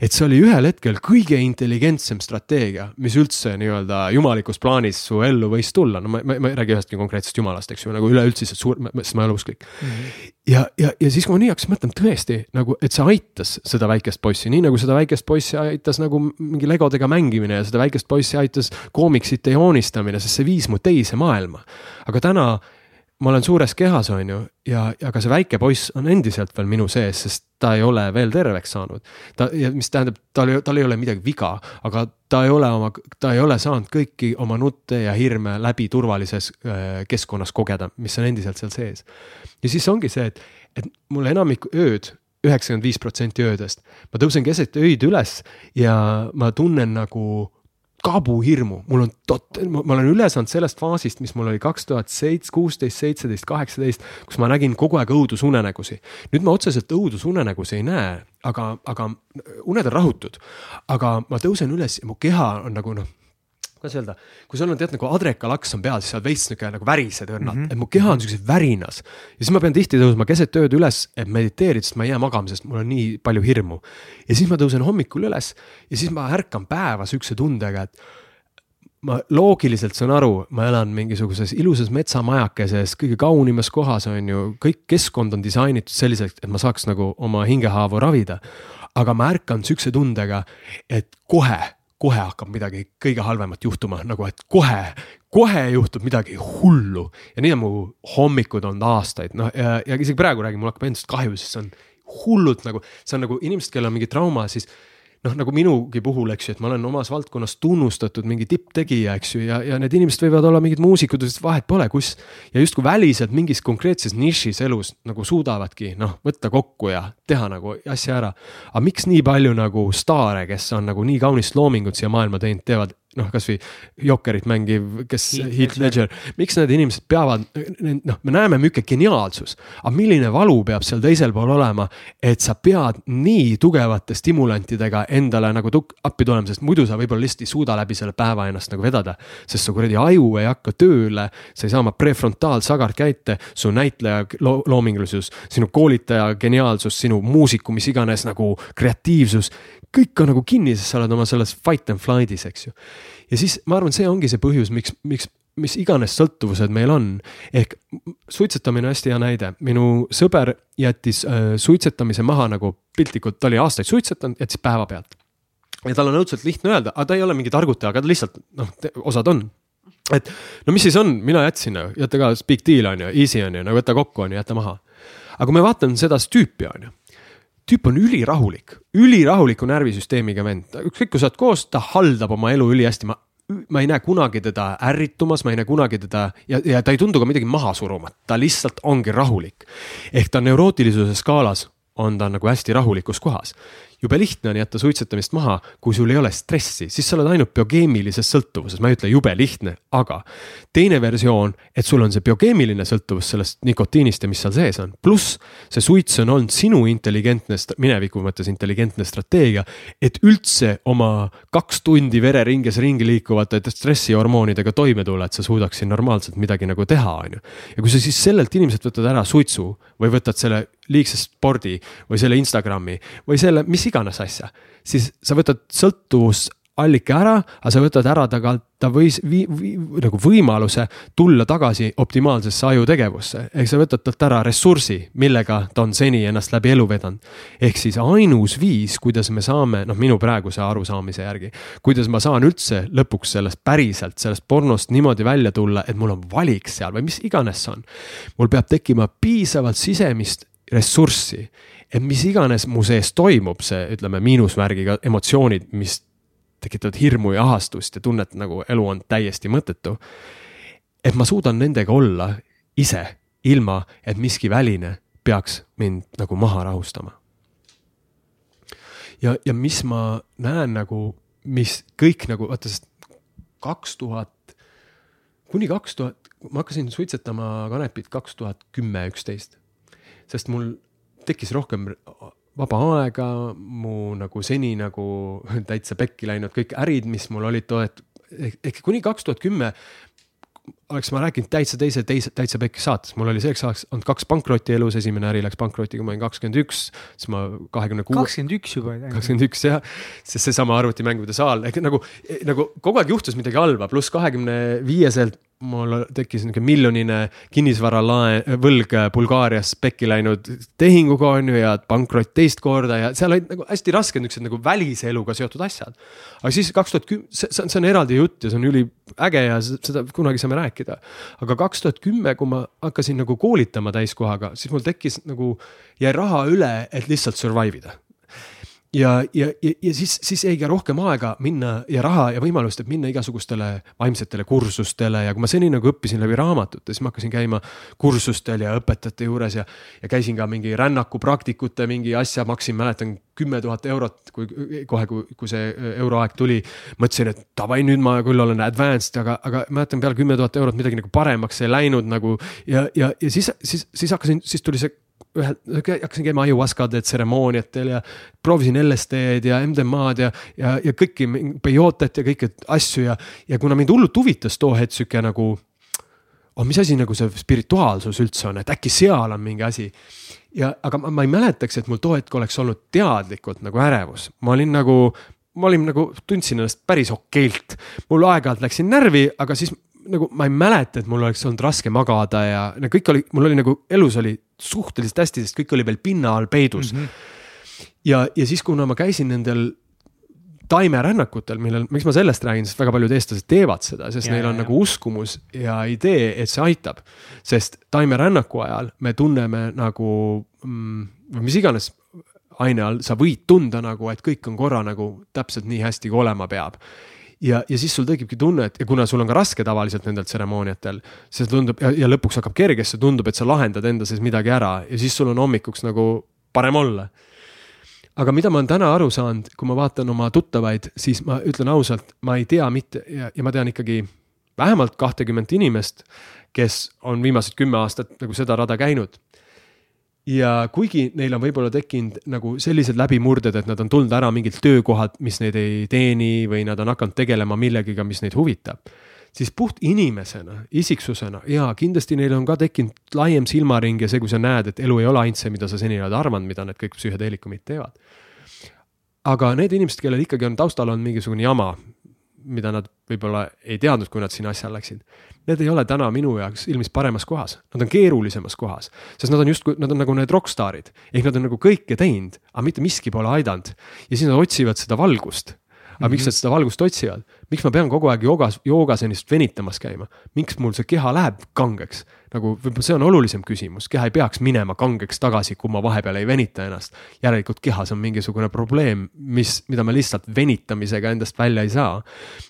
et see oli ühel hetkel kõige intelligentsem strateegia, mis üldse nii-öelda jumalikus plaanis su ellu võis tulla, no ma, ma, ma ei räägi ühestki konkreetsest jumalast, eks ju, nagu üleüldiselt suur, sest ma ei ole usklik mm. -hmm. ja, ja, ja siis, kui ma nii hakkasin mõtlema, tõesti nagu, et see aitas seda väikest poissi, nii nagu seda väikest poissi aitas nagu mingi legodega mängimine ja seda väikest poissi aitas koomiksite joonistamine, sest see viis mu teise maailma. aga täna ma olen suures kehas, on ju, ja, ja ka see väike poiss on endiselt veel minu sees, sest ta ei ole veel terveks saanud. ta, mis tähendab, tal tal ei ole midagi viga, aga ta ei ole oma, ta ei ole saanud kõiki oma nutte ja hirme läbi turvalises äh, keskkonnas kogeda, mis on endiselt seal sees. ja siis ongi see, et, et mul enamik ööd, üheksakümmend viis protsenti öödest, ma tõusen keset öid üles ja ma tunnen nagu kabuhirmu, mul on tot-, ma olen üle saanud sellest faasist, mis mul oli kaks tuhat seitse, kuusteist, seitseteist, kaheksateist, kus ma nägin kogu aeg õudusunenägusid. nüüd ma otseselt õudusunenägusid ei näe, aga, aga uned on rahutud. aga ma tõusen üles ja mu keha on nagu noh kuidas öelda, kui sul on tead nagu adrekalaks on peal, siis sa oled veits nihuke nagu värised õrnalt mm, -hmm. et mu keha on siukses värinas. ja siis ma pean tihti tõusma keset ööd üles, et mediteerida, sest ma ei jää magama, sest mul on nii palju hirmu. ja siis ma tõusen hommikul üles ja siis ma ärkan päeva siukse tundega, et ma loogiliselt saan aru, ma elan mingisuguses ilusas metsamajakeses, kõige kaunimas kohas on ju, kõik keskkond on disainitud selliselt, et ma saaks nagu oma hingehaavu ravida. aga ma ärkan siukse tundega, et kohe kohe hakkab midagi kõige halvemat juhtuma, nagu et kohe, kohe juhtub midagi hullu. ja nii on mu hommikud olnud aastaid, noh ja, ja isegi praegu räägin, mul hakkab endast kahju, sest see on hullult nagu, see on nagu inimesed, kellel on mingi trauma, siis noh, nagu minugi puhul, eks ju, et ma olen omas valdkonnas tunnustatud mingi tipptegija, eks ju, ja, ja need inimesed võivad olla mingid muusikud, vahet pole, kus. ja justkui väliselt mingis konkreetses nišis elus nagu suudavadki noh, võtta kokku ja teha nagu asja ära. aga miks nii palju nagu staare, kes on nagu nii kaunist loomingut siia maailma teinud, teevad noh, kasvõi Jokkerit mängiv, kes Heath Ledger, miks need inimesed peavad, noh, me näeme, milline geniaalsus, aga milline valu peab seal teisel pool olema, et sa pead nii tugevate stimulantidega endale nagu tuk-, appi tulema, sest muidu sa võib-olla lihtsalt ei suuda läbi selle päeva ennast nagu vedada. sest su kuradi aju ei hakka tööle, sa ei saa oma prefrontaalsagart käite, su näitleja lo loomingulisus, sinu koolitaja geniaalsus, sinu muusiku, mis iganes nagu kreatiivsus kõik on nagu kinni, sest sa oled oma selles fight and flight'is, eks ju. ja siis ma arvan, see ongi see põhjus, miks, miks, mis iganes sõltuvused meil on. ehk suitsetamine on hästi hea näide, minu sõber jättis äh, suitsetamise maha nagu piltlikult, ta oli aastaid suitsetanud, jättis päevapealt. ja tal on õudselt lihtne öelda, aga ta ei ole mingi targutaja, aga ta lihtsalt noh, osad on et no mis siis on, mina jätsin, jäta ka, big deal on ju, easy on ju, no võta kokku on ju, jäta maha. aga kui me vaatame seda tüüpi on ju tüüp on ülirahulik, ülirahuliku närvisüsteemiga vend, ükskõik kui sa oled koos, ta haldab oma elu ülihästi, ma ma ei näe kunagi teda ärritumas, ma ei näe kunagi teda ja, ja ta ei tundu ka midagi maha surumat, ta lihtsalt ongi rahulik. ehk ta neurootilisuse skaalas on ta nagu hästi rahulikus kohas jube lihtne on jätta suitsetamist maha, kui sul ei ole stressi, siis sa oled ainult biokeemilises sõltuvuses, ma ei ütle jube lihtne, aga teine versioon, et sul on see biokeemiline sõltuvus sellest nikotiinist ja mis seal sees on, pluss see suits on olnud sinu intelligentne, mineviku mõttes intelligentne strateegia, et üldse oma kaks tundi vereringes ringi liikuvate stressihormoonidega toime tulla, et sa suudaksid normaalselt midagi nagu teha, on ju. ja kui sa siis sellelt inimeselt võtad ära suitsu või võtad selle liigse spordi või selle Instagrami või selle mis iganes asja, siis sa võtad sõltuvusallika ära, aga sa võtad ära tagant ta võis vi, vi, nagu võimaluse tulla tagasi optimaalsesse ajutegevusse. ehk sa võtad talt ära ressursi, millega ta on seni ennast läbi elu vedanud. ehk siis ainus viis, kuidas me saame, noh, minu praeguse arusaamise järgi, kuidas ma saan üldse lõpuks sellest päriselt, sellest pornost niimoodi välja tulla, et mul on valik seal või mis iganes see on. mul peab tekkima piisavalt sisemist ressurssi, et mis iganes mu sees toimub, see ütleme miinusmärgiga emotsioonid, mis tekitavad hirmu ja ahastust ja tunnet, nagu elu on täiesti mõttetu. et ma suudan nendega olla ise, ilma et miski väline peaks mind nagu maha rahustama. ja, ja mis ma näen nagu, mis kõik nagu, vaata, sest kaks tuhat, kuni kaks tuhat, ma hakkasin suitsetama kanepit kaks tuhat kümme, üksteist. Sest mul tekkis rohkem vaba aega, mu nagu seni nagu [LAUGHS] täitsa pekki läinud kõik ärid, mis mul olid too hetk, ehk kuni kaks tuhat kümme oleks ma rääkinud täitsa teise, teise, täitsa pekki saates, mul oli selleks ajaks olnud kaks pankrotti elus, esimene äri läks pankrotti, kui ma olin kakskümmend üks, siis ma kahekümne kuue. kakskümmend üks juba. kakskümmend üks jah, sest seesama arvutimängude saal ehk nagu, nagu kogu aeg juhtus midagi halba, pluss kahekümne viieselt mul tekkis niisugune miljonine kinnisvaralaen, võlg Bulgaarias pekki läinud tehinguga on ju ja pankrot teist korda ja seal olid nagu hästi rasked niisugused nagu välise eluga seotud asjad. aga siis kaks tuhat kümme, see, see on eraldi jutt ja see on üliäge ja seda kunagi saame rääkida. Aga kaks tuhat kümme, kui ma hakkasin nagu koolitama täiskohaga, siis mul tekkis nagu, jäi raha üle, et lihtsalt survive ida ja, ja, ja, ja siis, siis jäi ka rohkem aega minna ja raha ja võimalust, et minna igasugustele vaimsetele kursustele ja kui ma seni nagu õppisin läbi raamatute, siis ma hakkasin käima kursustel ja õpetajate juures ja, ja käisin ka mingi rännakupraktikute mingi asja, maksin, mäletan, kümme tuhat eurot, kui kohe, kui, kui see euroaeg tuli. mõtlesin, et davai, nüüd ma küll olen advanced, aga, aga mäletan peale kümme tuhat eurot midagi nagu paremaks ei läinud nagu ja, ja, ja siis, siis, siis hakkasin, siis tuli see ühel, hakkasin käima ajuaskade tseremooniatel ja proovisin LSD-d ja MDMA-d ja, ja, ja kõiki peyotet ja kõiki asju ja, ja kuna mind hullult huvitas too hetk sihuke nagu. oh, mis asi nagu see spirituaalsus üldse on, et äkki seal on mingi asi. ja, aga ma, ma ei mäletaks, et mul too hetk oleks olnud teadlikult nagu ärevus, ma olin nagu ma olin nagu, tundsin ennast päris okeilt, mul aeg-ajalt läksin närvi, aga siis nagu ma ei mäleta, et mul oleks olnud raske magada ja no kõik oli, mul oli nagu elus oli suhteliselt hästi, sest kõik oli veel pinna all peidus mm. -hmm. ja, ja siis, kuna ma käisin nendel taimerännakutel, millel, miks ma sellest räägin, sest väga paljud eestlased teevad seda, sest ja, neil on ja, nagu uskumus ja idee, et see aitab. sest taimerännaku ajal me tunneme nagu mm, mis iganes aine all, sa võid tunda nagu, et kõik on korra nagu täpselt nii hästi, kui olema peab ja, ja siis sul tekibki tunne, et ja kuna sul on ka raske tavaliselt nendel tseremooniatel, siis tundub ja, ja lõpuks hakkab kergesse, tundub, et sa lahendad enda sees midagi ära ja siis sul on hommikuks nagu parem olla. aga mida ma olen täna aru saanud, kui ma vaatan oma tuttavaid, siis ma ütlen ausalt, ma ei tea mitte ja, ja ma tean ikkagi vähemalt kahtekümmet inimest, kes on viimased kümme aastat nagu seda rada käinud ja kuigi neil on võib-olla tekkinud nagu sellised läbimurded, et nad on tulnud ära mingilt töökohalt, mis neid ei teeni või nad on hakanud tegelema millegiga, mis neid huvitab. siis puht inimesena, isiksusena ja kindlasti neil on ka tekkinud laiem silmaring ja see, kui sa näed, et elu ei ole ainult see, mida sa seni oled arvanud, mida need kõik psühhedeelikumid teevad. aga need inimesed, kellel ikkagi on taustal on mingisugune jama, mida nad võib-olla ei teadnud, kui nad sinna asja läksid. Need ei ole täna minu jaoks ilmselt paremas kohas, nad on keerulisemas kohas, sest nad on justkui, nad on nagu need rokkstaarid. Ehk nad on nagu kõike teinud, aga mitte miski pole aidanud. Ja siis nad otsivad seda valgust aga miks nad seda valgust otsivad, miks ma pean kogu aeg joogas, joogas ennast venitamas käima, miks mul see keha läheb kangeks? nagu võib-olla see on olulisem küsimus, keha ei peaks minema kangeks tagasi, kui ma vahepeal ei venita ennast. järelikult kehas on mingisugune probleem, mis, mida ma lihtsalt venitamisega endast välja ei saa.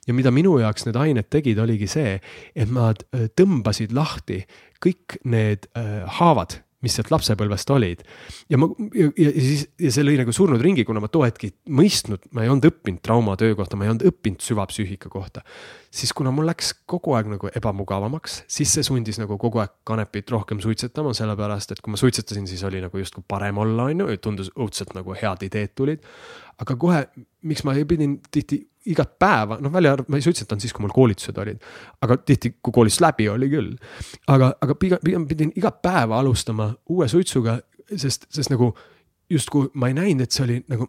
ja mida minu jaoks need ained tegid, oligi see, et nad äh, tõmbasid lahti kõik need äh, haavad mis sealt lapsepõlvest olid. ja ma, ja, ja siis, ja see lõi nagu surnud ringi, kuna ma too hetk ei mõistnud, ma ei olnud õppinud traumatöö kohta, ma ei olnud õppinud süvapsüühika kohta. siis kuna mul läks kogu aeg nagu ebamugavamaks, siis see sundis nagu kogu aeg kanepit rohkem suitsetama, sellepärast et kui ma suitsetasin, siis oli nagu justkui parem olla, on ju, tundus õudselt nagu head ideed tulid. aga kohe, miks ma pidin tihti igat päeva, noh välja arvatud, ma ei suitsetanud siis, kui mul koolitused olid. aga tihti, kui koolist läbi oli küll. aga, aga pigem, pigem pidin igat päeva alustama uue suitsuga, sest, sest nagu justkui ma ei näinud, et see oli nagu.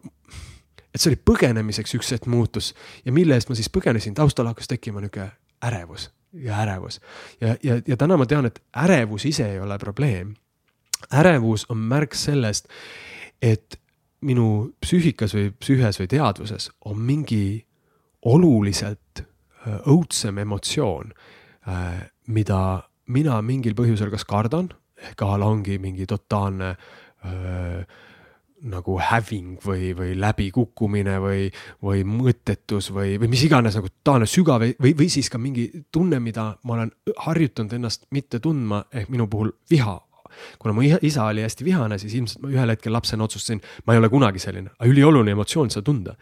et see oli põgenemiseks üks hetk muutus ja mille eest ma siis põgenesin, taustal hakkas tekkima nihuke ärevus ja ärevus. ja, ja, ja täna ma tean, et ärevus ise ei ole probleem. ärevus on märk sellest, et minu psüühikas või psüühes või teadvuses on mingi oluliselt äh, õudsem emotsioon, äh, mida mina mingil põhjusel kas kardan, ehk a la ongi mingi totaalne äh, nagu häving või, või läbikukkumine või, või mõttetus või, või mis iganes nagu taoline sügav või, või siis ka mingi tunne, mida ma olen harjutanud ennast mitte tundma, ehk minu puhul viha kuna mu isa oli hästi vihane, siis ilmselt ma ühel hetkel lapsena otsustasin, ma ei ole kunagi selline, aga ülioluline emotsioon seda tunda.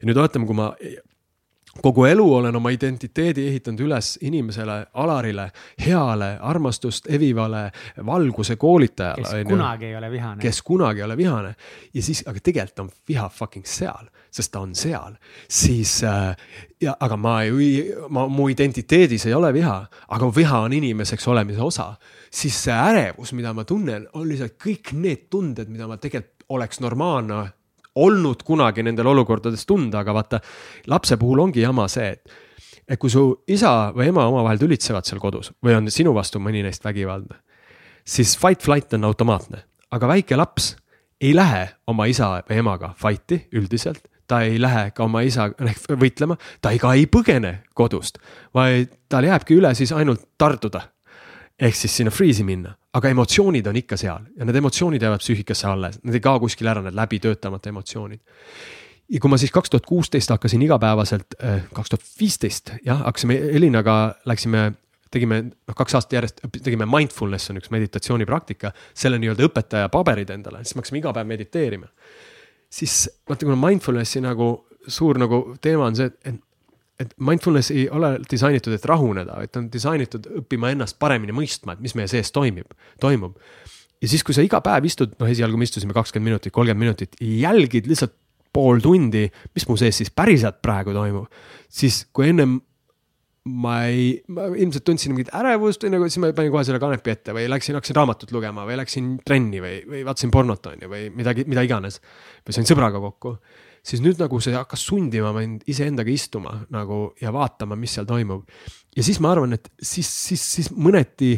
ja nüüd oletame, kui ma kogu elu olen oma identiteedi ehitanud üles inimesele, Alarile, heale, armastust evivale valguse koolitajale. kes kunagi ei ole vihane. kes kunagi ei ole vihane ja siis, aga tegelikult on viha fucking seal, sest ta on seal, siis äh, ja, aga ma ei, ma, mu identiteedis ei ole viha, aga viha on inimeseks olemise osa. siis see ärevus, mida ma tunnen, on lihtsalt kõik need tunded, mida ma tegelikult oleks normaalne olnud kunagi nendel olukordades tunda, aga vaata, lapse puhul ongi jama see, et et kui su isa või ema omavahel tülitsevad seal kodus või on sinu vastu mõni neist vägivaldne, siis fight-flight on automaatne, aga väike laps ei lähe oma isa või emaga fight'i üldiselt, ta ei lähe ka oma isaga võitlema, ta ei, ka ei põgene kodust, vaid tal jääbki üle siis ainult tarduda. ehk siis sinna freeze'i minna aga emotsioonid on ikka seal ja need emotsioonid jäävad psüühikasse alles, need ei kao kuskile ära, need läbi töötamata emotsioonid. ja kui ma siis kaks tuhat kuusteist hakkasin igapäevaselt, äh, kaks tuhat viisteist jah, hakkasime Elinaga, läksime tegime noh, kaks aastat järjest tegime mindfulness on üks meditatsioonipraktika, selle nii-öelda õpetaja paberid endale, siis me hakkasime iga päev mediteerima. siis vaata, kuna mindfulnessi nagu suur nagu teema on see, et et mindfulness ei ole disainitud, et rahuneda, ta on disainitud õppima ennast paremini mõistma, et mis meie sees toimib, toimub. ja siis, kui sa iga päev istud, noh, esialgu me istusime kakskümmend minutit, kolmkümmend minutit, jälgid lihtsalt pool tundi, mis mu sees siis päriselt praegu toimub, siis kui ennem ma ei, ma ilmselt tundsin mingit ärevust või nagu siis ma panin kohe selle kanepi ette või läksin, hakkasin raamatut lugema või läksin trenni või, või vaatasin pornot on ju, või midagi, mida iganes. või sain sõbraga kokku siis nüüd nagu see hakkas sundima mind iseendaga istuma nagu ja vaatama, mis seal toimub. ja siis ma arvan, et siis, siis, siis mõneti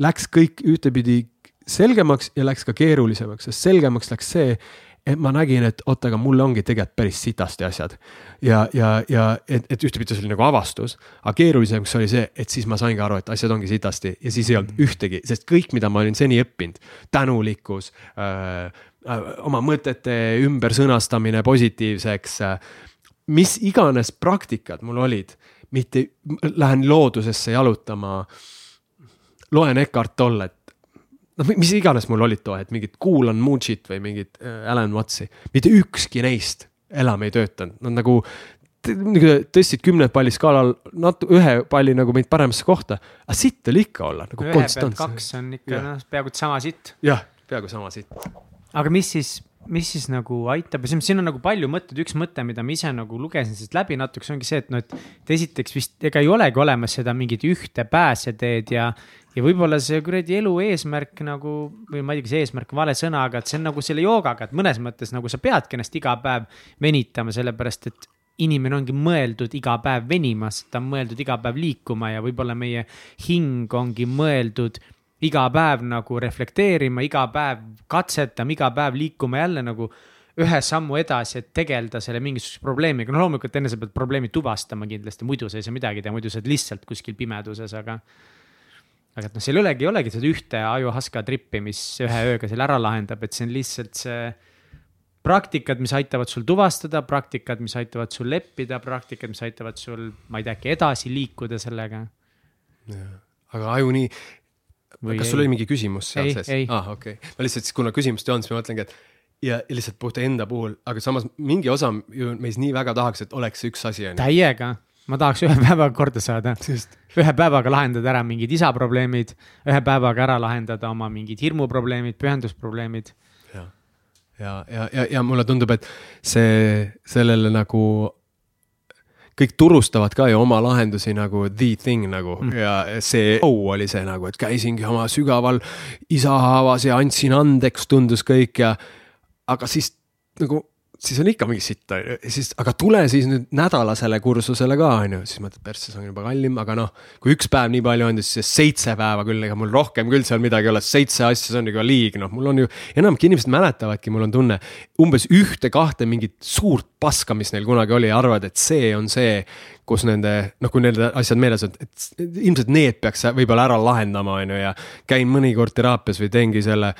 läks kõik ühtepidi selgemaks ja läks ka keerulisemaks, sest selgemaks läks see, et ma nägin, et oot, aga mul ongi tegelikult päris sitasti asjad. ja, ja, ja et, et ühtepidi see oli nagu avastus, aga keerulisemaks oli see, et siis ma saingi aru, et asjad ongi sitasti ja siis ei olnud mm. ühtegi, sest kõik, mida ma olin seni õppinud, tänulikkus Äh, oma mõtete ümbersõnastamine positiivseks. Äh, mis iganes praktikad mul olid, mitte lähen loodusesse jalutama, loen Eckart Tollet, noh, mis iganes mul olid too hetk, mingid kuulan Moonshit või mingit äh, Alan Watsi, mitte ükski neist enam ei töötanud, nad nagu tõstsid kümned palli skaalal natu-, ühe palli nagu meid paremasse kohta, aga sitt oli ikka olla nagu pealt kaks on ikka noh, peaaegu sama sitt. jah, peaaegu sama sitt aga mis siis, mis siis nagu aitab, siin on nagu palju mõtteid, üks mõte, mida ma ise nagu lugesin siit läbi natuke, see ongi see, et noh, et esiteks vist ega ei olegi olemas seda mingit ühte pääseteed ja, ja võib-olla see kuradi elu eesmärk nagu või ma ei tea, kas eesmärk on vale sõna, aga et see on nagu selle joogaga, et mõnes mõttes nagu sa peadki ennast iga päev venitama, sellepärast et inimene ongi mõeldud iga päev venima, sest ta on mõeldud iga päev liikuma ja võib-olla meie hing ongi mõeldud iga päev nagu reflekteerima, iga päev katsetama, iga päev liikuma jälle nagu ühe sammu edasi, et tegeleda selle mingisuguse probleemiga, no loomulikult enne sa pead probleemi tuvastama kindlasti, muidu sa ei saa midagi teha, muidu sa oled lihtsalt kuskil pimeduses, aga. aga et noh, seal ei olegi, ei olegi seda ühte ajuhaska trippi, mis ühe ööga selle ära lahendab, et see on lihtsalt see praktikad, mis aitavad sul tuvastada, praktikad, mis aitavad sul leppida, praktikad, mis aitavad sul, ma ei tea, äkki edasi liikuda sellega. aga aju nii, kas sul oli mingi küsimus seal ei, sees? ah,, okei okay., ma lihtsalt siis, kuna küsimust ei olnud, siis ma mõtlengi, et ja lihtsalt puht enda puhul, aga samas mingi osa ju meis nii väga tahaks, et oleks üks asi. täiega, ma tahaks ühe [LAUGHS] päevaga korda saada. ühe päevaga lahendada ära mingid isa probleemid, ühe päevaga ära lahendada oma mingid hirmuprobleemid, pühendusprobleemid. ja, ja, ja, ja, ja mulle tundub, et see, sellele nagu kõik turustavad ka ju oma lahendusi nagu the thing nagu mm. ja see show oli see nagu, et käisingi oma sügaval isahaavas ja andsin andeks, tundus kõik ja. aga siis nagu siis on ikka mingi sitt, on ju, siis, aga tule siis nüüd nädalasele kursusele ka, on ju, siis mõtled, persse, see on juba kallim, aga noh. kui üks päev nii palju on, siis seitse päeva küll, ega mul rohkem küll seal midagi ei ole, seitse asja, see on juba liig, noh, mul on ju. enamik inimesed mäletavadki, mul on tunne, umbes ühte-kahte mingit suurt paska, mis neil kunagi oli, arvavad, et see on see kus nende, noh, kui nende asjad meeles on, et ilmselt need peaks võib-olla ära lahendama, on ju, ja käin mõnikord teraapias või teengi selle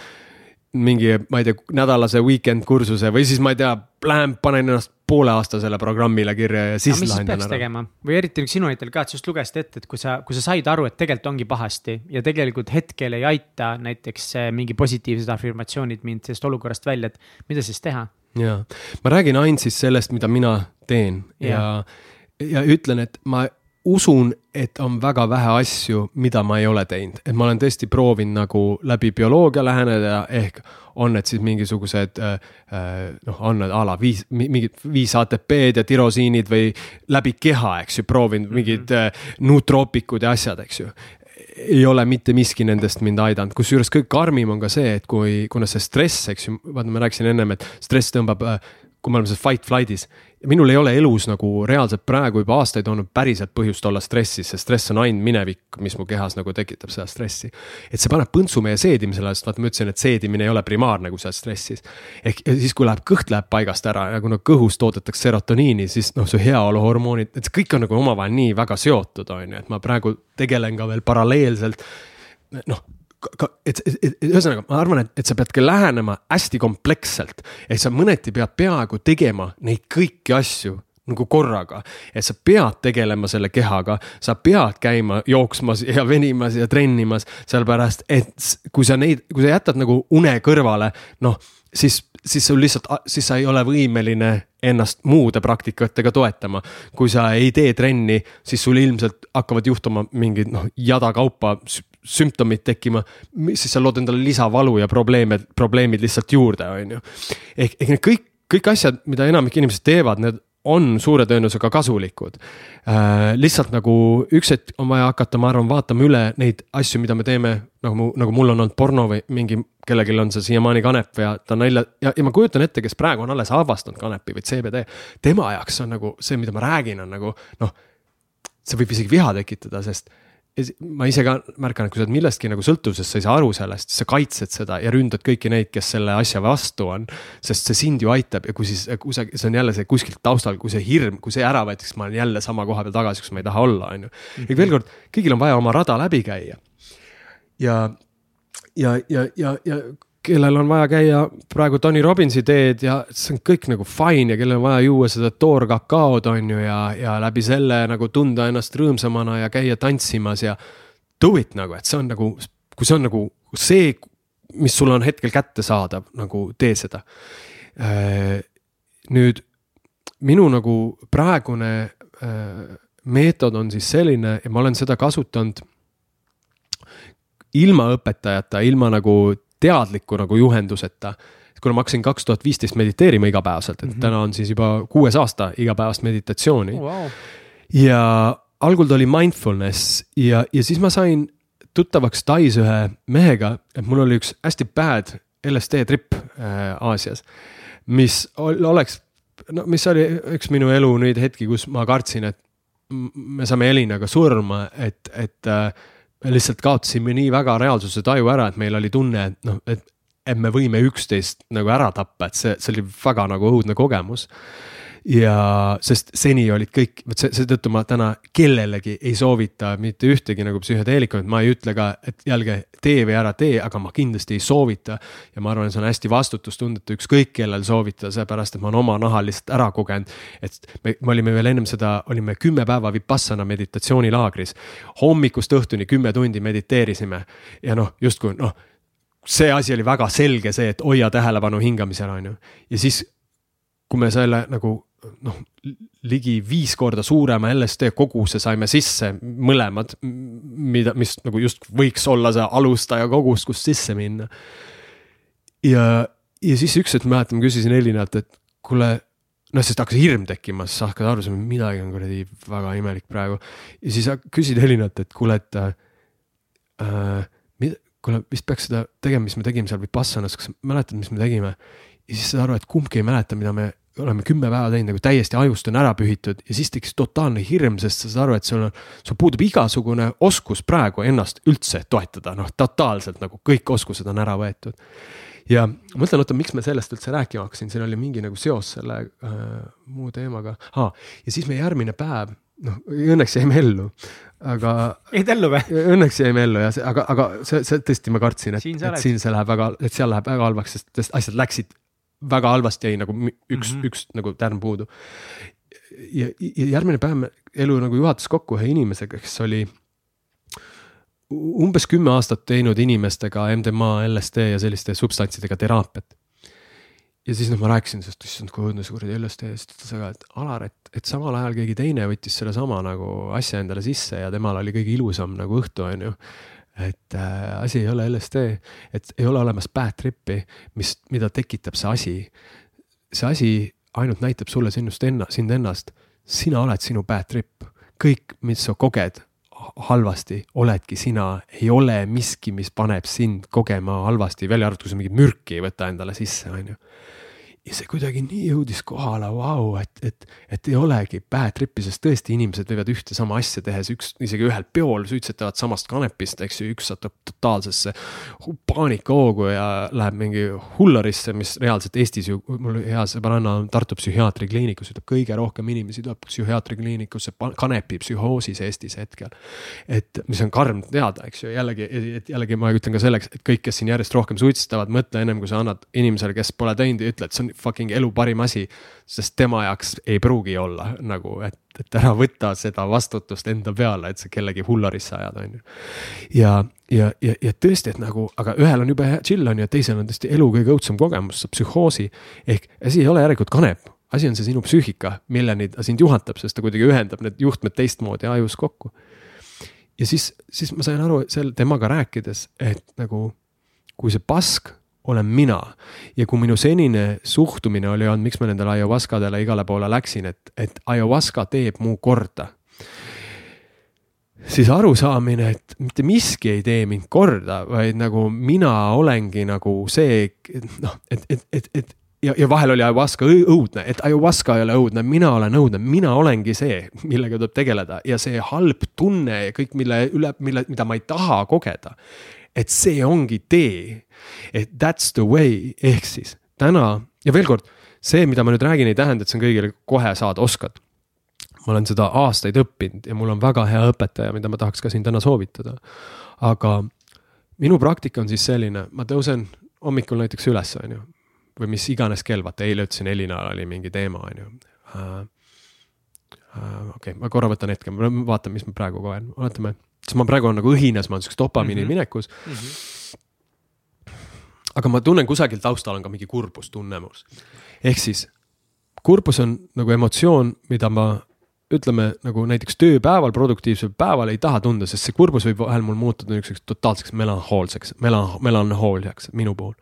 mingi, ma ei tea, nädalase weekend kursuse või siis ma ei tea, lähen panen ennast pooleaastasele programmile kirja ja siis no, lahendan ära. tegema või eriti sinu näitel ka, et sa just lugesid ette, et kui sa, kui sa said aru, et tegelikult ongi pahasti ja tegelikult hetkel ei aita näiteks mingi positiivsed afirmatsioonid mind sellest olukorrast välja, et mida siis teha? ja, ma räägin ainult siis sellest, mida mina teen ja, ja, ja ütlen, et ma usun, et on väga vähe asju, mida ma ei ole teinud, et ma olen tõesti proovinud nagu läbi bioloogia läheneda, ehk on need siis mingisugused äh, äh noh, on need a la viis, mingid viis ATP-d ja tirosiinid või läbi keha, eks ju, proovinud mingid mhm. äh, nutroopikud ja asjad, eks ju. Ei ole mitte miski nendest mind aidanud, kusjuures kõige karmim on ka see, et kui, kuna see stress, eks ju, vaata, ma rääkisin ennem, et stress tõmbab äh, kui me oleme selles fight flight'is. minul ei ole elus nagu reaalselt praegu juba aastaid olnud päriselt põhjust olla stressis, sest stress on ainult minevik, mis mu kehas nagu tekitab seda stressi. et see paneb põntsu meie seedimisele, sest vaata, ma ütlesin, et seedimine ei ole primaarne, kui sa oled stressis. ehk siis, kui läheb kõht läheb paigast ära ja kuna kõhus toodetakse serotoniini, siis noh, su heaoluhormoonid, et see kõik on nagu omavahel nii väga seotud, on ju, et ma praegu tegelen ka veel paralleelselt noh et, et, et ühesõnaga, ma arvan, et, et sa pead ka lähenema hästi kompleksselt. et sa mõneti pead peaaegu tegema neid kõiki asju nagu korraga. et sa pead tegelema selle kehaga, sa pead käima jooksmas ja venimas ja trennimas, sellepärast et kui sa neid, kui sa jätad nagu une kõrvale, noh, siis, siis sul lihtsalt, siis sa ei ole võimeline ennast muude praktikatega toetama. kui sa ei tee trenni, siis sul ilmselt hakkavad juhtuma mingid noh, jada kaupa sümptomid tekkima, siis sa lood endale lisavalu ja probleeme, probleemid lihtsalt juurde, on ju. ehk, ehk need kõik, kõik asjad, mida enamik inimesed teevad, need on suure tõenäosusega kasulikud äh,. lihtsalt nagu üks hetk on vaja hakata, ma arvan, vaatama üle neid asju, mida me teeme, nagu mu, nagu mul on olnud porno või mingi, kellelgi on see siiamaani kanep ja ta nalja ja, ja ma kujutan ette, kes praegu on alles avastanud kanepi või CBD. tema jaoks on nagu see, mida ma räägin, on nagu noh, see võib isegi viha tekitada, sest ma ise ka märkan, et kui sa oled millestki nagu sõltuvuses, sa ei saa aru sellest, sa kaitsed seda ja ründad kõiki neid, kes selle asja vastu on. sest see sind ju aitab ja kui siis kusagil, see on jälle see kuskilt taustal, kui see hirm, kui see ära võetakse, ma olen jälle sama koha peal tagasi, kus ma ei taha olla, on ju. ehk veel kord, kõigil on vaja oma rada läbi käia. ja, ja, ja, ja, ja kellel on vaja käia praegu Tony Robbinsi teed ja see on kõik nagu fine ja kellel on vaja juua seda toorkakaod, on ju, ja, ja läbi selle nagu tunda ennast rõõmsamana ja käia tantsimas ja. Do it nagu, et see on nagu, kui see on nagu see, mis sul on hetkel kättesaadav, nagu tee seda. Äh, nüüd minu nagu praegune äh, meetod on siis selline ja ma olen seda kasutanud ilma õpetajata, ilma nagu teadliku nagu juhenduseta. kuna ma hakkasin kaks tuhat viisteist mediteerima igapäevaselt, et mm -hmm. täna on siis juba kuues aasta igapäevast meditatsiooni oh,. Wow. ja algul ta oli mindfulness ja, ja siis ma sain tuttavaks Tais ühe mehega, et mul oli üks hästi bad LSD trip äh, Aasias. mis oleks, no mis oli üks minu elu neid hetki, kus ma kartsin, et me saame Elinaga surma, et, et äh, me lihtsalt kaotasime nii väga reaalsuse taju ära, et meil oli tunne, et noh, et, et me võime üksteist nagu ära tappa, et see, see oli väga nagu õudne kogemus ja sest seni olid kõik, vot see, seetõttu ma täna kellelegi ei soovita mitte ühtegi nagu psühhedeelikumit, ma ei ütle ka, et jälle tee või ära tee, aga ma kindlasti ei soovita. ja ma arvan, see on hästi vastutustundetu ükskõik kellel soovitada, sellepärast et ma olen oma nahal lihtsalt ära kogenud. et me, me olime veel ennem seda, olime kümme päeva Vipassana meditatsioonilaagris. hommikust õhtuni kümme tundi mediteerisime ja noh, justkui noh see asi oli väga selge, see, et hoia tähelepanu hingamisel, on ju. ja siis, kui me selle nagu noh, ligi viis korda suurema LSD koguse saime sisse mõlemad, mida, mis nagu just võiks olla see alustaja kogus, kust sisse minna. ja, ja siis üks hetk mäletan, ma küsisin Elinalt, et kuule, noh, sest hakkas hirm tekkima, siis sa hakkad aru saama, midagi on kuradi väga imelik praegu. ja siis küsid Elinalt, et kuule, et äh, mida, kuule, vist peaks seda tegema, mis me tegime seal Vipassanas, kas mäletad, mis me tegime? ja siis saad aru, et kumbki ei mäleta, mida me oleme kümme päeva teinud nagu täiesti ajust on ära pühitud ja siis tekkis totaalne hirm, sest sa saad aru, et sul on, sul puudub igasugune oskus praegu ennast üldse toetada, noh, totaalselt nagu kõik oskused on ära võetud. ja ma mõtlen, oota, miks ma sellest üldse rääkima hakkasin, siin oli mingi nagu seos selle äh, muu teemaga ah,. ja siis meie järgmine päev noh, õnneks jäime ellu, aga. jäid ellu või? õnneks jäime ellu ja see, aga, aga see, see tõesti, ma kartsin, et, et siin see läheb väga, et seal läheb väga halvaks, sest asjad läksid väga halvasti, jäi nagu üks mm, -hmm. üks nagu tärn puudu. ja, ja järgmine päev elu nagu juhatas kokku ühe inimesega, kes oli umbes kümme aastat teinud inimestega MDMA, LSD ja selliste substantsidega teraapiat ja siis noh, ma rääkisin sellest, issand kui õudne see kuradi LSD ja siis ta ütles, aga et Alar, et, et samal ajal keegi teine võttis sellesama nagu asja endale sisse ja temal oli kõige ilusam nagu õhtu, on ju. Et äh, asi ei ole LSD, et ei ole olemas bad trip'i, mis, mida tekitab see asi. see asi ainult näitab sulle sinust enna, sind ennast, sina oled sinu bad trip, kõik, mis sa koged halvasti, oledki sina, ei ole miski, mis paneb sind kogema halvasti, välja arvatud, kui sa mingit mürki ei võta endale sisse, on ju ja see kuidagi nii jõudis kohale, vau, et, et, et ei olegi bad trip'i, sest tõesti inimesed võivad ühte sama asja tehes, üks isegi ühel peol suitsetavad samast kanepist, eks ju, üks satub totaalsesse paanikahoogu ja läheb mingi hullarisse, mis reaalselt Eestis ju, mul hea sõbranna on Tartu psühhiaatrikliinikus, ütleb kõige rohkem inimesi tuleb psühhiaatrikliinikusse kanepi psühhoosis Eestis hetkel. et mis on karm teada, eks ju, jällegi, et jällegi ma ütlen ka selleks, et kõik, kes siin järjest rohkem suitsetavad, mõtle ennem kui sa annad inimesele, kes pole teinud ja ütle, et see on fucking elu parim asi. sest tema jaoks ei pruugi olla nagu, et, et ära võta seda vastutust enda peale, et sa kellegi hullarisse ajad, on ju. ja, ja, ja, ja tõesti, et nagu, aga ühel on jube chill on ju, teisel on tõesti elu kõige õudsem kogemus, sa psühhoosi. ehk asi ei ole järelikult kanep, asi on see sinu psüühika, milleni ta sind juhatab, sest ta kuidagi ühendab need juhtmed teistmoodi ajus kokku. ja siis, siis ma sain aru seal temaga rääkides, et nagu kui see pask olen mina. ja kui minu senine suhtumine oli olnud, miks ma nendele ayahuascadele igale poole läksin, et, et ayahuasca teeb mu korda. siis arusaamine, et mitte miski ei tee mind korda, vaid nagu mina olengi nagu see, noh, et, et, et, et ja, ja vahel oli ayahuasca õudne, et ayahuasca ei ole õudne, mina olen õudne, mina olengi see, millega tuleb tegeleda ja see halb tunne ja kõik, mille üle, mille, mida ma ei taha kogeda et see ongi tee. et that's the way, ehk siis täna ja veel kord, see, mida ma nüüd räägin, ei tähenda, et see on kõigile kohe saada oskad. ma olen seda aastaid õppinud ja mul on väga hea õpetaja, mida ma tahaks ka siin täna soovitada. aga minu praktika on siis selline, ma tõusen hommikul näiteks üles, on ju, või mis iganes kell, vaata eile ütlesin, Elinal oli mingi teema, on ju uh,. Uh, okei ma korra võtan hetke, ma vaatan, mis ma praegu kogen, oletame sest ma praegu olen nagu õhines, ma olen siukses dopamiini mm -hmm. minekus mm. -hmm. aga ma tunnen kusagil taustal on ka mingi kurbustunnemus. ehk siis kurbus on nagu emotsioon, mida ma ütleme nagu näiteks tööpäeval, produktiivsel päeval ei taha tunda, sest see kurbus võib vahel mul muutuda niisuguseks totaalseks melanhoolseks, melan-, melanhooliaks minu puhul.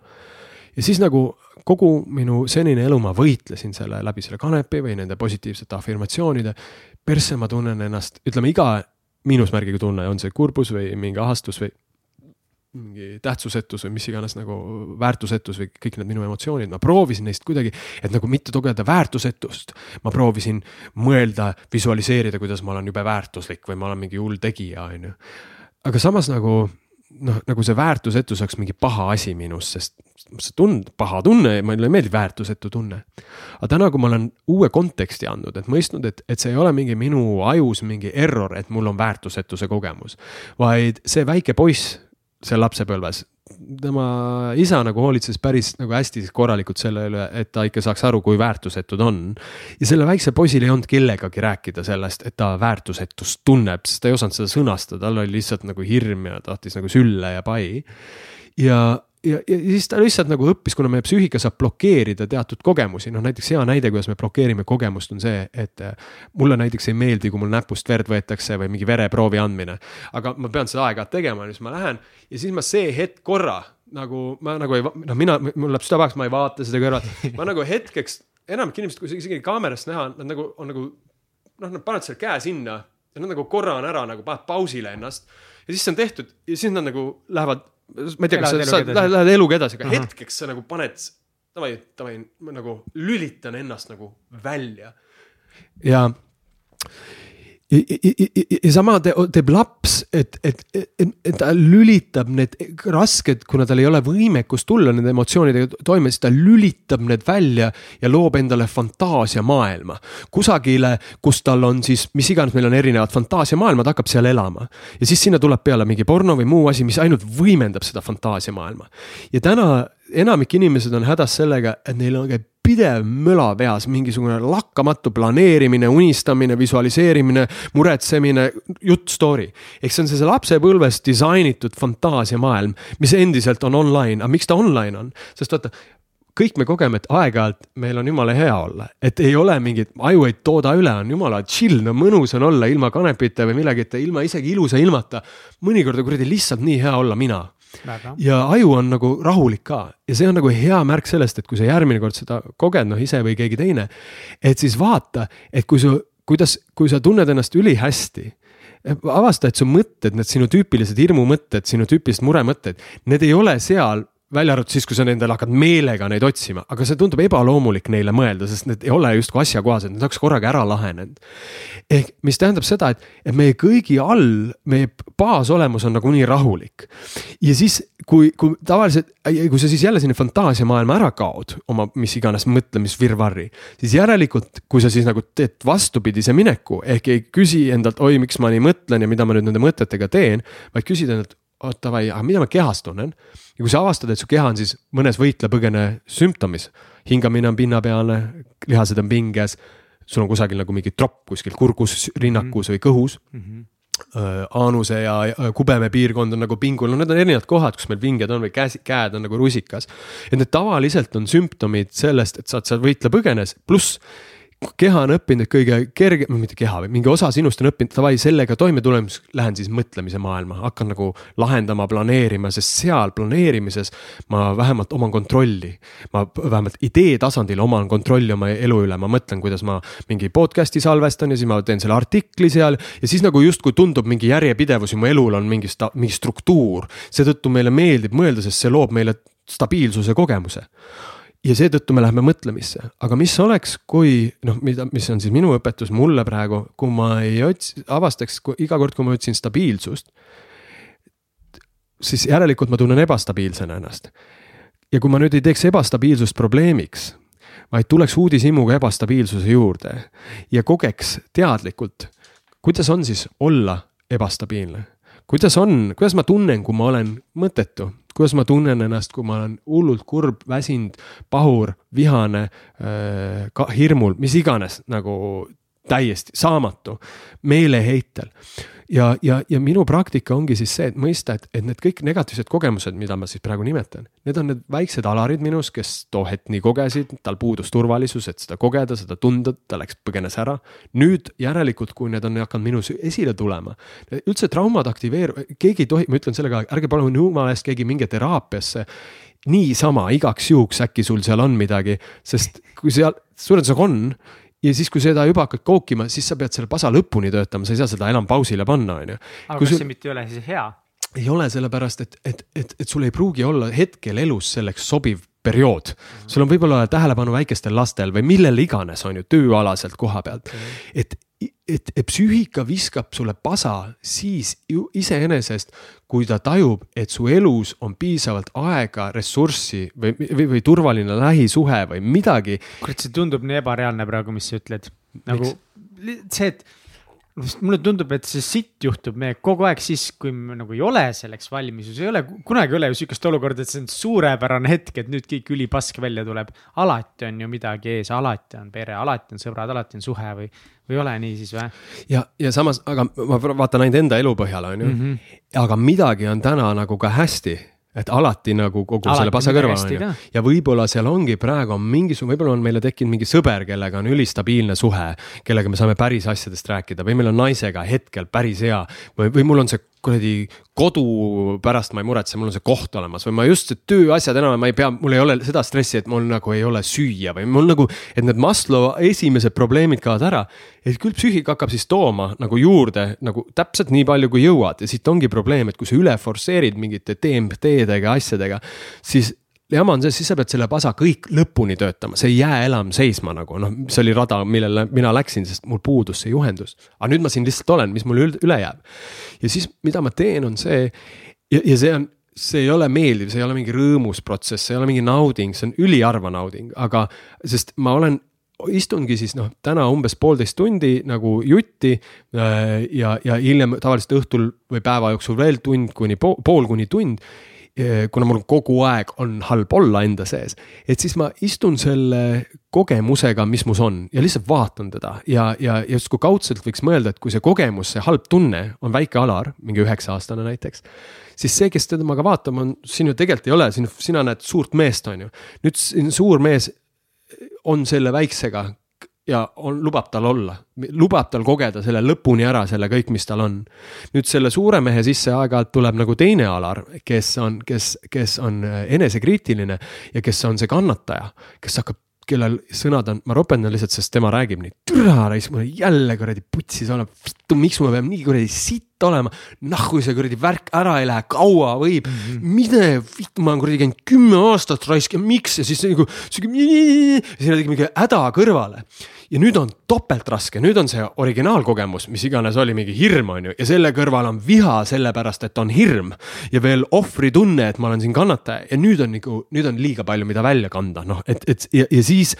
ja siis nagu kogu minu senine elu ma võitlesin selle läbi selle kanepi või nende positiivsete afirmatsioonide. persse ma tunnen ennast, ütleme iga miinusmärgiga tunne, on see kurbus või mingi ahastus või mingi tähtsusetus või mis iganes nagu väärtusetus või kõik need minu emotsioonid, ma proovisin neist kuidagi, et nagu mitte tugevda väärtusetust. ma proovisin mõelda, visualiseerida, kuidas ma olen jube väärtuslik või ma olen mingi hull tegija, on ju. aga samas nagu noh, nagu see väärtusetus oleks mingi paha asi minus, sest see tund-, paha tunne, mulle meeldib väärtusetu tunne. aga täna, kui ma olen uue konteksti andnud, et mõistnud, et, et see ei ole mingi minu ajus mingi error, et mul on väärtusetuse kogemus, vaid see väike poiss seal lapsepõlves tema isa nagu hoolitses päris nagu hästi korralikult selle üle, et ta ikka saaks aru, kui väärtusetud on. ja sellel väiksel poisil ei olnud kellegagi rääkida sellest, et ta väärtusetust tunneb, sest ta ei osanud seda sõnastada, tal oli lihtsalt nagu hirm ja tahtis nagu sülle ja pai. ja ja, ja siis ta lihtsalt nagu õppis, kuna meie psüühika saab blokeerida teatud kogemusi, noh näiteks hea näide, kuidas me blokeerime kogemust, on see, et äh, mulle näiteks ei meeldi, kui mul näpust verd võetakse või mingi vereproovi andmine. aga ma pean seda aeg-ajalt tegema, siis ma lähen ja siis ma see hetk korra nagu ma nagu ei, noh, mina, mul läheb süda pahaks, ma ei vaata seda kõrvalt, ma nagu hetkeks, enamik inimesed, kui isegi kaamerast näha, nad nagu on nagu noh, nad panevad selle käe sinna ja nad nagu korra on ära nagu paned pausile ennast. Ja siis see on tehtud ja siis nad nagu lähevad ma ei tea, kas sa, sa lähed, lähed eluga edasi, aga uh -huh. hetkeks sa nagu paned, davai, davai, ma nagu lülitan ennast nagu välja. ja, ja, sama te, teeb laps, et, et, et, et ta lülitab need rasked, kuna tal ei ole võimekust tulla nende emotsioonidega toime, siis ta lülitab need välja ja loob endale fantaasiamaailma. kusagile, kus tal on siis, mis iganes, meil on erinevad fantaasiamaailmad, hakkab seal elama. ja siis sinna tuleb peale mingi porno või muu asi, mis ainult võimendab seda fantaasiamaailma. ja täna enamik inimesed on hädas sellega, et neil on käib pidev möla peas, mingisugune lakkamatu planeerimine, unistamine, visualiseerimine, muretsemine, jutt, story. ehk see on see lapsepõlves disainitud fantaasiamaailm, mis endiselt on online, aga miks ta online on, sest vaata kõik me kogeme, et aeg-ajalt meil on jumala hea olla, et ei ole mingit, aju ei tooda üle, on jumala chill, no mõnus on olla ilma kanepita või millegita, ilma isegi ilusa ilmata. mõnikord on kuradi lihtsalt nii hea olla mina ja aju on nagu rahulik ka ja see on nagu hea märk sellest, et kui sa järgmine kord seda koged, noh ise või keegi teine. et siis vaata, et kui su, kuidas, kui sa tunned ennast ülihästi avasta, et su mõtted, need sinu tüüpilised hirmumõtted, sinu tüüpilised muremõtted, need ei ole seal välja arvatud siis, kui sa nendele hakkad meelega neid otsima, aga see tundub ebaloomulik neile mõelda, sest need ei ole justkui asjakohased, need oleks korraga ära lahenenud. ehk mis tähendab seda, et, et meie kõigi all, meie baasolemus on nagunii rahulik. ja siis, kui, kui tavaliselt, kui sa siis jälle sinna fantaasiamaailma ära kaod, oma mis iganes mõtlemisvirvarri, siis järelikult, kui sa siis nagu teed vastupidise mineku ehk ei küsi endalt, oi, miks ma nii mõtlen ja mida ma nüüd nende mõtetega teen, vaid küsid endalt, oot davai, aga mida ma kehas tunnen ja kui sa avastad, et su keha on siis mõnes võitle-põgene sümptomis, hingamine on pinnapealne, lihased on pinges, sul on kusagil nagu mingi tropp kuskil kurgus, rinnakus mm -hmm. või kõhus mm. -hmm aanuse ja kubeme piirkond on nagu pingul, no need on erinevad kohad, kus meil pinged on või käsi, käed on nagu rusikas. et need tavaliselt on sümptomid sellest, et sa oled seal võitle-põgenes, pluss keha on õppinud, et kõige kerge, mitte keha, mingi osa sinust on õppinud, davai, sellega toimetulemiseks lähen siis mõtlemise maailma, hakkan nagu lahendama, planeerima, sest seal planeerimises ma vähemalt oman kontrolli. ma vähemalt idee tasandil oman kontrolli oma elu üle, ma mõtlen, kuidas ma mingi podcast'i salvestan ja siis ma teen selle artikli seal ja siis nagu justkui tundub mingi järjepidevus ja mu elul on mingi, mingi struktuur. seetõttu meile meeldib mõelda, sest see loob meile stabiilsuse kogemuse ja seetõttu me läheme mõtlemisse, aga mis oleks, kui noh, mida, mis on siis minu õpetus mulle praegu, kui ma ei otsi, avastaks iga kord, kui ma otsin stabiilsust. siis järelikult ma tunnen ebastabiilsena ennast. ja kui ma nüüd ei teeks ebastabiilsust probleemiks, vaid tuleks uudishimuga ebastabiilsuse juurde ja kogeks teadlikult, kuidas on siis olla ebastabiilne kuidas on, kuidas ma tunnen, kui ma olen mõttetu, kuidas ma tunnen ennast, kui ma olen hullult kurb, väsinud, pahur, vihane, äh, ka hirmul, mis iganes nagu täiesti saamatu, meeleheitel ja, ja, ja minu praktika ongi siis see, et mõista, et, et need kõik negatiivsed kogemused, mida ma siis praegu nimetan, need on need väiksed alarid minus, kes too hetk nii kogesid, tal puudus turvalisus, et seda kogeda, seda tunda, ta läks, põgenes ära. nüüd järelikult, kui need on hakanud minus esile tulema, üldse traumad aktiveeruvad, keegi ei tohi, ma ütlen selle ka, ärge palun jumala eest keegi minge teraapiasse niisama igaks juhuks äkki sul seal on midagi, sest kui seal suure tõenäosusega on ja siis, kui seda juba hakkad kookima, siis sa pead selle pasa lõpuni töötama, sa ei saa seda enam pausile panna, on ju. aga kas sul... see mitte ei ole siis hea? ei ole, sellepärast et, et, et, et sul ei pruugi olla hetkel elus selleks sobiv periood. sul on võib-olla tähelepanu väikestel lastel või millel iganes, on ju, tööalaselt koha pealt. et et, et psüühika viskab sulle pasa siis iseenesest, kui ta tajub, et su elus on piisavalt aega, ressurssi või, või, või turvaline lähisuhe või midagi. kurat, see tundub nii ebareaalne praegu, mis sa ütled. nagu Miks? see, et mulle tundub, et see sitt juhtub meiega kogu aeg siis, kui me nagu ei ole selleks valmis, ei ole, kunagi ei ole ju sihukest olukorda, et see on suurepärane hetk, et nüüd kõik ülipask välja tuleb. alati on ju midagi ees, alati on pere, alati on sõbrad, alati on suhe või, või ei ole nii siis või? ja, ja samas, aga ma vaatan ainult enda elu põhjal, on ju mm. -hmm. aga midagi on täna nagu ka hästi et alati nagu kogu alati selle pasa kõrval on ju. ja võib-olla seal ongi praegu on mingisugune, võib-olla on meile tekkinud mingi sõber, kellega on ülistabiilne suhe, kellega me saame päris asjadest rääkida või meil on naisega hetkel päris hea või, või mul on see kuradi kodu pärast ma ei muretse, mul on see koht olemas või ma just tööasjad enam, ma ei pea, mul ei ole seda stressi, et mul nagu ei ole süüa või mul nagu, et need Maslow esimesed probleemid kaovad ära. et küll psüühika hakkab siis tooma nagu juurde nagu täpselt nii palju, kui jõuad ja siit ongi probleem, et kui sa üle forsseerid mingite DMT-dega, asjadega, siis jama on see, siis sa pead selle pasa kõik lõpuni töötama, see ei jää enam seisma nagu noh, see oli rada, millele mina läksin, sest mul puudus see juhendus. aga nüüd ma siin lihtsalt olen, mis mul üle jääb. ja siis, mida ma teen, on see ja, ja see on see ei ole meeldiv, see ei ole mingi rõõmus protsess, see ei ole mingi nauding, see on üliharva nauding, aga sest ma olen istungi siis noh, täna umbes poolteist tundi nagu jutti äh, ja, ja hiljem tavaliselt õhtul või päeva jooksul veel tund kuni pool, pool kuni tund. Äh, kuna mul kogu aeg on halb olla enda sees, et siis ma istun selle kogemusega, mis mus on ja lihtsalt vaatan teda ja, ja justkui kaudselt võiks mõelda, et kui see kogemus, see halb tunne on väike Alar, mingi üheksa aastane näiteks siis see, kes temaga vaatab, on, siin ju tegelikult ei ole, siin sina näed suurt meest, on ju. nüüd suur mees on selle väiksega ja on, lubab tal olla, lubab tal kogeda selle lõpuni ära, selle kõik, mis tal on. nüüd selle suure mehe sisse aeg-ajalt tuleb nagu teine Alar, kes on, kes, kes on enesekriitiline ja kes on see kannataja, kes hakkab kellel sõnad on, ma ropendan lihtsalt, sest tema räägib nii, türa raisk, mul jälle kuradi putsis olema, vittu, miks ma pean nii kuradi sitt olema. nahku see kuradi värk ära ei lähe, kaua võib mm, -hmm. mine, vittu, ma olen kuradi käinud kümme aastat raisk ja miks ja siis nagu sihuke. siis tegi mingi häda kõrvale ja nüüd on topelt raske, nüüd on see originaalkogemus, mis iganes oli, mingi hirm on ju, ja selle kõrval on viha sellepärast, et on hirm. ja veel ohvritunne, et ma olen siin kannataja ja nüüd on nagu, nüüd on liiga palju, mida välja kanda, noh, et, et ja, ja siis.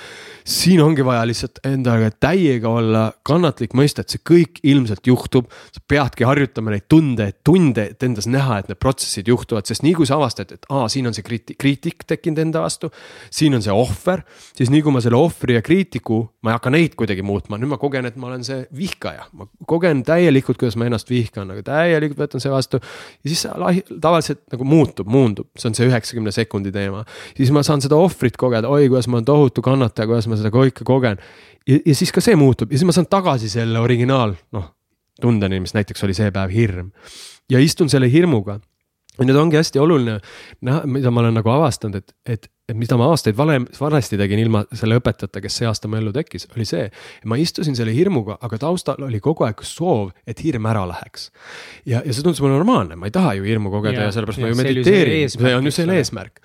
siin ongi vaja lihtsalt endaga täiega olla kannatlik, mõista, et see kõik ilmselt juhtub. sa peadki harjutama neid tunde, tunde, et endas näha, et need protsessid juhtuvad, sest nii kui sa avastad, et aa, siin on see kriitik, kriitik tekkinud enda vastu. siin on see ohver, siis nii kui ma selle ohvri ja kriitiku, ma ei hakka neid kuidagi muutma, nüüd ma kogen, et ma olen see vihkaja, ma kogen täielikult, kuidas ma ennast vihkan, aga täielikult võtan see vastu. ja siis tavaliselt nagu muutub, muundub, see on see üheksakümne sekundi teema. siis ma saan seda ohvrit kogeda, oi, kuidas ma olen tohutu kannataja, kuidas ma seda kõike kogen. ja, ja siis ka see muutub ja siis ma saan tagasi selle originaal, noh, tundeni, mis näiteks oli see päev hirm. ja istun selle hirmuga ja nüüd ongi hästi oluline mida ma olen nagu avastanud, et, et, et mida ma aastaid vale, valesti tegin ilma selle õpetajata, kes see aasta mu ellu tekkis, oli see. ma istusin selle hirmuga, aga taustal oli kogu aeg soov, et hirm ära läheks. ja, ja see tundus mulle normaalne, ma ei taha ju hirmu kogeda ja, ja sellepärast ja, ma ju mediteerin, see on ju selle eesmärk.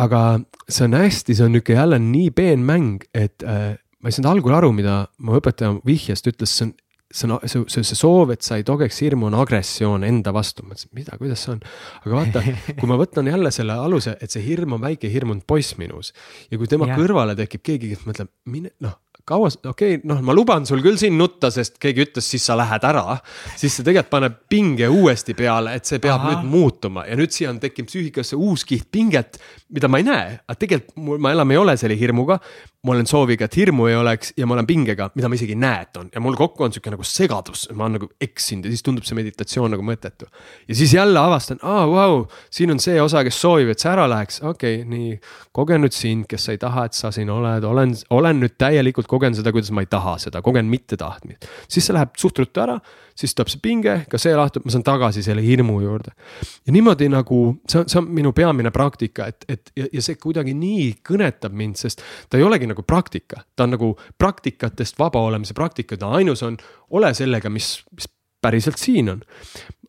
aga see on hästi, see on nihuke jälle nii peen mäng, et äh, ma ei saanud algul aru, mida mu õpetaja vihjest ütles, see on on see, see, see soov, et sa ei togeks hirmu, on agressioon enda vastu. ma mõtlesin, mida, kuidas see on. aga vaata, [LAUGHS] kui ma võtan jälle selle aluse, et see hirm on väike hirmunud poiss minus ja kui tema ja. kõrvale tekib keegi, kes mõtleb, mine noh kaua, okei okay,, noh, ma luban sul küll siin nutta, sest keegi ütles, siis sa lähed ära. siis see tegelikult paneb pinge uuesti peale, et see peab Aha. nüüd muutuma ja nüüd siia on tekkinud psüühikasse uus kiht pinget, mida ma ei näe, aga tegelikult ma enam ei ole selle hirmuga ma olen sooviga, et hirmu ei oleks ja ma olen pingega, mida ma isegi ei näe, et on ja mul kokku on sihuke nagu segadus, ma olen nagu eksinud ja siis tundub see meditatsioon nagu mõttetu. ja siis jälle avastan, aa, vau, siin on see osa, kes soovib, et see ära läheks, okei okay,, nii. kogen nüüd sind, kes sa ei taha, et sa siin oled, olen, olen nüüd täielikult kogen seda, kuidas ma ei taha seda, kogen mittetahtmist. siis see läheb suht ruttu ära siis tuleb see pinge, ka see lahtub, ma saan tagasi selle hirmu juurde. ja niimoodi nagu see on, see on minu peamine praktika, et, et ja, ja see kuidagi nii kõnetab mind, sest ta ei olegi nagu praktika, ta on nagu praktikatest vaba olemise praktika, ta ainus on, ole sellega, mis, mis päriselt siin on.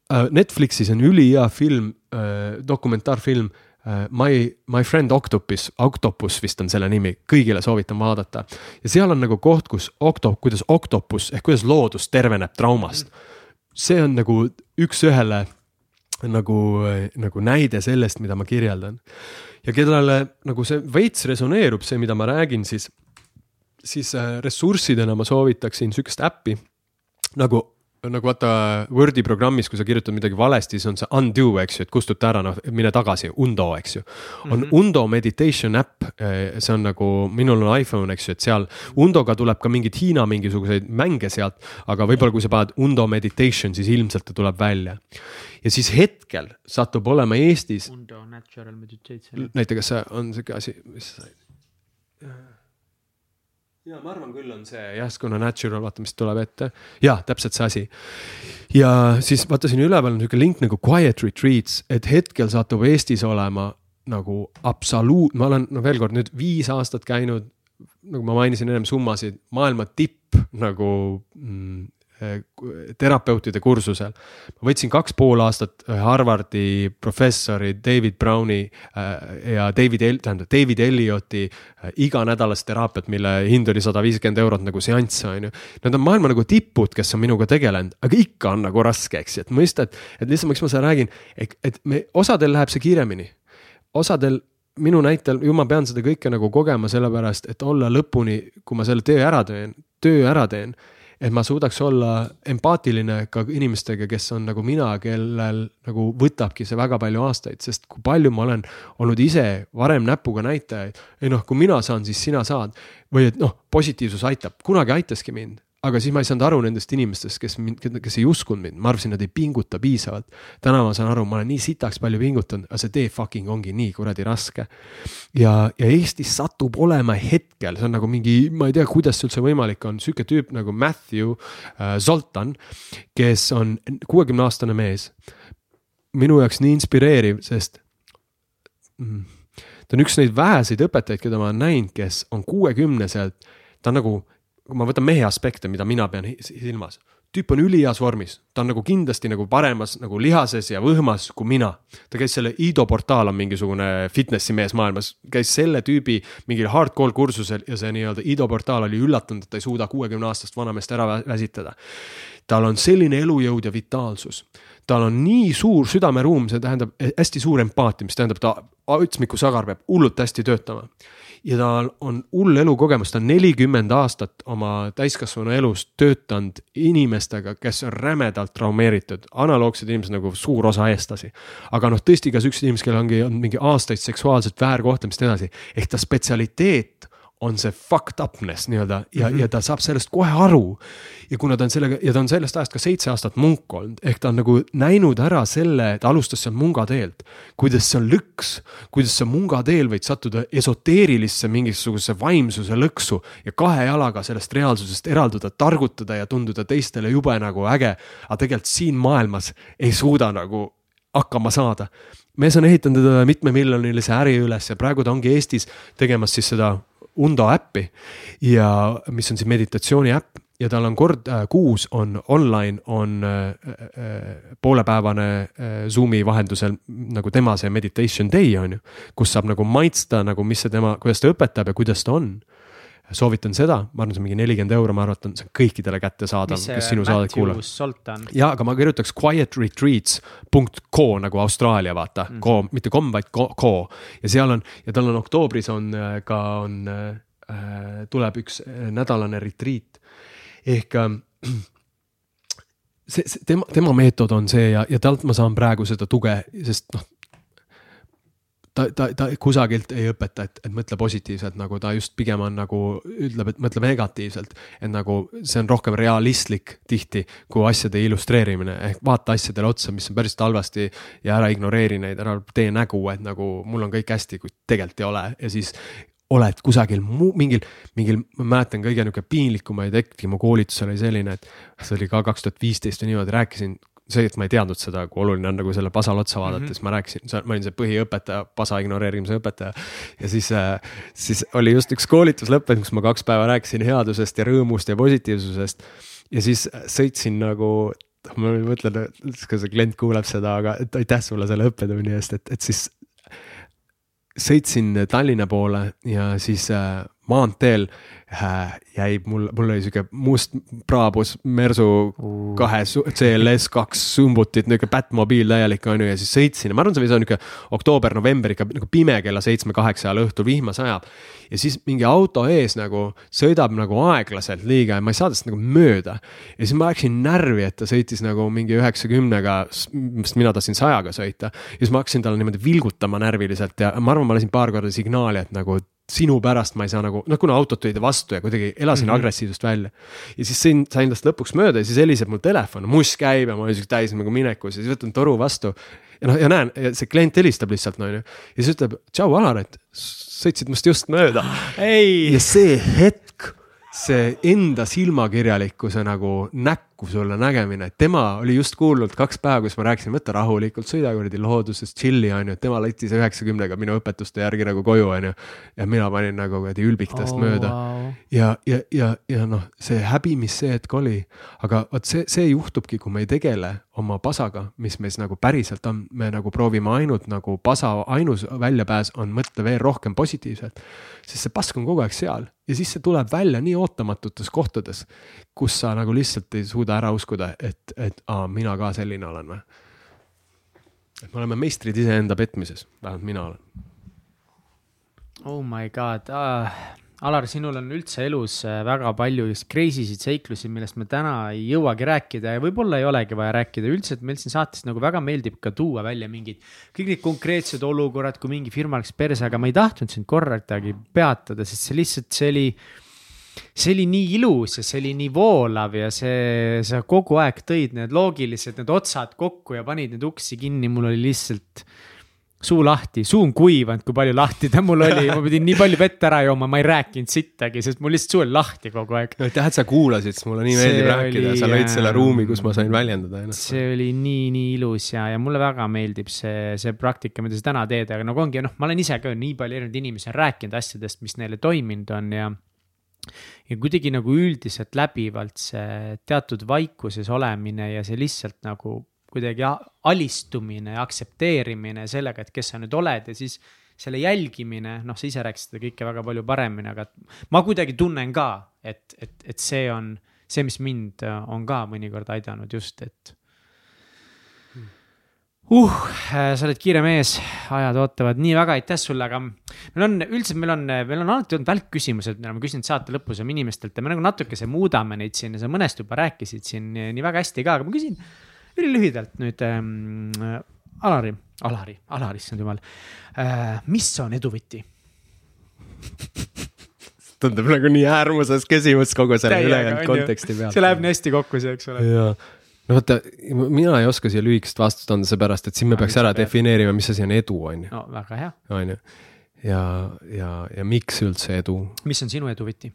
Äh, Netflixis on ülihea film, äh, dokumentaarfilm My, My Friend Octopus, Octopus vist on selle nimi, kõigile soovitan vaadata. ja seal on nagu koht, kus okto-, kuidas oktopus ehk kuidas loodus terveneb traumast. see on nagu üks-ühele nagu, nagu näide sellest, mida ma kirjeldan. ja kellele nagu see veits resoneerub, see, mida ma räägin, siis, siis äh, ressurssidena ma soovitaksin sihukest äppi nagu nagu vaata Wordi programmis, kui sa kirjutad midagi valesti, siis on see undo, eks ju, et kustuta ära, noh, mine tagasi, undo, eks ju. on mm -hmm. Undo meditation äpp, eh, see on nagu, minul on iPhone, eks ju, et seal Undoga tuleb ka mingeid Hiina mingisuguseid mänge sealt. aga võib-olla, kui sa paned Undo meditation, siis ilmselt ta tuleb välja. ja siis hetkel satub olema Eestis. Undo natural meditation. näiteks see on sihuke asi, mis ja ma arvan küll on see jah, kuna natural, vaata, mis tuleb ette. ja täpselt see asi. ja siis vaata siin üleval on sihuke link nagu quiet retreats, et hetkel satub Eestis olema nagu absoluut, ma olen, no veel kord nüüd viis aastat käinud. nagu ma mainisin ennem summasid, maailma tipp nagu mm, terapeutide kursusel. ma võtsin kaks pool aastat Harvardi professori David Browni ja David, tähendab David Ellioti iganädalast teraapiat, mille hind oli sada viiskümmend eurot nagu seanss, on ju. Nad on maailma nagu tipud, kes on minuga tegelenud, aga ikka on nagu raske, eks ju, et mõista, et, et lihtsalt miks ma seda räägin, et, et me, osadel läheb see kiiremini. osadel minu näitel ju ma pean seda kõike nagu kogema, sellepärast et olla lõpuni, kui ma selle töö ära teen, töö ära teen. Et ma suudaks olla empaatiline ka inimestega, kes on nagu mina, kellel nagu võtabki see väga palju aastaid, sest kui palju ma olen olnud ise varem näpuga näitajaid. ei noh, kui mina saan, siis sina saad. Või et noh, positiivsus aitab, kunagi aitaski mind aga siis ma ei saanud aru nendest inimestest, kes mind, kes ei uskunud mind, ma arvasin, nad ei pinguta piisavalt. täna ma saan aru, ma olen nii sitaks palju pingutanud, aga see tee fucking ongi nii kuradi raske. ja, ja Eestis satub olema hetkel, see on nagu mingi, ma ei tea, kuidas see üldse võimalik on, sihuke tüüp nagu Matthew äh, Zoltan, kes on kuuekümne aastane mees. minu jaoks nii inspireeriv, sest mm, ta on üks neid väheseid õpetajaid, keda ma olen näinud, kes on kuuekümneselt, ta on nagu ma võtan mehe aspekte, mida mina pean silmas, tüüp on üliheas vormis, ta on nagu kindlasti nagu paremas nagu lihases ja võhmas kui mina. ta käis selle Ido portaal on mingisugune fitnessi mees maailmas, käis selle tüübi mingil hardcore kursusel ja see nii-öelda Ido portaal oli üllatunud, et ta ei suuda kuuekümne aastast vanameest ära väsitada. tal on selline elujõud ja vitaalsus. Tal on nii suur südameruum, see tähendab hästi suur empaatia, mis tähendab, ta otsmiku sagar peab hullult hästi töötama ja tal on hull elukogemus, ta on nelikümmend aastat oma täiskasvanu elus töötanud inimestega, kes on rämedalt traumeeritud, analoogsed inimesed nagu suur osa eestlasi. aga noh, tõesti ka siuksed inimesed, kellel ongi on mingi aastaid seksuaalset väärkohtlemist ja nii edasi, ehk ta spetsialiteet on see fucked upness nii-öelda ja mm, -hmm. ja ta saab sellest kohe aru. ja kuna ta on sellega ja ta on sellest ajast ka seitse aastat munk olnud, ehk ta on nagu näinud ära selle, ta alustas seal mungateelt. kuidas see on lõks, kuidas sa mungateel võid sattuda esoteerilisse mingisugusesse vaimsuse lõksu ja kahe jalaga sellest reaalsusest eralduda, targutada ja tunduda teistele jube nagu äge. aga tegelikult siin maailmas ei suuda nagu hakkama saada mees on ehitanud mitmemiljonilise äri üles ja praegu ta ongi Eestis tegemas siis seda Undo äppi ja mis on siis meditatsiooni äpp ja tal on kord äh, kuus on online, on äh, äh, poolepäevane äh, Zoom'i vahendusel nagu tema see meditation day on ju. kus saab nagu maitsta nagu, mis see tema, kuidas ta õpetab ja kuidas ta on soovitan seda, ma arvan, see on mingi nelikümmend euro, ma arvan, see on kõikidele kättesaadav, kes sinu saadet kuulab. ja, aga ma kirjutaks quietretreats.co nagu Austraalia, vaata. Mm, -hmm. co, mitte com, vaid co, co. Ja seal on ja tal on oktoobris on äh, ka on äh,, tuleb üks äh, nädalane retriit ehk äh, [CLEARS THROAT] see, see tema, tema meetod on see ja, ja talt ma saan praegu seda tuge, sest noh ta, ta, ta kusagilt ei õpeta, et, et mõtle positiivselt, nagu ta just pigem on nagu ütleb, et mõtle negatiivselt. et nagu see on rohkem realistlik tihti kui asjade illustreerimine ehk vaata asjadele otsa, mis on päriselt halvasti ja ära ignoreeri neid, ära tee nägu, et nagu mul on kõik hästi, kuid tegelikult ei ole ja siis oled kusagil muu, mingil, mingil, ma mäletan kõige nihuke piinlikumaid hetki mu koolitusel oli selline, et see oli ka kaks tuhat viisteist või niimoodi, rääkisin see, et ma ei teadnud seda, kui oluline on nagu selle pasale otsa vaadata mm, -hmm. siis ma rääkisin, ma olin see põhiõpetaja, pasa ignoreerimise õpetaja. ja siis, äh, siis oli just üks koolitus lõppenud, kus ma kaks päeva rääkisin headusest ja rõõmust ja positiivsusest. ja siis sõitsin nagu, ma mõtlen, kas see klient kuuleb seda, aga aitäh sulle selle õppetunni eest, et, et siis sõitsin Tallinna poole ja siis äh, maanteel äh, jäi mul, mul oli sihuke must praabus Mersu uh. kahe CLS kaks sumbutit, nihuke Batmobiil täielik on ju ja siis sõitsin ja ma arvan, see võis olla nihuke oktoober-november ikka nagu pime kella seitsme-kaheksa ajal õhtul vihma sajab. ja siis mingi auto ees nagu sõidab nagu aeglaselt liiga ja ma ei saa tast nagu mööda. ja siis ma läksin närvi, et ta sõitis nagu mingi üheksakümnega, sest mina tahtsin sajaga sõita. ja siis ma hakkasin talle niimoodi vilgutama närviliselt ja ma arvan, ma lasin paar korda signaali, et nagu sinu pärast ma ei saa nagu, noh, kuna autot tulid vastu ja kuidagi elasin mm -hmm. agressiivsust välja. ja siis sain, sain tast lõpuks mööda ja siis heliseb mul telefon, muss käib ja ma olin siuke täis nagu minekus ja siis võtan toru vastu. ja noh, ja näen, see klient helistab lihtsalt, no on ju. ja siis ütleb, tšau, Alar, et sõitsid must just mööda. ja see hetk, see enda silmakirjalikkuse nagu näkku sulle nägemine, et tema oli just kuulnud kaks päeva, kus ma rääkisin, võta rahulikult, sõida kuradi looduses, chill'i on ju, tema lättis üheksakümnega minu õpetuste järgi nagu koju on ju. ja mina panin nagu kuradi ülbiktast oh, mööda wow. ja, ja, ja, ja noh, see häbi, mis see hetk oli, aga vot see, see juhtubki, kui me ei tegele oma pasaga, mis meis nagu päriselt on, me nagu proovime ainult nagu pasa, ainus väljapääs on mõtle veel rohkem positiivselt. sest see pask on kogu aeg seal ja siis see tuleb välja nii ootamatutes kohtades, kus sa nagu lihtsalt ei suuda ära uskuda, et, et aa, mina ka selline olen või. et me oleme meistrid iseenda petmises, vähemalt mina olen. Oh my god ah Alar, sinul on üldse elus äh, väga palju crazy sid seiklusi, millest me täna ei jõuagi rääkida ja võib-olla ei olegi vaja rääkida. Üldse, et meil siin saates nagu väga meeldib ka tuua välja mingid, kõik need konkreetsed olukorrad, kui mingi firma läks perse, aga ma ei tahtnud sind korratagi peatada, sest see lihtsalt, see oli see oli nii ilus ja see oli nii voolav ja see, sa kogu aeg tõid need loogilised, need otsad kokku ja panid need uksi kinni, mul oli lihtsalt suu lahti, suu on kuivanud, kui palju lahti ta mul oli, ma pidin nii palju vett ära jooma, ma ei rääkinud sittagi, sest mul lihtsalt suu oli lahti kogu aeg. aitäh, et sa kuulasid, sest mulle nii meeldib see rääkida, sa lõid selle ruumi, kus ma sain väljendada ennast. see oli nii, nii ilus ja, ja mulle väga meeldib see, see praktika, mida sa täna teed, aga nagu ongi, noh, ma olen ise ka nii palju erinevaid inimesi rääkinud asjadest, mis neile toiminud on ja ja kuidagi nagu üldiselt läbivalt see teatud vaikuses olemine ja see lihtsalt nagu kuidagi alistumine ja aktsepteerimine sellega, et kes sa nüüd oled ja siis selle jälgimine, noh, sa ise rääkisid seda kõike väga palju paremini, aga ma kuidagi tunnen ka, et, et, et see on see, mis mind on ka mõnikord aidanud just, et uh, sa oled kiire mees, ajad ootavad, nii väga aitäh sulle, aga meil on üldiselt, meil on, meil on alati olnud välkküsimused, me küsinud saate lõpus oma inimestelt ja me nagu natukese muudame neid siin ja sa mõnest juba rääkisid siin nii väga hästi ka, aga ma küsin ülilühidalt nüüd ähm, Alari, Alari, Alari, issand jumal äh,. mis on edu võti tundub nagu nii äärmuses küsimus kogu selle ülejäänud konteksti pealt. see läheb nii hästi kokku, see, eks ole. jaa, no vaata, mina ei oska siia lühikest vastust anda, seepärast et siin me peaks ära defineerima, mis asi on edu, on ju. no väga hea. on ju, ja, ja, ja miks üldse edu. mis on sinu edu võti?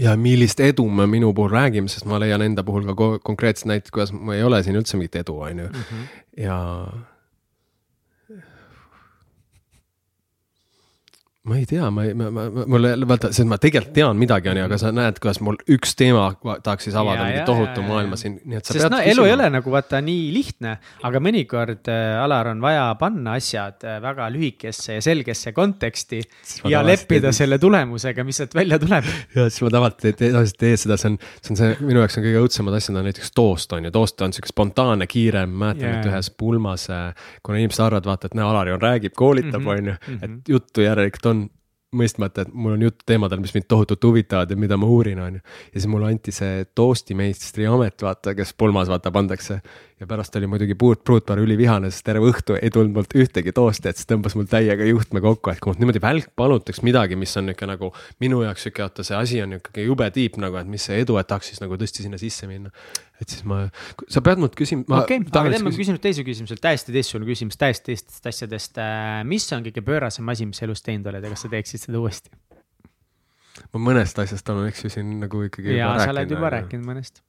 Ja millist edu me minu puhul räägime, sest ma leian enda puhul ka konkreetsed näited, kuidas mul ei ole siin üldse mingit edu, on ju. Mhm. ja ma ei tea, ma ei, ma, ma, mulle vaata, sest ma tegelikult tean midagi, onju, aga sa näed, kuidas mul üks teema tahaks siis avada mingi tohutu maailma siin, nii et sa sest pead no, küsima. elu ei ole nagu vaata nii lihtne, aga mõnikord äh,, Alar, on vaja panna asjad äh, väga lühikesse ja selgesse konteksti ja leppida teen... selle tulemusega, mis sealt välja tuleb. [LAUGHS] ja siis ma tavaliselt tavaliselt teen seda, see on, see on see, minu jaoks on kõige õudsemad asjad on näiteks toost on ju, toost on sihuke spontaanne, kiire, ma mäletan yeah., et ühes pulmas, äh, kuna inimesed arvavad, vaata, et näe, Alari on, räägib, koolitab, mhm, on ju, et mhm. juttu järelikult on mõistmata, et mul on jutt teemadel, mis mind tohutult huvitavad ja mida ma uurin, on ju. ja siis mulle anti see toastimeistri amet, vaata, kes pulmas vaata pandakse ja pärast oli muidugi Puut Pruutpaar ülivihane, sest terve õhtu ei tulnud mult ühtegi toosti, et siis tõmbas mul täiega juhtme kokku, et kui mult niimoodi välk palutaks midagi, mis on niisugune nagu minu jaoks sihuke, oota, see asi on ikkagi jube tiip nagu, et mis see edu, et tahaks siis nagu tõesti sinna sisse minna. et siis ma, sa pead mult küsima. okei okay,, aga teeme küsin nüüd teise küsimuse, täiesti teistsugune küsimus, täiesti teistest asjadest. Äh, mis on kõige pöörasem asi, mis elus teinud oled ja kas sa teeksid seda uuesti? ma mõnest asjast olen, eks ju, siin nagu ikkagi. jaa, sa oled juba rääkinud mõnest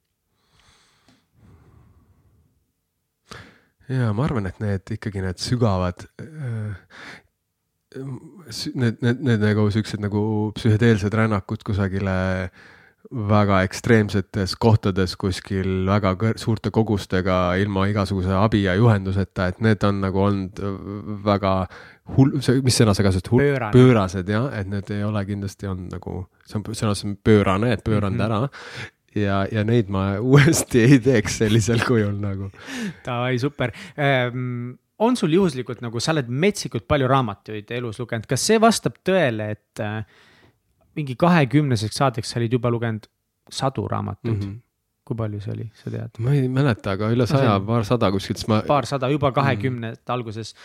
ja ma arvan, et need ikkagi need sügavad äh, need, need, need nagu siuksed nagu psühhedeelsed rännakud kusagile väga ekstreemsetes kohtades kuskil väga suurte kogustega ilma igasuguse abi ja juhenduseta, et need on nagu olnud väga hull, see, mis sõna sa kasutasid? pöörased jah, et need ei ole kindlasti olnud nagu, see on sõna, see on pöörane, et pööranud mm -hmm. ära ja, ja neid ma [LAUGHS] uuesti ei teeks sellisel kujul nagu. Davai, super ähm, on sul juhuslikult nagu, sa oled metsikult palju raamatuid elus lugenud, kas see vastab tõele, et äh, mingi kahekümneseks saadeks sa olid juba lugenud sadu raamatuid mm? -hmm kui palju see oli, sa tead? ma ei mäleta, aga üle saja no,, paarsada kuskilt, siis ma. paarsada juba kahekümnendate mm -hmm. alguses.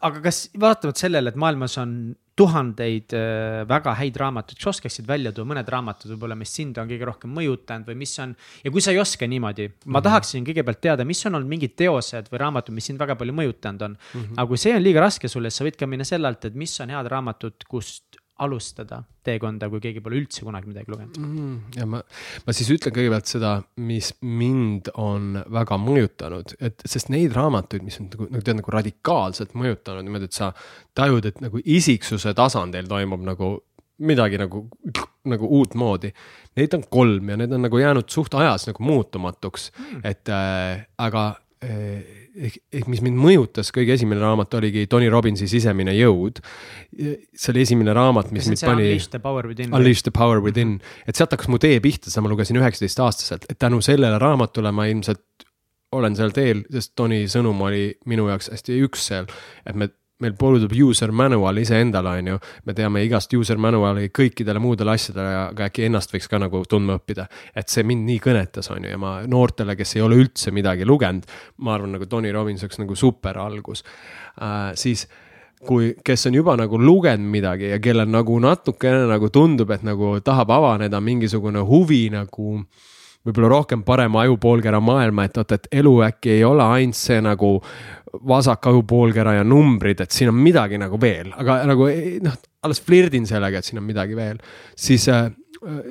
Aga kas vaatamata sellele, et maailmas on tuhandeid äh, väga häid raamatuid, kas oskaksid välja tuua mõned raamatud võib-olla, mis sind on kõige rohkem mõjutanud või mis on. ja kui sa ei oska niimoodi, ma mm -hmm. tahaksin kõigepealt teada, mis on olnud mingid teosed või raamatud, mis sind väga palju mõjutanud on mm. -hmm. aga kui see on liiga raske sulle, siis sa võid ka minna selle alt, et mis on head raamatud, kust alustada teekonda, kui keegi pole üldse kunagi midagi lugenud mm,? ja ma, ma siis ütlen kõigepealt seda, mis mind on väga mõjutanud, et sest neid raamatuid, mis on nagu, nagu tead nagu radikaalselt mõjutanud niimoodi, et sa tajud, et nagu isiksuse tasandil toimub nagu midagi nagu, nagu uutmoodi. Neid on kolm ja need on nagu jäänud suht ajas nagu muutumatuks mm., et äh, aga äh, ehk, ehk mis mind mõjutas, kõige esimene raamat oligi Tony Robbinsi Sisemine jõud. see oli esimene raamat, mis mind pani. Unleash the power within. Unleash the power within, et sealt hakkas mu tee pihta, seda ma lugesin üheksateistaastaselt, et tänu sellele raamatule ma ilmselt olen seal teel, sest Tony sõnum oli minu jaoks hästi üksel, et me meil puudub user manual iseendale, on ju. me teame igast user manual'i kõikidele muudele asjadele, aga äkki ennast võiks ka nagu tundma õppida. et see mind nii kõnetas, on ju, ja ma noortele, kes ei ole üldse midagi lugenud, ma arvan, nagu Tony Robbins oleks nagu super algus äh,. siis kui, kes on juba nagu lugenud midagi ja kellel nagu natukene nagu tundub, et nagu tahab avaneda mingisugune huvi nagu võib-olla rohkem parema ajupoolkera maailma, et oot, et elu äkki ei ole ainult see nagu vasak ajupoolkera ja numbrid, et siin on midagi nagu veel, aga nagu noh, alles flirdin sellega, et siin on midagi veel. siis äh,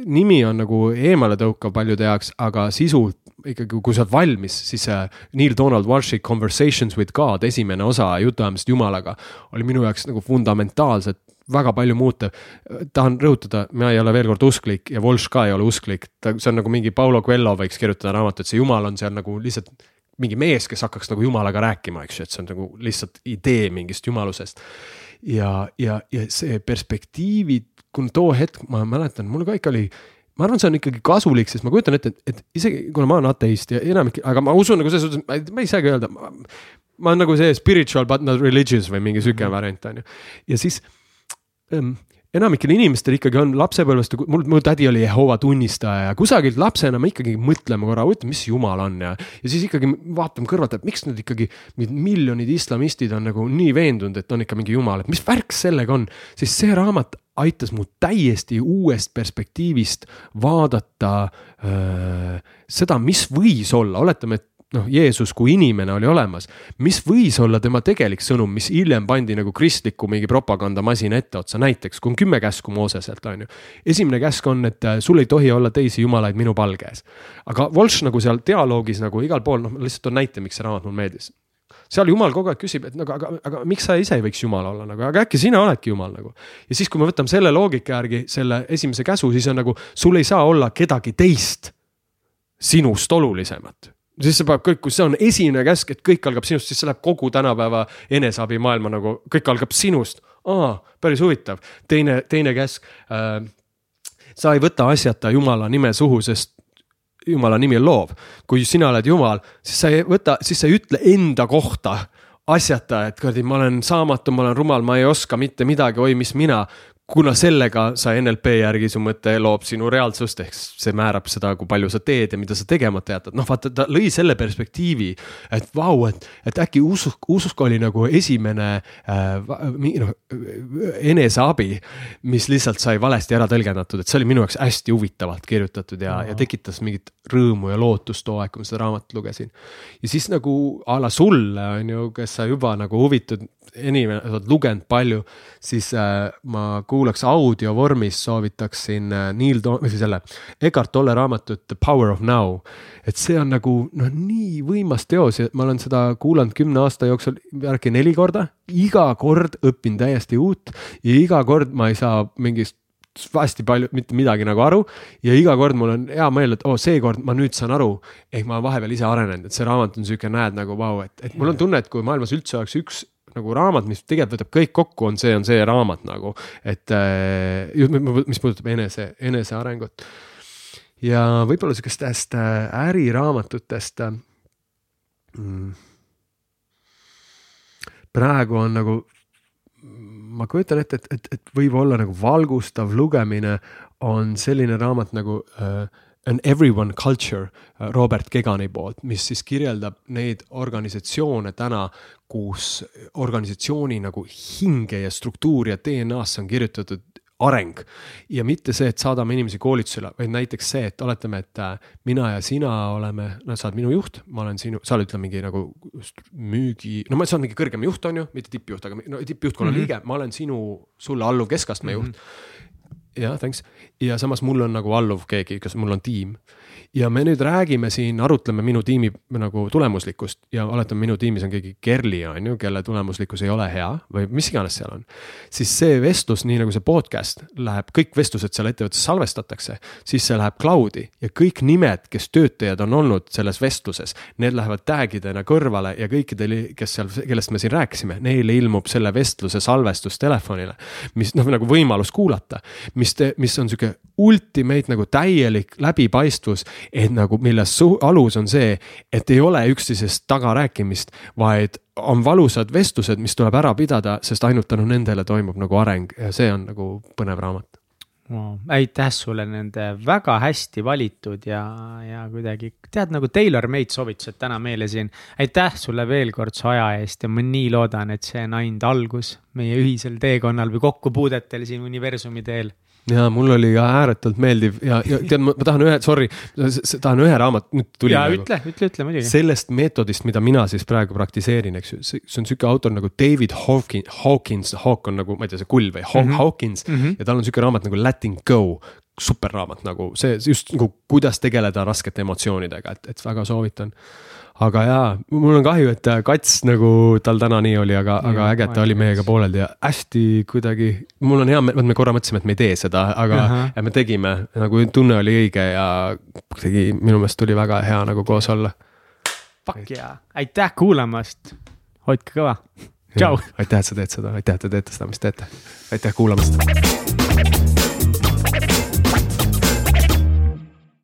nimi on nagu eemaletõukav paljude jaoks, aga sisu ikkagi, kui sa oled valmis, siis äh, Neil Donald Walshi Conversations with God, esimene osa jutuajamist Jumalaga, oli minu jaoks nagu fundamentaalselt väga palju muutev. tahan rõhutada, ma ei ole veel kord usklik ja Walsh ka ei ole usklik, ta, see on nagu mingi Paulo Coelho võiks kirjutada raamatut, see jumal on seal nagu lihtsalt mingi mees, kes hakkaks nagu jumalaga rääkima, eks ju, et see on nagu lihtsalt idee mingist jumalusest. ja, ja, ja see perspektiivid, kui too hetk ma mäletan, mul ka ikka oli ma arvan, see on ikkagi kasulik, sest ma kujutan ette, et, et isegi kuna ma olen ateist ja enamik, aga ma usun nagu selles suhtes, ma ei saagi öelda. ma olen nagu see spiritual but not religious või mingi sihuke -hmm. variant on ju, ja siis ähm, enamikel inimestel ikkagi on lapsepõlvest, mul, mu tädi oli Jehova tunnistaja ja kusagilt lapsena me ikkagi mõtleme korra, huvitav, mis jumal on ja. ja siis ikkagi vaatame kõrvalt, et miks nüüd ikkagi miljonid islamistid on nagu nii veendunud, et on ikka mingi jumal, et mis värk sellega on. siis see raamat aitas mu täiesti uuest perspektiivist vaadata öö, seda, mis võis olla, oletame, et noh, Jeesus kui inimene oli olemas, mis võis olla tema tegelik sõnum, mis hiljem pandi nagu kristliku mingi propagandamasina etteotsa, näiteks kui on kümme käsku Mooseselt, on ju. esimene käsk on, et äh, sul ei tohi olla teisi jumalaid minu palge ees. aga Walsh nagu seal dialoogis nagu igal pool, noh, lihtsalt toon näite, miks see raamat mulle meeldis seal jumal kogu aeg küsib, et nagu, aga, aga, aga miks sa ise ei võiks jumal olla nagu, aga äkki sina oledki jumal nagu. ja siis, kui me võtame selle loogika järgi selle esimese käsu, siis on nagu sul ei saa olla kedagi teist sinust olulisemat siis see paneb kõik, kui see on esimene käsk, et kõik algab sinust, siis see läheb kogu tänapäeva eneseabimaailma nagu, kõik algab sinust. aa, päris huvitav. teine, teine käsk äh,. sa ei võta asjata jumala nime suhu, sest jumala nimi on loov. kui sina oled jumal, siis sa ei võta, siis sa ei ütle enda kohta asjata, et kuradi, ma olen saamatu, ma olen rumal, ma ei oska mitte midagi, oi, mis mina kuna sellega sa NLP järgi su mõte loob sinu reaalsust, ehk see määrab seda, kui palju sa teed ja mida sa tegemata jätad, noh vaata, ta lõi selle perspektiivi, et vau, et, et äkki usk, usk oli nagu esimene äh, noh, eneseabi, mis lihtsalt sai valesti ära tõlgendatud, et see oli minu jaoks hästi huvitavalt kirjutatud ja, ja tekitas mingit rõõmu ja lootust too aeg, kui ma seda raamatut lugesin. ja siis nagu a la sulle on ju, kes sa juba nagu huvitud inimene, sa oled lugenud palju, siis äh, ma kuulaks audio vormis, soovitaksin äh, Neil To-, või selle Eckart Tolle raamatut The Power of Now. et see on nagu noh, nii võimas teos ja ma olen seda kuulanud kümne aasta jooksul äkki neli korda, iga kord õpin täiesti uut ja iga kord ma ei saa mingist hästi palju, mitte midagi nagu aru. ja iga kord mul on hea meel, et oo oh,, seekord ma nüüd saan aru. ehk ma vahepeal ise arenenud, et see raamat on sihuke, näed nagu vau wow,, et, et mul on tunne, et kui maailmas üldse oleks üks nagu raamat, mis tegelikult võtab kõik kokku, on see, on see raamat nagu, et äh, mis puudutab enese, enesearengut. ja võib-olla sihukestest äh, äriraamatutest mm,. praegu on nagu, ma kujutan ette, et, et, et võib olla nagu valgustav lugemine on selline raamat nagu äh, An Everyone Culture äh, Robert Kegani poolt, mis siis kirjeldab neid organisatsioone täna, kus organisatsiooni nagu hinge ja struktuuri ja DNA-sse on kirjutatud areng. ja mitte see, et saadame inimesi koolitusele, vaid näiteks see, et oletame, et äh, mina ja sina oleme, no sa oled minu juht, ma olen sinu, sa oled ütleme mingi nagu müügi, no ma, sa oled mingi kõrgem juht, on ju, mitte tippjuht, aga no tippjuhtkonna mm -hmm. liige, ma olen sinu, sulle alluv keskastme juht mm. -hmm. Jah, thanks. ja samas mul on nagu alluv keegi, kas mul on tiim ja me nüüd räägime siin, arutleme minu tiimi nagu tulemuslikkust ja oletame, minu tiimis on keegi Kerli, on ju, kelle tulemuslikkus ei ole hea või mis iganes seal on. siis see vestlus, nii nagu see podcast läheb, kõik vestlused seal ettevõttes salvestatakse, siis see läheb cloud'i ja kõik nimed, kes töötajad on olnud selles vestluses, need lähevad tag idena kõrvale ja kõikidel, kes seal, kellest me siin rääkisime, neile ilmub selle vestluse salvestus telefonile. mis noh, nagu võimalus kuulata, mis, mis on sihuke ultimate nagu täielik läbipaistvus et nagu milles alus on see, et ei ole üksteisest tagarääkimist, vaid on valusad vestlused, mis tuleb ära pidada, sest ainult tänu nendele toimub nagu areng. Ja see on nagu põnev raamat. Wow.. aitäh sulle nende väga hästi valitud ja, ja kuidagi tead nagu tailor-made soovitused täna meile siin. aitäh sulle veel kord su aja eest ja ma nii loodan, et see on ainult algus meie ühisel teekonnal või kokkupuudetel siin universumi teel ja mul oli ääretult meeldiv ja, ja tead, ma tahan ühe, sorry, tahan ühe raamat, nüüd tuli. ja nagu, ütle, ütle, ütle muidugi. sellest meetodist, mida mina siis praegu praktiseerin, eks ju, see on sihuke autor nagu David Hawkins, Hawkins, Hawk on nagu, ma ei tea, see kull või Haw, mm -hmm. Hawkins mm -hmm. ja tal on sihuke raamat nagu Letting Go superraamat nagu see just nagu kuidas tegeleda raskete emotsioonidega, et, et väga soovitan aga jaa, mul on kahju, et Kats nagu tal täna nii oli, aga, aga äge, et ta oli meiega pooleldi ja hästi kuidagi, mul on hea meel, me korra mõtlesime, et me ei tee seda, aga uh -huh. me tegime, nagu tunne oli õige ja kuidagi minu meelest tuli väga hea nagu koos olla. Fuck jaa, aitäh kuulamast, hoidke kõva, tšau. aitäh, et sa teed seda, aitäh, et te teete seda, mis teete, aitäh kuulamast